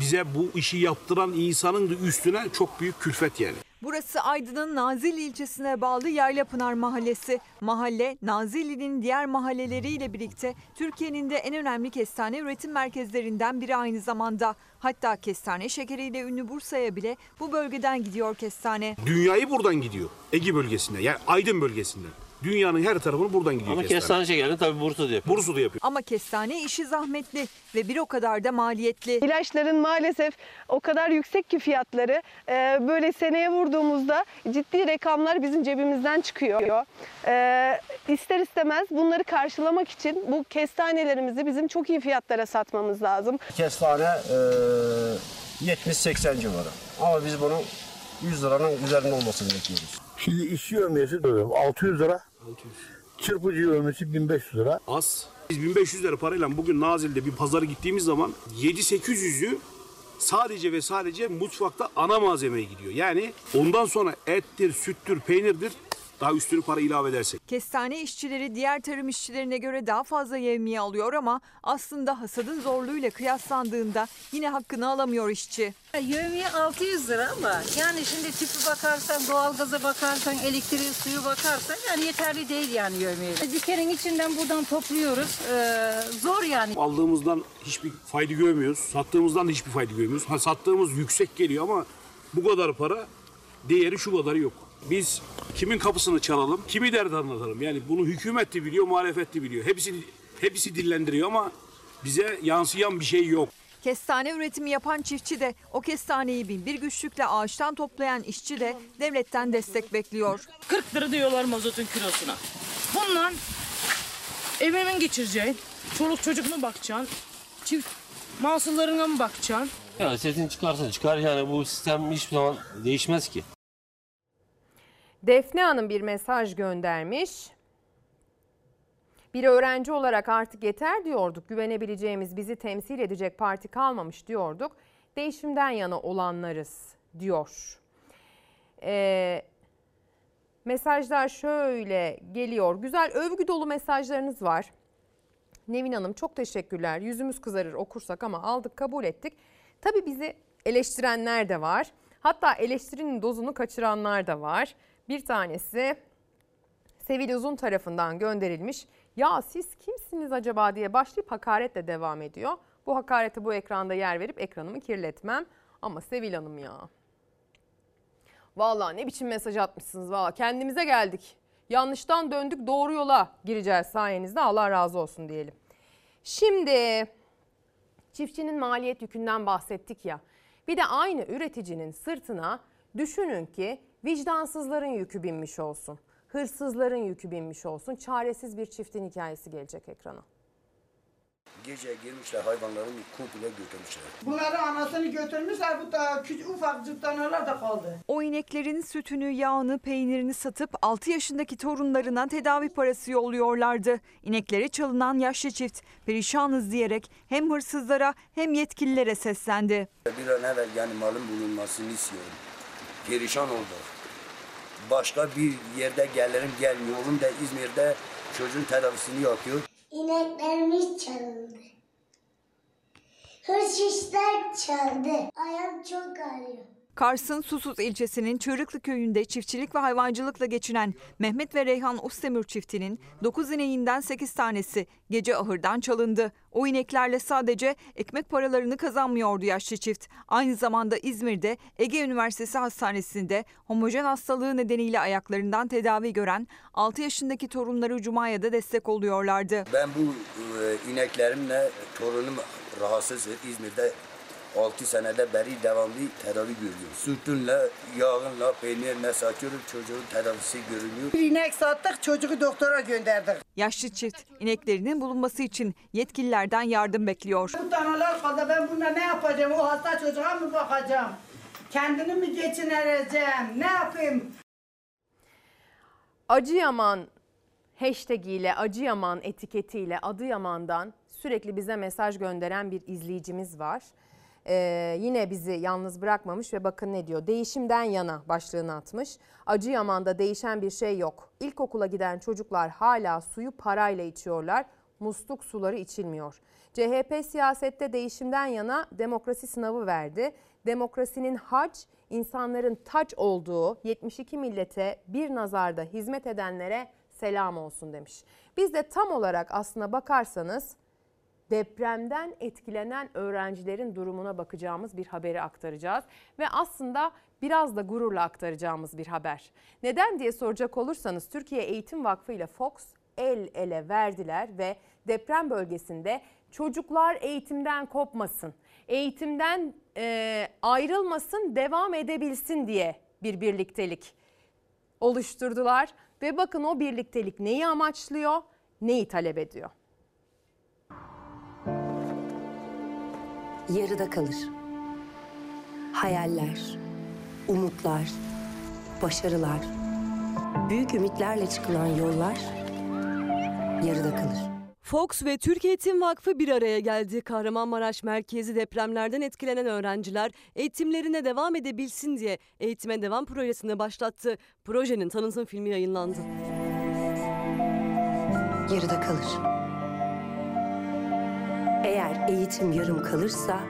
[SPEAKER 29] bize bu işi yaptıran insanın da üstüne çok büyük külfet yani.
[SPEAKER 30] Burası Aydın'ın Nazilli ilçesine bağlı Yaylapınar Mahallesi. Mahalle, Nazilli'nin diğer mahalleleriyle birlikte Türkiye'nin de en önemli kestane üretim merkezlerinden biri aynı zamanda. Hatta kestane şekeriyle ünlü Bursa'ya bile bu bölgeden gidiyor kestane.
[SPEAKER 29] Dünyayı buradan gidiyor. Ege bölgesinde yani Aydın bölgesinden. Dünyanın her tarafını buradan gidiyor
[SPEAKER 32] Ama
[SPEAKER 29] kestane.
[SPEAKER 32] kestane şekerini tabii Bursa'da yapıyor.
[SPEAKER 29] Bursa'da yapıyor.
[SPEAKER 30] Ama kestane işi zahmetli ve bir o kadar da maliyetli.
[SPEAKER 33] İlaçların maalesef o kadar yüksek ki fiyatları e, böyle seneye vurduğumuzda ciddi rakamlar bizim cebimizden çıkıyor. E, ister istemez bunları karşılamak için bu kestanelerimizi bizim çok iyi fiyatlara satmamız lazım.
[SPEAKER 34] Kestane e, 70-80 civarı. Ama biz bunun 100 liranın üzerinde olmasını bekliyoruz.
[SPEAKER 35] Şimdi övmesi diyorum 600 lira. Çırpıcı övmesi 1500 lira.
[SPEAKER 29] Az. Biz 1500 lira parayla bugün Nazilli'de bir pazara gittiğimiz zaman 7-800'ü sadece ve sadece mutfakta ana malzemeye gidiyor. Yani ondan sonra ettir, süttür, peynirdir daha üstünü para ilave edersek.
[SPEAKER 30] Kestane işçileri diğer tarım işçilerine göre daha fazla yevmiye alıyor ama aslında hasadın zorluğuyla kıyaslandığında yine hakkını alamıyor işçi.
[SPEAKER 36] Yövmiye 600 lira ama yani şimdi tüpü bakarsan, doğalgaza bakarsan, elektriği, suyu bakarsan yani yeterli değil yani yövmiye. Dikerin içinden buradan topluyoruz. Ee, zor yani.
[SPEAKER 29] Aldığımızdan hiçbir fayda görmüyoruz. Sattığımızdan da hiçbir fayda görmüyoruz. Ha, sattığımız yüksek geliyor ama bu kadar para değeri şu kadarı yok. Biz kimin kapısını çalalım, kimi dert anlatalım. Yani bunu hükümet de biliyor, muhalefet de biliyor. Hepsi, hepsi dillendiriyor ama bize yansıyan bir şey yok.
[SPEAKER 30] Kestane üretimi yapan çiftçi de o kestaneyi bin bir güçlükle ağaçtan toplayan işçi de devletten destek bekliyor.
[SPEAKER 21] 40 lira diyorlar mazotun kilosuna. Bundan evimin geçireceğin, çoluk çocukunu bakacaksın, çift mahsullarına mı bakacaksın?
[SPEAKER 32] Yani sesin çıkarsa çıkar yani bu sistem hiçbir zaman değişmez ki.
[SPEAKER 1] Defne Hanım bir mesaj göndermiş. Bir öğrenci olarak artık yeter diyorduk. Güvenebileceğimiz, bizi temsil edecek parti kalmamış diyorduk. Değişimden yana olanlarız diyor. Ee, mesajlar şöyle geliyor. Güzel övgü dolu mesajlarınız var. Nevin Hanım çok teşekkürler. Yüzümüz kızarır okursak ama aldık kabul ettik. Tabii bizi eleştirenler de var. Hatta eleştirinin dozunu kaçıranlar da var. Bir tanesi Sevil Uzun tarafından gönderilmiş. Ya siz kimsiniz acaba diye başlayıp hakaretle devam ediyor. Bu hakarete bu ekranda yer verip ekranımı kirletmem. Ama Sevil Hanım ya. Vallahi ne biçim mesaj atmışsınız valla. Kendimize geldik. Yanlıştan döndük doğru yola gireceğiz sayenizde Allah razı olsun diyelim. Şimdi çiftçinin maliyet yükünden bahsettik ya. Bir de aynı üreticinin sırtına düşünün ki vicdansızların yükü binmiş olsun. Hırsızların yükü binmiş olsun. Çaresiz bir çiftin hikayesi gelecek ekrana.
[SPEAKER 37] Gece girmişler hayvanların komple götürmüşler.
[SPEAKER 38] Bunları anasını götürmüşler. Bu da küçük ufacık danalar da kaldı.
[SPEAKER 30] O ineklerin sütünü, yağını, peynirini satıp 6 yaşındaki torunlarına tedavi parası yolluyorlardı. İneklere çalınan yaşlı çift perişanız diyerek hem hırsızlara hem yetkililere seslendi.
[SPEAKER 37] Bir an evvel yani malın bulunmasını istiyorum. Perişan olduk. Başka bir yerde gelirim gelmiyor. Oğlum da İzmir'de çocuğun tedavisini yapıyor.
[SPEAKER 39] İneklerimiz çalındı. Hırsızlar çaldı. Ayağım çok ağrıyor.
[SPEAKER 30] Kars'ın Susuz ilçesinin Çığırıklı köyünde çiftçilik ve hayvancılıkla geçinen Mehmet ve Reyhan Ustemir çiftinin 9 ineğinden 8 tanesi gece ahırdan çalındı. O ineklerle sadece ekmek paralarını kazanmıyordu yaşlı çift. Aynı zamanda İzmir'de Ege Üniversitesi Hastanesi'nde homojen hastalığı nedeniyle ayaklarından tedavi gören 6 yaşındaki torunları Cuma'ya da destek oluyorlardı.
[SPEAKER 37] Ben bu e, ineklerimle torunum rahatsız İzmir'de 6 senede beri devamlı tedavi görüyor. Sütünle, yağınla, peynirle satıyorum çocuğun tedavisi görünüyor.
[SPEAKER 38] Bir inek sattık çocuğu doktora gönderdik.
[SPEAKER 30] Yaşlı çift ineklerinin bulunması için yetkililerden yardım bekliyor.
[SPEAKER 38] Bu danalar kaldı ben bununla ne yapacağım? O hasta çocuğa mı bakacağım? Kendini mi geçindireceğim? Ne yapayım?
[SPEAKER 1] Acıyaman hashtag ile Acıyaman etiketiyle Adıyaman'dan sürekli bize mesaj gönderen bir izleyicimiz var. Ee, yine bizi yalnız bırakmamış ve bakın ne diyor. Değişimden yana başlığını atmış. Acıyaman'da değişen bir şey yok. İlkokula giden çocuklar hala suyu parayla içiyorlar. Musluk suları içilmiyor. CHP siyasette değişimden yana demokrasi sınavı verdi. Demokrasinin hac, insanların taç olduğu 72 millete bir nazarda hizmet edenlere selam olsun demiş. Biz de tam olarak aslına bakarsanız depremden etkilenen öğrencilerin durumuna bakacağımız bir haberi aktaracağız. Ve aslında biraz da gururla aktaracağımız bir haber. Neden diye soracak olursanız Türkiye Eğitim Vakfı ile Fox el ele verdiler ve deprem bölgesinde çocuklar eğitimden kopmasın, eğitimden e, ayrılmasın, devam edebilsin diye bir birliktelik oluşturdular. Ve bakın o birliktelik neyi amaçlıyor, neyi talep ediyor?
[SPEAKER 40] Yarıda kalır. Hayaller, umutlar, başarılar, büyük ümitlerle çıkılan yollar yarıda kalır.
[SPEAKER 6] Fox ve Türk Eğitim Vakfı bir araya geldi. Kahramanmaraş merkezi depremlerden etkilenen öğrenciler eğitimlerine devam edebilsin diye Eğitime Devam projesini başlattı. Projenin tanıtım filmi yayınlandı.
[SPEAKER 40] Yarıda kalır. Eğer eğitim yarım kalırsa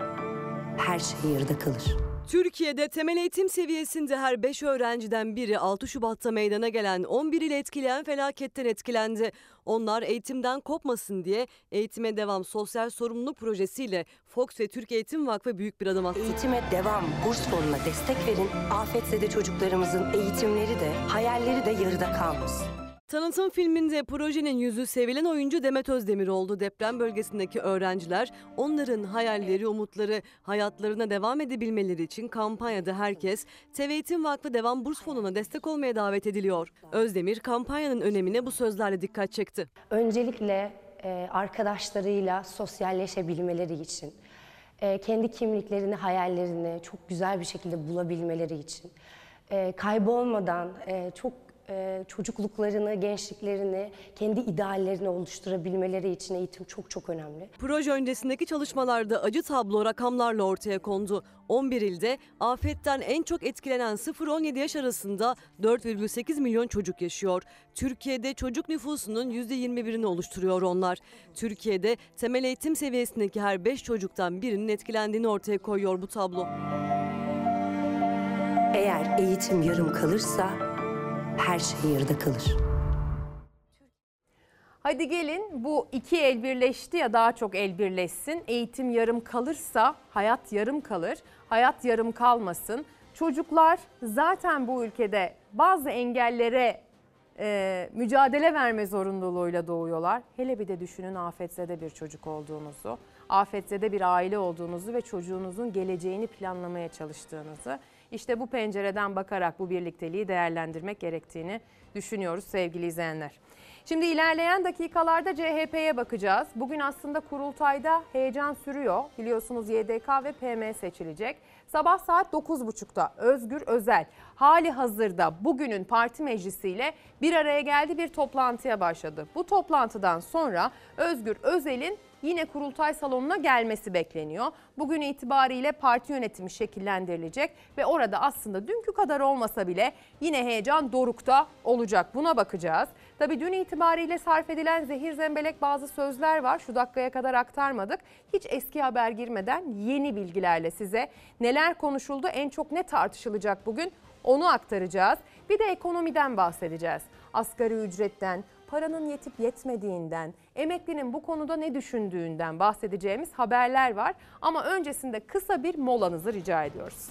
[SPEAKER 40] her şey yarıda kalır.
[SPEAKER 6] Türkiye'de temel eğitim seviyesinde her 5 öğrenciden biri 6 Şubat'ta meydana gelen 11 ile etkileyen felaketten etkilendi. Onlar eğitimden kopmasın diye Eğitime Devam Sosyal Sorumluluk Projesiyle Fox ve Türk Eğitim Vakfı büyük bir adım attı.
[SPEAKER 40] Eğitime devam burs fonuna destek verin. Afetzede çocuklarımızın eğitimleri de hayalleri de yarıda kalmasın.
[SPEAKER 6] Tanıtım filminde projenin yüzü sevilen oyuncu Demet Özdemir oldu. Deprem bölgesindeki öğrenciler onların hayalleri, umutları, hayatlarına devam edebilmeleri için kampanyada herkes TV Eğitim Vakfı Devam Burs Fonu'na destek olmaya davet ediliyor. Özdemir kampanyanın önemine bu sözlerle dikkat çekti.
[SPEAKER 40] Öncelikle e, arkadaşlarıyla sosyalleşebilmeleri için, e, kendi kimliklerini, hayallerini çok güzel bir şekilde bulabilmeleri için, e, kaybolmadan çok e, çocukluklarını, gençliklerini, kendi ideallerini oluşturabilmeleri için eğitim çok çok önemli.
[SPEAKER 6] Proje öncesindeki çalışmalarda acı tablo rakamlarla ortaya kondu. 11 ilde afetten en çok etkilenen 0-17 yaş arasında 4,8 milyon çocuk yaşıyor. Türkiye'de çocuk nüfusunun %21'ini oluşturuyor onlar. Türkiye'de temel eğitim seviyesindeki her 5 çocuktan birinin etkilendiğini ortaya koyuyor bu tablo.
[SPEAKER 40] Eğer eğitim yarım kalırsa her şey yarıda kalır.
[SPEAKER 1] Hadi gelin bu iki el birleşti ya daha çok el birleşsin. Eğitim yarım kalırsa hayat yarım kalır. Hayat yarım kalmasın. Çocuklar zaten bu ülkede bazı engellere e, mücadele verme zorunluluğuyla doğuyorlar. Hele bir de düşünün afetzede bir çocuk olduğunuzu, afetzede bir aile olduğunuzu ve çocuğunuzun geleceğini planlamaya çalıştığınızı. İşte bu pencereden bakarak bu birlikteliği değerlendirmek gerektiğini düşünüyoruz sevgili izleyenler. Şimdi ilerleyen dakikalarda CHP'ye bakacağız. Bugün aslında kurultayda heyecan sürüyor. Biliyorsunuz YDK ve PM seçilecek. Sabah saat 9.30'da Özgür Özel hali hazırda bugünün parti meclisiyle bir araya geldi bir toplantıya başladı. Bu toplantıdan sonra Özgür Özel'in yine kurultay salonuna gelmesi bekleniyor. Bugün itibariyle parti yönetimi şekillendirilecek ve orada aslında dünkü kadar olmasa bile yine heyecan dorukta olacak. Buna bakacağız. Tabii dün itibariyle sarf edilen zehir zemberek bazı sözler var. Şu dakikaya kadar aktarmadık. Hiç eski haber girmeden yeni bilgilerle size neler konuşuldu, en çok ne tartışılacak bugün onu aktaracağız. Bir de ekonomiden bahsedeceğiz. Asgari ücretten, paranın yetip yetmediğinden, emeklinin bu konuda ne düşündüğünden bahsedeceğimiz haberler var. Ama öncesinde kısa bir molanızı rica ediyoruz.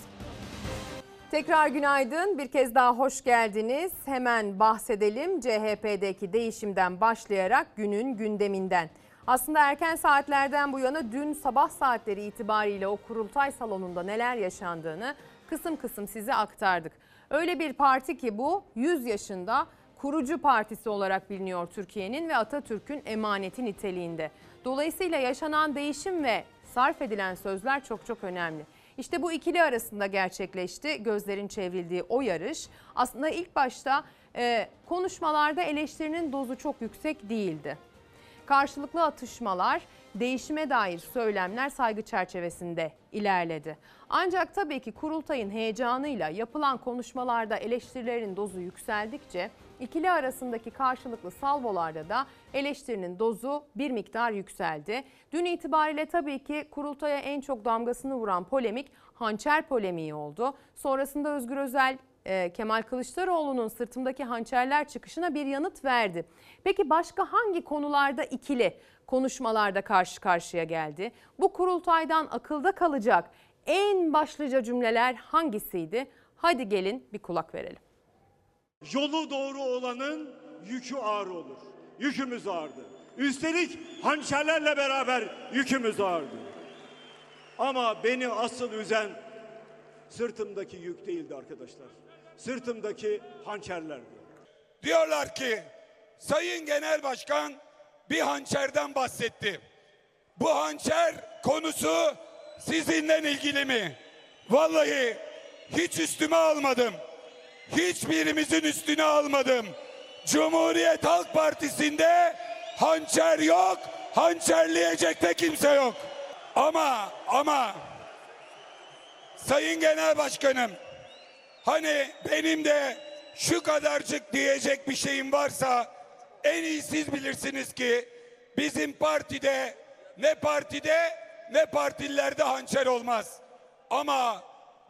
[SPEAKER 1] Tekrar günaydın. Bir kez daha hoş geldiniz. Hemen bahsedelim CHP'deki değişimden başlayarak günün gündeminden. Aslında erken saatlerden bu yana dün sabah saatleri itibariyle o kurultay salonunda neler yaşandığını kısım kısım size aktardık. Öyle bir parti ki bu 100 yaşında kurucu partisi olarak biliniyor Türkiye'nin ve Atatürk'ün emaneti niteliğinde. Dolayısıyla yaşanan değişim ve sarf edilen sözler çok çok önemli. İşte bu ikili arasında gerçekleşti gözlerin çevrildiği o yarış. Aslında ilk başta e, konuşmalarda eleştirinin dozu çok yüksek değildi. Karşılıklı atışmalar, değişime dair söylemler saygı çerçevesinde ilerledi. Ancak tabii ki kurultayın heyecanıyla yapılan konuşmalarda eleştirilerin dozu yükseldikçe ikili arasındaki karşılıklı salvolarda da eleştirinin dozu bir miktar yükseldi. Dün itibariyle tabii ki kurultaya en çok damgasını vuran polemik hançer polemiği oldu. Sonrasında Özgür Özel e, Kemal Kılıçdaroğlu'nun sırtımdaki hançerler çıkışına bir yanıt verdi. Peki başka hangi konularda ikili konuşmalarda karşı karşıya geldi? Bu kurultaydan akılda kalacak en başlıca cümleler hangisiydi? Hadi gelin bir kulak verelim.
[SPEAKER 12] Yolu doğru olanın yükü ağır olur. Yükümüz ağırdı. Üstelik hançerlerle beraber yükümüz ağırdı. Ama beni asıl üzen sırtımdaki yük değildi arkadaşlar. Sırtımdaki hançerlerdi.
[SPEAKER 2] Diyorlar ki Sayın Genel Başkan bir hançerden bahsetti. Bu hançer konusu sizinle ilgili mi? Vallahi hiç üstüme almadım. Hiçbirimizin üstüne almadım. Cumhuriyet Halk Partisi'nde hançer yok, hançerleyecek de kimse yok. Ama ama Sayın Genel Başkanım hani benim de şu kadarcık diyecek bir şeyim varsa en iyi siz bilirsiniz ki bizim partide ne partide ne partililerde hançer olmaz. Ama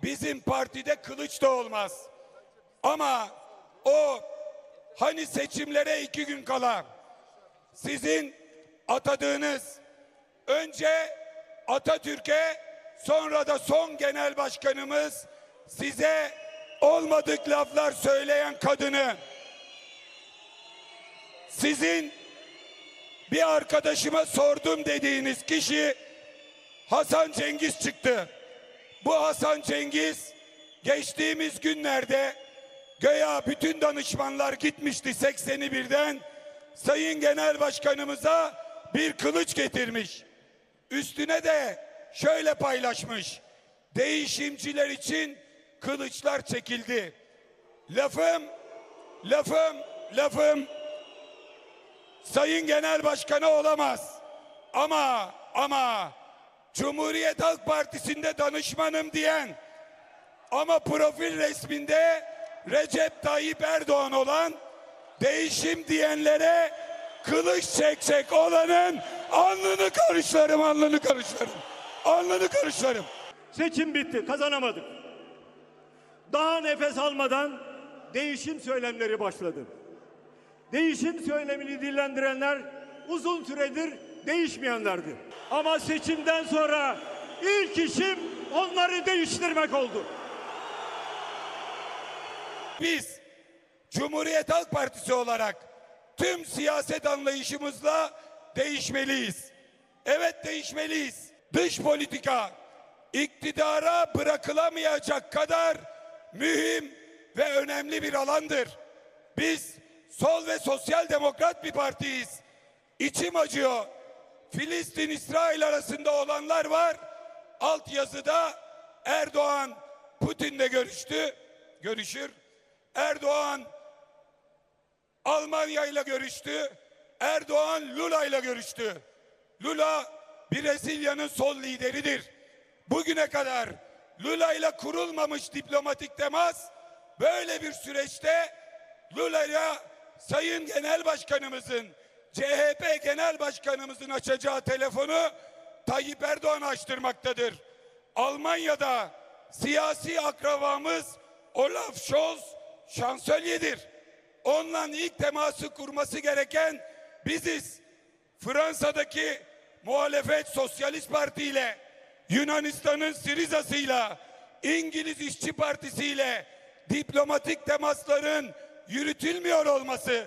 [SPEAKER 2] bizim partide kılıç da olmaz. Ama o hani seçimlere iki gün kala sizin atadığınız önce Atatürk'e sonra da son genel başkanımız size olmadık laflar söyleyen kadını sizin bir arkadaşıma sordum dediğiniz kişi Hasan Cengiz çıktı. Bu Hasan Cengiz geçtiğimiz günlerde göya bütün danışmanlar gitmişti 80'i birden Sayın Genel Başkanımıza bir kılıç getirmiş. Üstüne de şöyle paylaşmış. Değişimciler için kılıçlar çekildi. Lafım, lafım, lafım Sayın Genel Başkanı olamaz. Ama ama Cumhuriyet Halk Partisi'nde danışmanım diyen ama profil resminde Recep Tayyip Erdoğan olan değişim diyenlere kılıç çekecek olanın alnını karışlarım, alnını karışlarım. Alnını karışlarım.
[SPEAKER 12] Seçim bitti, kazanamadık. Daha nefes almadan değişim söylemleri başladı. Değişim söylemini dillendirenler uzun süredir değişmeyenlerdi. Ama seçimden sonra ilk işim onları değiştirmek oldu.
[SPEAKER 2] Biz Cumhuriyet Halk Partisi olarak tüm siyaset anlayışımızla değişmeliyiz. Evet değişmeliyiz. Dış politika iktidara bırakılamayacak kadar mühim ve önemli bir alandır. Biz sol ve sosyal demokrat bir partiyiz. İçim acıyor. Filistin İsrail arasında olanlar var. Altyazıda Erdoğan Putin'le görüştü. Görüşür. Erdoğan Almanya ile görüştü. Erdoğan Lula ile görüştü. Lula Brezilya'nın sol lideridir. Bugüne kadar Lula ile kurulmamış diplomatik temas böyle bir süreçte Lula ile Sayın Genel Başkanımızın CHP Genel Başkanımızın açacağı telefonu Tayyip Erdoğan açtırmaktadır. Almanya'da siyasi akrabamız Olaf Scholz şansölyedir. Onunla ilk teması kurması gereken biziz. Fransa'daki muhalefet Sosyalist Parti ile Yunanistan'ın Siriza'sıyla İngiliz İşçi Partisi ile diplomatik temasların yürütülmüyor olması,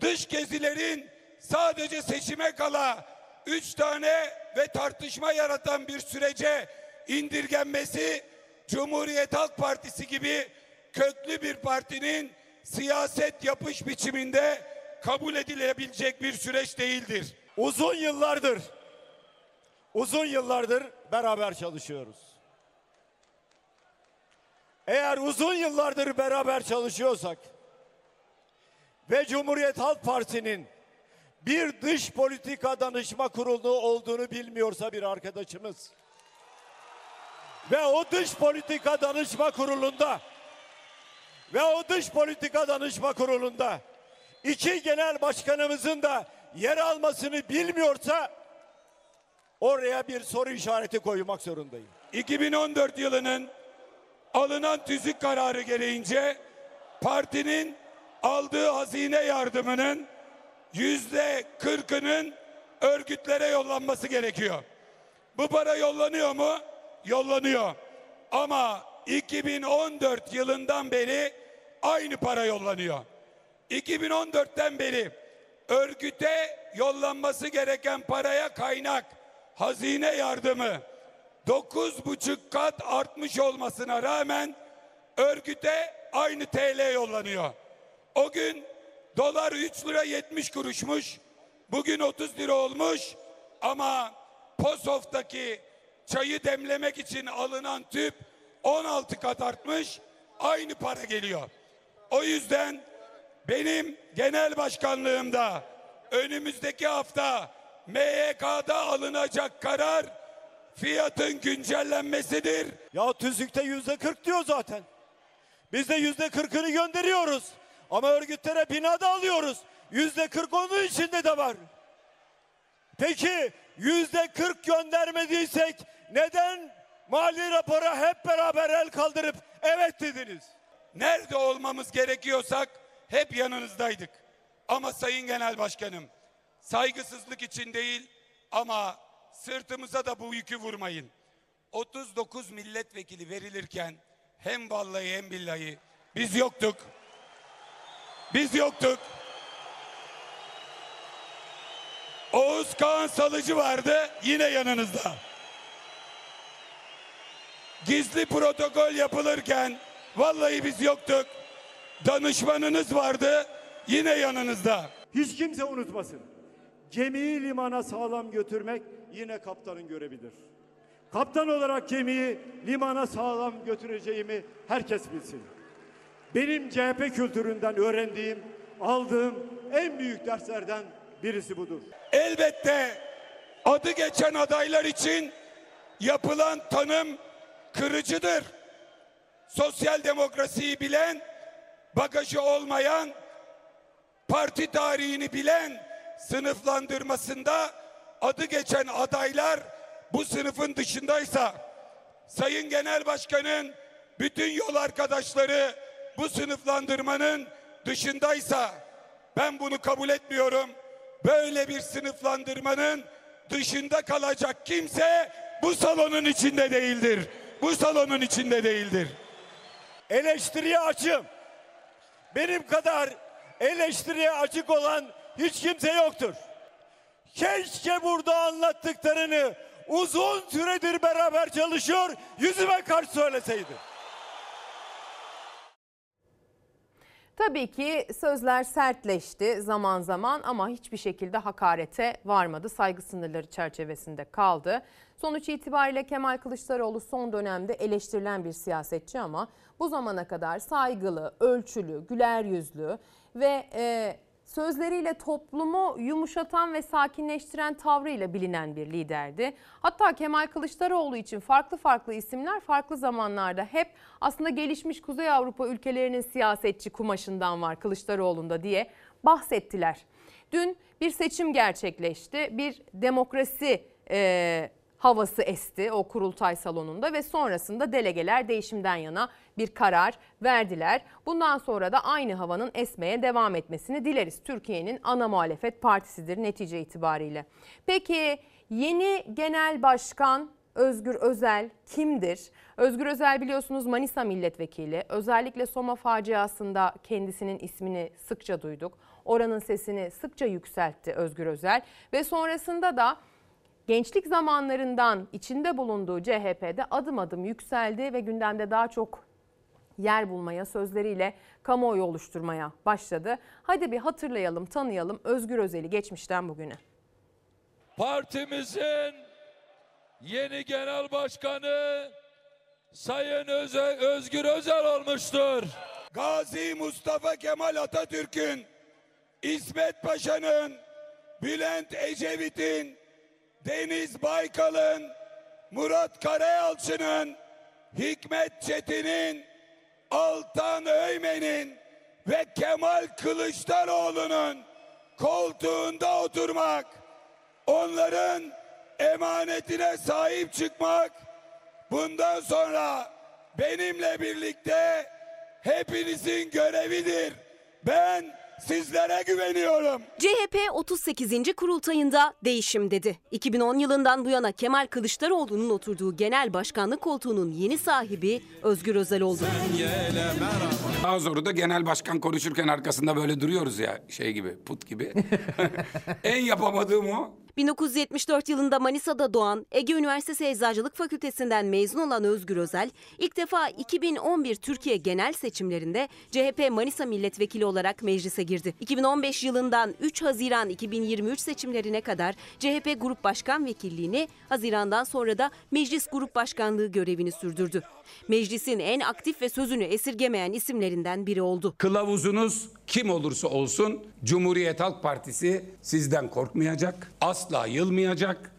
[SPEAKER 2] dış gezilerin sadece seçime kala üç tane ve tartışma yaratan bir sürece indirgenmesi Cumhuriyet Halk Partisi gibi köklü bir partinin siyaset yapış biçiminde kabul edilebilecek bir süreç değildir.
[SPEAKER 12] Uzun yıllardır, uzun yıllardır beraber çalışıyoruz. Eğer uzun yıllardır beraber çalışıyorsak ve Cumhuriyet Halk Partisi'nin bir dış politika danışma kurulu olduğunu bilmiyorsa bir arkadaşımız ve o dış politika danışma kurulunda ve o dış politika danışma kurulunda iki genel başkanımızın da yer almasını bilmiyorsa oraya bir soru işareti koymak zorundayım.
[SPEAKER 2] 2014 yılının alınan tüzük kararı gereğince partinin aldığı hazine yardımının yüzde kırkının örgütlere yollanması gerekiyor. Bu para yollanıyor mu? Yollanıyor. Ama 2014 yılından beri aynı para yollanıyor. 2014'ten beri örgüte yollanması gereken paraya kaynak hazine yardımı 9,5 kat artmış olmasına rağmen örgüte aynı TL yollanıyor. O gün dolar 3 lira 70 kuruşmuş. Bugün 30 lira olmuş ama Posof'taki çayı demlemek için alınan tüp 16 kat artmış. Aynı para geliyor. O yüzden benim genel başkanlığımda önümüzdeki hafta MYK'da alınacak karar fiyatın güncellenmesidir.
[SPEAKER 12] Ya tüzükte yüzde 40 diyor zaten. Biz de yüzde 40'ını gönderiyoruz. Ama örgütlere binada alıyoruz. Yüzde 40 onun içinde de var. Peki yüzde 40 göndermediysek neden mali rapora hep beraber el kaldırıp evet dediniz?
[SPEAKER 2] Nerede olmamız gerekiyorsak hep yanınızdaydık. Ama Sayın Genel Başkanım saygısızlık için değil ama sırtımıza da bu yükü vurmayın. 39 milletvekili verilirken hem vallahi hem billahi biz yoktuk. Biz yoktuk. Oğuz Kağan Salıcı vardı yine yanınızda. Gizli protokol yapılırken vallahi biz yoktuk. Danışmanınız vardı yine yanınızda.
[SPEAKER 12] Hiç kimse unutmasın. Gemiyi limana sağlam götürmek yine kaptanın görevidir. Kaptan olarak gemiyi limana sağlam götüreceğimi herkes bilsin. Benim CHP kültüründen öğrendiğim, aldığım en büyük derslerden birisi budur.
[SPEAKER 2] Elbette adı geçen adaylar için yapılan tanım kırıcıdır. Sosyal demokrasiyi bilen, bagajı olmayan, parti tarihini bilen sınıflandırmasında adı geçen adaylar bu sınıfın dışındaysa Sayın Genel Başkan'ın bütün yol arkadaşları bu sınıflandırmanın dışındaysa ben bunu kabul etmiyorum. Böyle bir sınıflandırmanın dışında kalacak kimse bu salonun içinde değildir. Bu salonun içinde değildir.
[SPEAKER 12] Eleştiriye açım. Benim kadar eleştiriye açık olan hiç kimse yoktur. Keşke burada anlattıklarını uzun süredir beraber çalışıyor, yüzüme karşı söyleseydi.
[SPEAKER 1] Tabii ki sözler sertleşti zaman zaman ama hiçbir şekilde hakarete varmadı. Saygı sınırları çerçevesinde kaldı. Sonuç itibariyle Kemal Kılıçdaroğlu son dönemde eleştirilen bir siyasetçi ama bu zamana kadar saygılı, ölçülü, güler yüzlü ve e, sözleriyle toplumu yumuşatan ve sakinleştiren tavrıyla bilinen bir liderdi. Hatta Kemal Kılıçdaroğlu için farklı farklı isimler farklı zamanlarda hep aslında gelişmiş Kuzey Avrupa ülkelerinin siyasetçi kumaşından var Kılıçdaroğlu'nda diye bahsettiler. Dün bir seçim gerçekleşti. Bir demokrasi e, havası esti o kurultay salonunda ve sonrasında delegeler değişimden yana bir karar verdiler. Bundan sonra da aynı havanın esmeye devam etmesini dileriz. Türkiye'nin ana muhalefet partisidir netice itibariyle. Peki yeni genel başkan Özgür Özel kimdir? Özgür Özel biliyorsunuz Manisa milletvekili. Özellikle Soma faciasında kendisinin ismini sıkça duyduk. Oranın sesini sıkça yükseltti Özgür Özel ve sonrasında da gençlik zamanlarından içinde bulunduğu CHP'de adım adım yükseldi ve gündemde daha çok yer bulmaya, sözleriyle kamuoyu oluşturmaya başladı. Hadi bir hatırlayalım, tanıyalım Özgür Özel'i geçmişten bugüne.
[SPEAKER 5] Partimizin yeni genel başkanı Sayın Öze, Özgür Özel olmuştur.
[SPEAKER 2] Gazi Mustafa Kemal Atatürk'ün, İsmet Paşa'nın, Bülent Ecevit'in, Deniz Baykal'ın, Murat Karayalçı'nın, Hikmet Çetin'in, Altan Öymen'in ve Kemal Kılıçdaroğlu'nun koltuğunda oturmak, onların emanetine sahip çıkmak, bundan sonra benimle birlikte hepinizin görevidir. Ben sizlere güveniyorum.
[SPEAKER 41] CHP 38. kurultayında değişim dedi. 2010 yılından bu yana Kemal Kılıçdaroğlu'nun oturduğu genel başkanlık koltuğunun yeni sahibi Özgür Özel oldu.
[SPEAKER 42] Daha zoru da genel başkan konuşurken arkasında böyle duruyoruz ya şey gibi put gibi. <laughs> en yapamadığım o.
[SPEAKER 41] 1974 yılında Manisa'da doğan Ege Üniversitesi Eczacılık Fakültesinden mezun olan Özgür Özel, ilk defa 2011 Türkiye genel seçimlerinde CHP Manisa milletvekili olarak meclise girdi. 2015 yılından 3 Haziran 2023 seçimlerine kadar CHP Grup Başkan Vekilliğini, Haziran'dan sonra da Meclis Grup Başkanlığı görevini sürdürdü. Meclisin en aktif ve sözünü esirgemeyen isimlerinden biri oldu.
[SPEAKER 42] Kılavuzunuz kim olursa olsun Cumhuriyet Halk Partisi sizden korkmayacak, asla yılmayacak,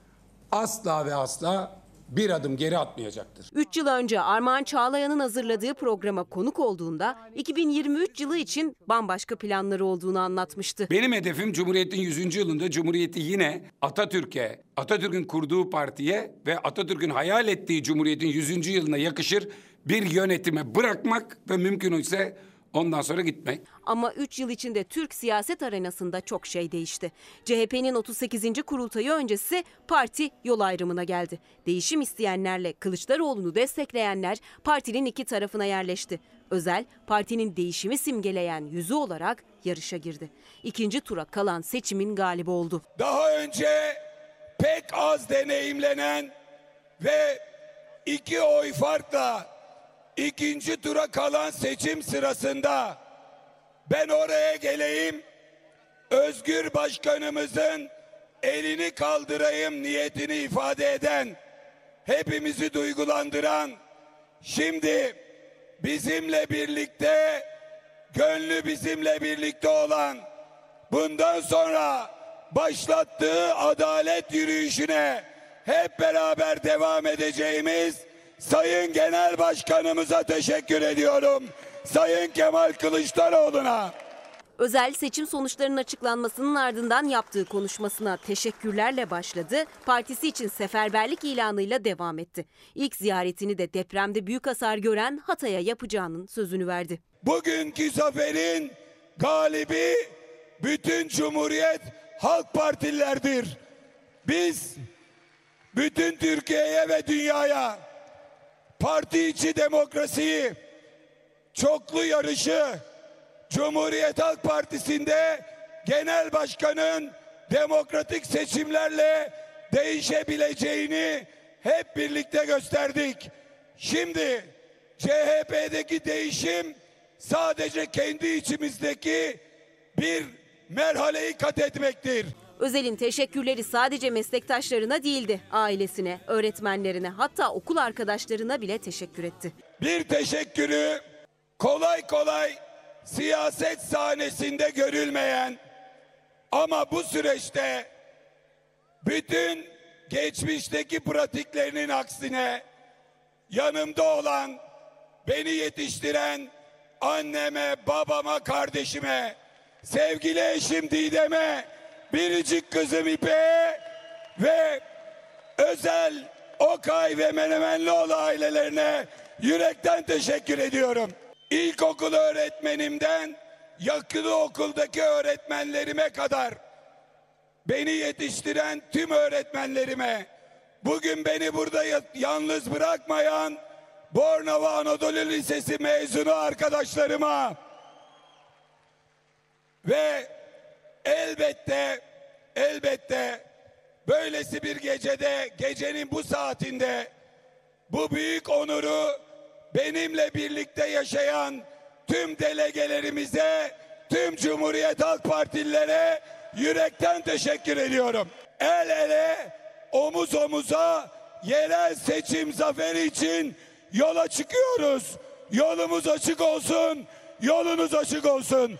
[SPEAKER 42] asla ve asla bir adım geri atmayacaktır.
[SPEAKER 41] 3 yıl önce Armağan Çağlayan'ın hazırladığı programa konuk olduğunda 2023 yılı için bambaşka planları olduğunu anlatmıştı.
[SPEAKER 42] Benim hedefim Cumhuriyet'in 100. yılında Cumhuriyeti yine Atatürk'e, Atatürk'ün kurduğu partiye ve Atatürk'ün hayal ettiği Cumhuriyet'in 100. yılına yakışır bir yönetime bırakmak ve mümkün ise ondan sonra gitmek.
[SPEAKER 41] Ama 3 yıl içinde Türk siyaset arenasında çok şey değişti. CHP'nin 38. kurultayı öncesi parti yol ayrımına geldi. Değişim isteyenlerle Kılıçdaroğlu'nu destekleyenler partinin iki tarafına yerleşti. Özel partinin değişimi simgeleyen yüzü olarak yarışa girdi. İkinci tura kalan seçimin galibi oldu.
[SPEAKER 2] Daha önce pek az deneyimlenen ve iki oy farkla ikinci tura kalan seçim sırasında ben oraya geleyim, Özgür Başkanımızın elini kaldırayım niyetini ifade eden, hepimizi duygulandıran, şimdi bizimle birlikte, gönlü bizimle birlikte olan, bundan sonra başlattığı adalet yürüyüşüne hep beraber devam edeceğimiz Sayın Genel Başkanımıza teşekkür ediyorum. Sayın Kemal Kılıçdaroğlu'na.
[SPEAKER 41] Özel seçim sonuçlarının açıklanmasının ardından yaptığı konuşmasına teşekkürlerle başladı. Partisi için seferberlik ilanıyla devam etti. İlk ziyaretini de depremde büyük hasar gören Hatay'a yapacağının sözünü verdi.
[SPEAKER 2] Bugünkü zaferin galibi bütün Cumhuriyet Halk Partililerdir. Biz bütün Türkiye'ye ve dünyaya parti içi demokrasiyi, çoklu yarışı, Cumhuriyet Halk Partisi'nde genel başkanın demokratik seçimlerle değişebileceğini hep birlikte gösterdik. Şimdi CHP'deki değişim sadece kendi içimizdeki bir merhaleyi kat etmektir.
[SPEAKER 41] Özel'in teşekkürleri sadece meslektaşlarına değildi. Ailesine, öğretmenlerine hatta okul arkadaşlarına bile teşekkür etti.
[SPEAKER 2] Bir teşekkürü kolay kolay siyaset sahnesinde görülmeyen ama bu süreçte bütün geçmişteki pratiklerinin aksine yanımda olan, beni yetiştiren anneme, babama, kardeşime, sevgili eşim Didem'e, biricik kızım İpek'e ve özel Okay ve Menemenlioğlu ailelerine yürekten teşekkür ediyorum. İlkokul öğretmenimden yakılı okuldaki öğretmenlerime kadar beni yetiştiren tüm öğretmenlerime, bugün beni burada yalnız bırakmayan Bornova Anadolu Lisesi mezunu arkadaşlarıma ve elbette elbette böylesi bir gecede gecenin bu saatinde bu büyük onuru benimle birlikte yaşayan tüm delegelerimize, tüm Cumhuriyet Halk Partililere yürekten teşekkür ediyorum. El ele, omuz omuza yerel seçim zaferi için yola çıkıyoruz. Yolumuz açık olsun, yolunuz açık olsun.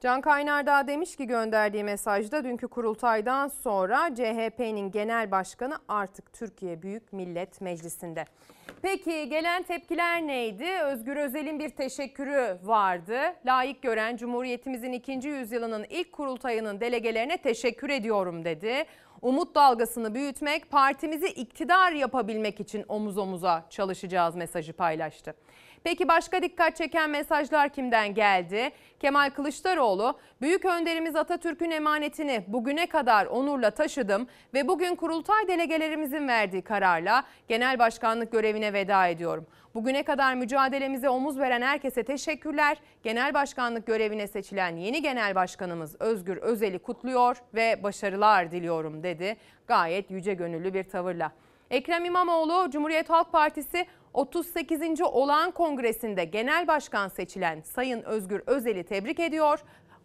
[SPEAKER 1] Can Kaynardağ demiş ki gönderdiği mesajda dünkü kurultaydan sonra CHP'nin genel başkanı artık Türkiye Büyük Millet Meclisi'nde. Peki gelen tepkiler neydi? Özgür Özel'in bir teşekkürü vardı. Layık gören Cumhuriyetimizin ikinci yüzyılının ilk kurultayının delegelerine teşekkür ediyorum dedi. Umut dalgasını büyütmek, partimizi iktidar yapabilmek için omuz omuza çalışacağız mesajı paylaştı. Peki başka dikkat çeken mesajlar kimden geldi? Kemal Kılıçdaroğlu, büyük önderimiz Atatürk'ün emanetini bugüne kadar onurla taşıdım ve bugün kurultay delegelerimizin verdiği kararla genel başkanlık görevine veda ediyorum. Bugüne kadar mücadelemize omuz veren herkese teşekkürler. Genel başkanlık görevine seçilen yeni genel başkanımız Özgür Özel'i kutluyor ve başarılar diliyorum dedi. Gayet yüce gönüllü bir tavırla. Ekrem İmamoğlu Cumhuriyet Halk Partisi 38. olağan kongresinde genel başkan seçilen Sayın Özgür Özel'i tebrik ediyor.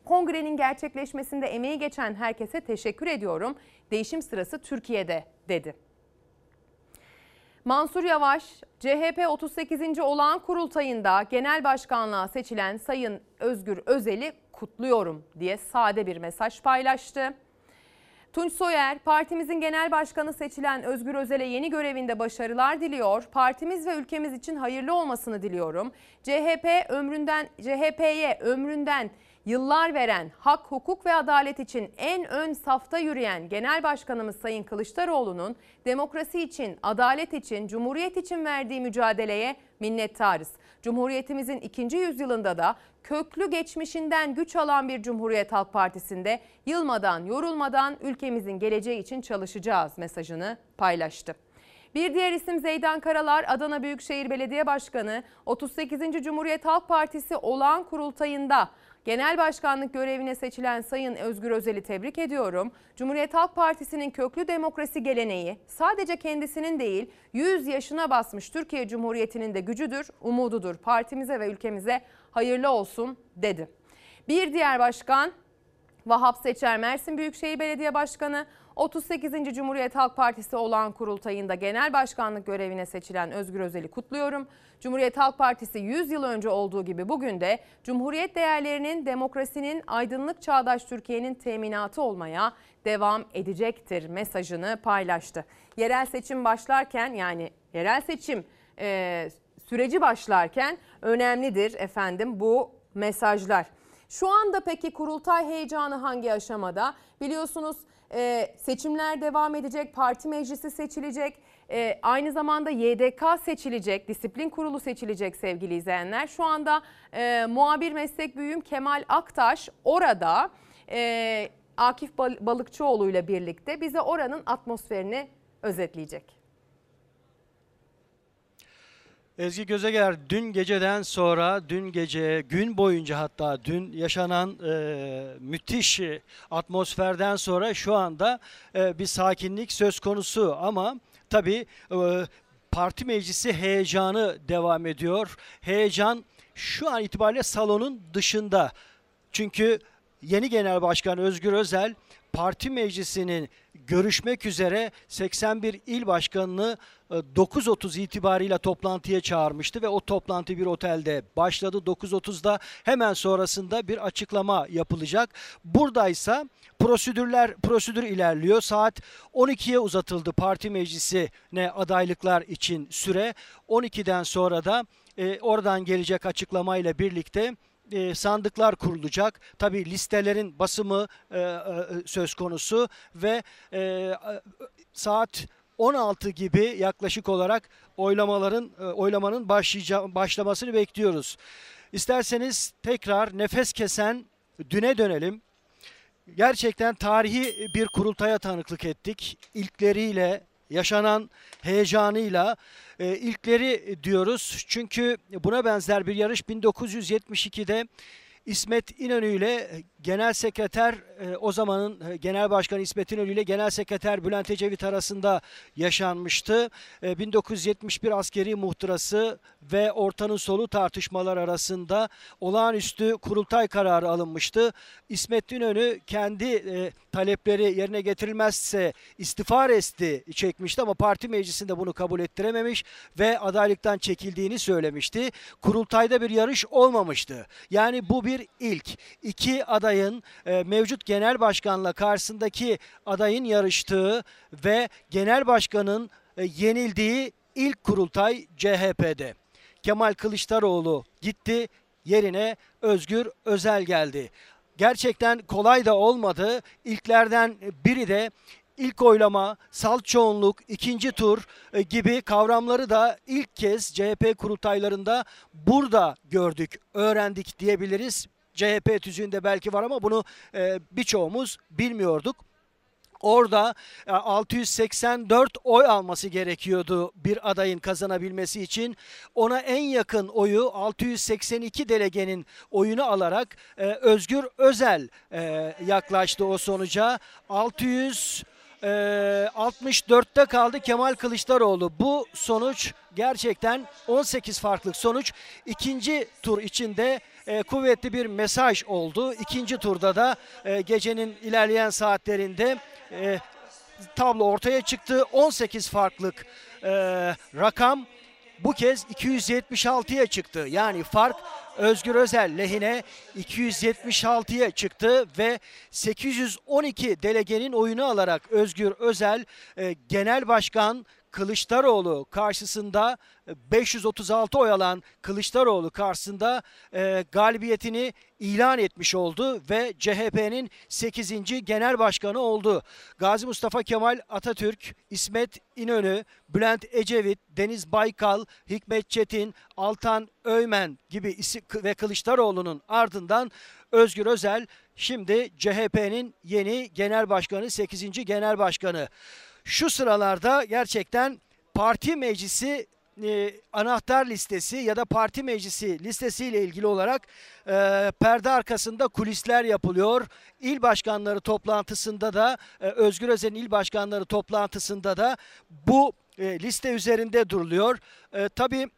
[SPEAKER 1] Kongrenin gerçekleşmesinde emeği geçen herkese teşekkür ediyorum. Değişim sırası Türkiye'de dedi. Mansur Yavaş, CHP 38. olağan kurultayında genel başkanlığa seçilen Sayın Özgür Özel'i kutluyorum diye sade bir mesaj paylaştı. Tunç Soyer, partimizin genel başkanı seçilen Özgür Özel'e yeni görevinde başarılar diliyor. Partimiz ve ülkemiz için hayırlı olmasını diliyorum. CHP ömründen CHP'ye ömründen yıllar veren, hak, hukuk ve adalet için en ön safta yürüyen Genel Başkanımız Sayın Kılıçdaroğlu'nun demokrasi için, adalet için, cumhuriyet için verdiği mücadeleye minnettarız. Cumhuriyetimizin ikinci yüzyılında da köklü geçmişinden güç alan bir Cumhuriyet Halk Partisi'nde yılmadan, yorulmadan ülkemizin geleceği için çalışacağız mesajını paylaştı. Bir diğer isim Zeydan Karalar, Adana Büyükşehir Belediye Başkanı, 38. Cumhuriyet Halk Partisi olağan kurultayında Genel başkanlık görevine seçilen Sayın Özgür Özel'i tebrik ediyorum. Cumhuriyet Halk Partisi'nin köklü demokrasi geleneği sadece kendisinin değil 100 yaşına basmış Türkiye Cumhuriyeti'nin de gücüdür, umududur. Partimize ve ülkemize hayırlı olsun dedi. Bir diğer başkan Vahap Seçer Mersin Büyükşehir Belediye Başkanı 38. Cumhuriyet Halk Partisi olan kurultayında genel başkanlık görevine seçilen Özgür Özel'i kutluyorum. Cumhuriyet Halk Partisi 100 yıl önce olduğu gibi bugün de Cumhuriyet değerlerinin, demokrasinin, aydınlık çağdaş Türkiye'nin teminatı olmaya devam edecektir mesajını paylaştı. Yerel seçim başlarken yani yerel seçim e, süreci başlarken önemlidir efendim bu mesajlar. Şu anda peki kurultay heyecanı hangi aşamada? Biliyorsunuz e, seçimler devam edecek, parti meclisi seçilecek, e, aynı zamanda YDK seçilecek, disiplin kurulu seçilecek sevgili izleyenler. Şu anda e, muhabir meslek büyüğüm Kemal Aktaş orada e, Akif Balıkçıoğlu ile birlikte bize oranın atmosferini özetleyecek.
[SPEAKER 43] Ezgi Gözeger dün geceden sonra dün gece gün boyunca hatta dün yaşanan e, müthiş atmosferden sonra şu anda e, bir sakinlik söz konusu ama tabii e, parti meclisi heyecanı devam ediyor. Heyecan şu an itibariyle salonun dışında. Çünkü yeni genel başkan Özgür Özel parti meclisinin görüşmek üzere 81 il başkanını 9.30 e, itibariyle toplantıya çağırmıştı ve o toplantı bir otelde başladı. 9.30'da hemen sonrasında bir açıklama yapılacak. Buradaysa prosedürler prosedür ilerliyor. Saat 12'ye uzatıldı parti meclisine adaylıklar için süre. 12'den sonra da e, oradan gelecek açıklamayla birlikte e, sandıklar kurulacak. Tabi listelerin basımı e, e, söz konusu ve e, saat 16 gibi yaklaşık olarak oylamaların e, oylamanın başlamasını bekliyoruz. İsterseniz tekrar nefes kesen düne dönelim. Gerçekten tarihi bir kurultaya tanıklık ettik. İlkleriyle, yaşanan heyecanıyla e, ilkleri diyoruz. Çünkü buna benzer bir yarış 1972'de İsmet İnönü ile Genel Sekreter e, o zamanın e, Genel Başkanı İsmet İnönü ile Genel Sekreter Bülent Ecevit arasında yaşanmıştı. 1971 e, askeri muhtırası ve ortanın solu tartışmalar arasında olağanüstü kurultay kararı alınmıştı. İsmet İnönü kendi talepleri yerine getirilmezse istifa resti çekmişti ama parti meclisinde bunu kabul ettirememiş ve adaylıktan çekildiğini söylemişti. Kurultayda bir yarış olmamıştı. Yani bu bir ilk. İki aday adayın e, mevcut genel başkanla karşısındaki adayın yarıştığı ve genel başkanın e, yenildiği ilk kurultay CHP'de. Kemal Kılıçdaroğlu gitti, yerine Özgür Özel geldi. Gerçekten kolay da olmadı. İlklerden biri de ilk oylama, salt çoğunluk, ikinci tur e, gibi kavramları da ilk kez CHP kurultaylarında burada gördük, öğrendik diyebiliriz. CHP tüzüğünde belki var ama bunu e, birçoğumuz bilmiyorduk. Orada e, 684 oy alması gerekiyordu bir adayın kazanabilmesi için. Ona en yakın oyu 682 delegenin oyunu alarak e, Özgür Özel e, yaklaştı o sonuca. 600 e, 64'te kaldı Kemal Kılıçdaroğlu. Bu sonuç gerçekten 18 farklı sonuç. İkinci tur içinde e, kuvvetli bir mesaj oldu. İkinci turda da e, gecenin ilerleyen saatlerinde e, tablo ortaya çıktı. 18 farklık e, rakam bu kez 276'ya çıktı. Yani fark Özgür Özel lehine 276'ya çıktı ve 812 delegenin oyunu alarak Özgür Özel e, genel başkan Kılıçdaroğlu karşısında 536 oy alan Kılıçdaroğlu karşısında e, galibiyetini ilan etmiş oldu ve CHP'nin 8. genel başkanı oldu. Gazi Mustafa Kemal Atatürk, İsmet İnönü, Bülent Ecevit, Deniz Baykal, Hikmet Çetin, Altan Öymen gibi ve Kılıçdaroğlu'nun ardından Özgür Özel şimdi CHP'nin yeni genel başkanı, 8. genel başkanı. Şu sıralarda gerçekten parti meclisi e, anahtar listesi ya da parti meclisi listesiyle ilgili olarak e, perde arkasında kulisler yapılıyor. İl başkanları toplantısında da e, Özgür Özel'in il başkanları toplantısında da bu e, liste üzerinde duruluyor. E, tabii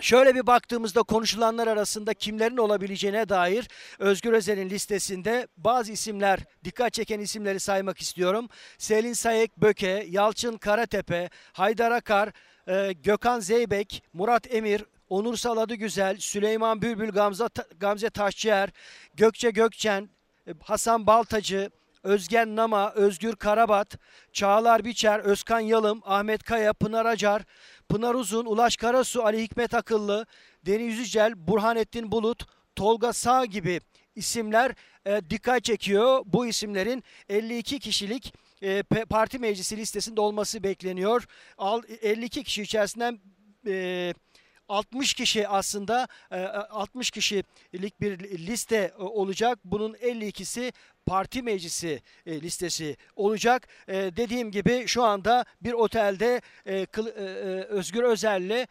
[SPEAKER 43] Şöyle bir baktığımızda konuşulanlar arasında kimlerin olabileceğine dair Özgür Özel'in listesinde bazı isimler, dikkat çeken isimleri saymak istiyorum. Selin Sayek Böke, Yalçın Karatepe, Haydar Akar, e, Gökhan Zeybek, Murat Emir, Onur Saladı Güzel, Süleyman Bülbül, Gamze, Gamze Taşçıer, Gökçe Gökçen, e, Hasan Baltacı, Özgen Nama, Özgür Karabat, Çağlar Biçer, Özkan Yalım, Ahmet Kaya, Pınar Acar, Pınar Uzun, Ulaş Karasu, Ali Hikmet Akıllı, Deniz Yücel, Burhanettin Bulut, Tolga Sağ gibi isimler e, dikkat çekiyor. Bu isimlerin 52 kişilik e, parti meclisi listesinde olması bekleniyor. Al, 52 kişi içerisinden e, 60 kişi aslında 60 kişilik bir liste olacak. Bunun 52'si parti meclisi listesi olacak. Dediğim gibi şu anda bir otelde Özgür Özel'le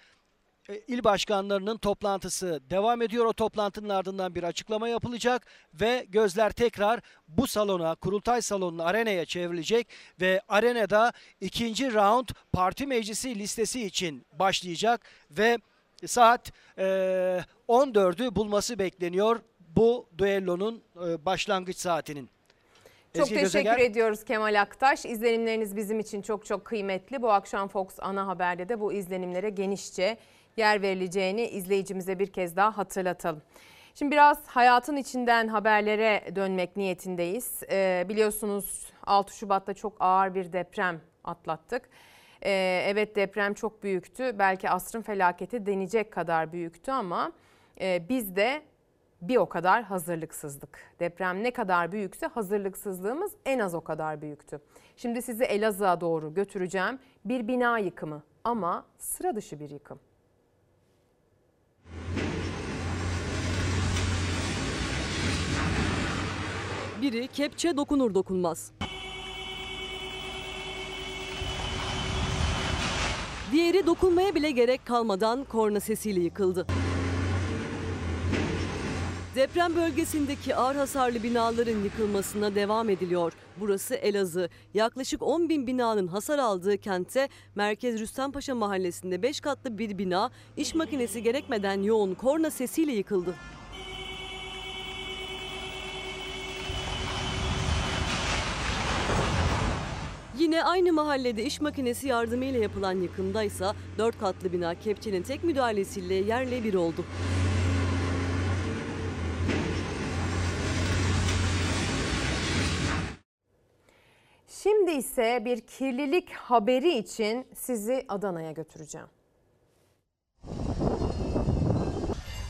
[SPEAKER 43] il başkanlarının toplantısı devam ediyor. O toplantının ardından bir açıklama yapılacak ve gözler tekrar bu salona, kurultay salonuna, arenaya çevrilecek ve arenada ikinci round parti meclisi listesi için başlayacak ve saat e, 14'ü bulması bekleniyor bu düellonun e, başlangıç saatinin.
[SPEAKER 1] Çok
[SPEAKER 43] Ezgi
[SPEAKER 1] teşekkür
[SPEAKER 43] Gözeger.
[SPEAKER 1] ediyoruz Kemal Aktaş. İzlenimleriniz bizim için çok çok kıymetli. Bu akşam Fox ana haberde de bu izlenimlere genişçe yer verileceğini izleyicimize bir kez daha hatırlatalım. Şimdi biraz hayatın içinden haberlere dönmek niyetindeyiz. Ee, biliyorsunuz 6 Şubat'ta çok ağır bir deprem atlattık. Ee, evet deprem çok büyüktü. Belki asrın felaketi denecek kadar büyüktü ama e, biz de bir o kadar hazırlıksızlık. Deprem ne kadar büyükse hazırlıksızlığımız en az o kadar büyüktü. Şimdi sizi Elazığ'a doğru götüreceğim. Bir bina yıkımı ama sıra dışı bir yıkım.
[SPEAKER 6] Biri kepçe dokunur dokunmaz. Diğeri dokunmaya bile gerek kalmadan korna sesiyle yıkıldı. Deprem bölgesindeki ağır hasarlı binaların yıkılmasına devam ediliyor. Burası Elazığ. Yaklaşık 10 bin binanın hasar aldığı kentte Merkez Rüstempaşa mahallesinde 5 katlı bir bina iş makinesi gerekmeden yoğun korna sesiyle yıkıldı. Yine aynı mahallede iş makinesi yardımıyla yapılan yıkımdaysa 4 katlı bina kepçenin tek müdahalesiyle yerle bir oldu.
[SPEAKER 1] Şimdi ise bir kirlilik haberi için sizi Adana'ya götüreceğim.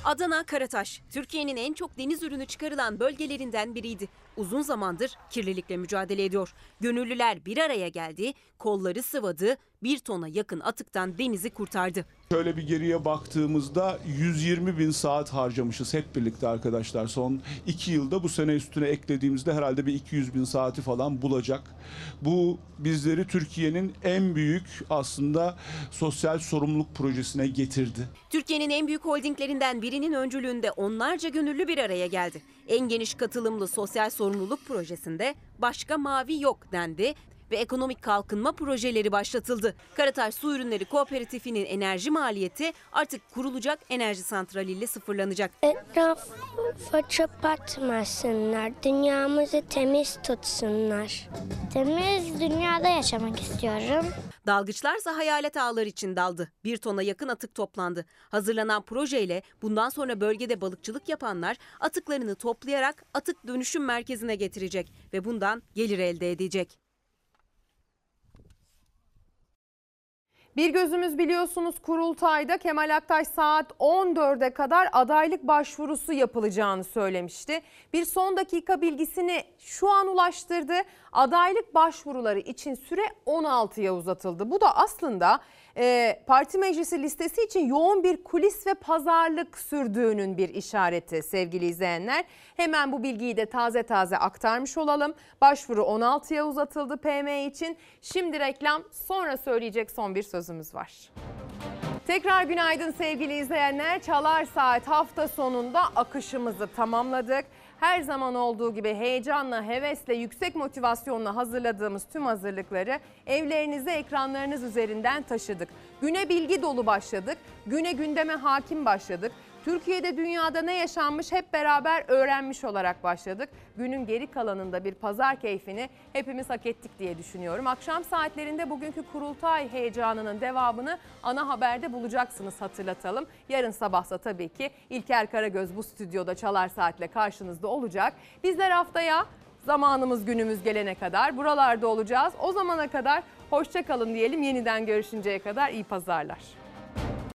[SPEAKER 41] Adana Karataş, Türkiye'nin en çok deniz ürünü çıkarılan bölgelerinden biriydi. Uzun zamandır kirlilikle mücadele ediyor. Gönüllüler bir araya geldi, kolları sıvadı, bir tona yakın atıktan denizi kurtardı.
[SPEAKER 44] Şöyle bir geriye baktığımızda 120 bin saat harcamışız hep birlikte arkadaşlar. Son iki yılda bu sene üstüne eklediğimizde herhalde bir 200 bin saati falan bulacak. Bu bizleri Türkiye'nin en büyük aslında sosyal sorumluluk projesine getirdi.
[SPEAKER 41] Türkiye'nin en büyük holdinglerinden birinin öncülüğünde onlarca gönüllü bir araya geldi. En geniş katılımlı sosyal sorumluluk projesinde başka mavi yok dendi ve ekonomik kalkınma projeleri başlatıldı. Karataş Su Ürünleri Kooperatifinin enerji maliyeti artık kurulacak enerji santraliyle sıfırlanacak.
[SPEAKER 39] Etrafa çöp atmasınlar. Dünyamızı temiz tutsunlar. Temiz dünyada yaşamak istiyorum.
[SPEAKER 41] Dalgıçlarsa hayalet ağlar için daldı. Bir tona yakın atık toplandı. Hazırlanan projeyle bundan sonra bölgede balıkçılık yapanlar atıklarını toplayarak atık dönüşüm merkezine getirecek ve bundan gelir elde edecek.
[SPEAKER 1] Bir gözümüz biliyorsunuz kurultayda Kemal Aktaş saat 14'e kadar adaylık başvurusu yapılacağını söylemişti. Bir son dakika bilgisini şu an ulaştırdı. Adaylık başvuruları için süre 16'ya uzatıldı. Bu da aslında e, parti meclisi listesi için yoğun bir kulis ve pazarlık sürdüğünün bir işareti sevgili izleyenler. Hemen bu bilgiyi de taze taze aktarmış olalım. Başvuru 16'ya uzatıldı PM için. Şimdi reklam sonra söyleyecek son bir sözümüz var. Tekrar günaydın sevgili izleyenler. Çalar Saat hafta sonunda akışımızı tamamladık. Her zaman olduğu gibi heyecanla, hevesle, yüksek motivasyonla hazırladığımız tüm hazırlıkları evlerinize, ekranlarınız üzerinden taşıdık. Güne bilgi dolu başladık. Güne gündeme hakim başladık. Türkiye'de dünyada ne yaşanmış hep beraber öğrenmiş olarak başladık. Günün geri kalanında bir pazar keyfini hepimiz hak ettik diye düşünüyorum. Akşam saatlerinde bugünkü kurultay heyecanının devamını ana haberde bulacaksınız hatırlatalım. Yarın sabahsa tabii ki İlker Karagöz bu stüdyoda Çalar Saat'le karşınızda olacak. Bizler haftaya zamanımız günümüz gelene kadar buralarda olacağız. O zamana kadar hoşça kalın diyelim. Yeniden görüşünceye kadar iyi pazarlar.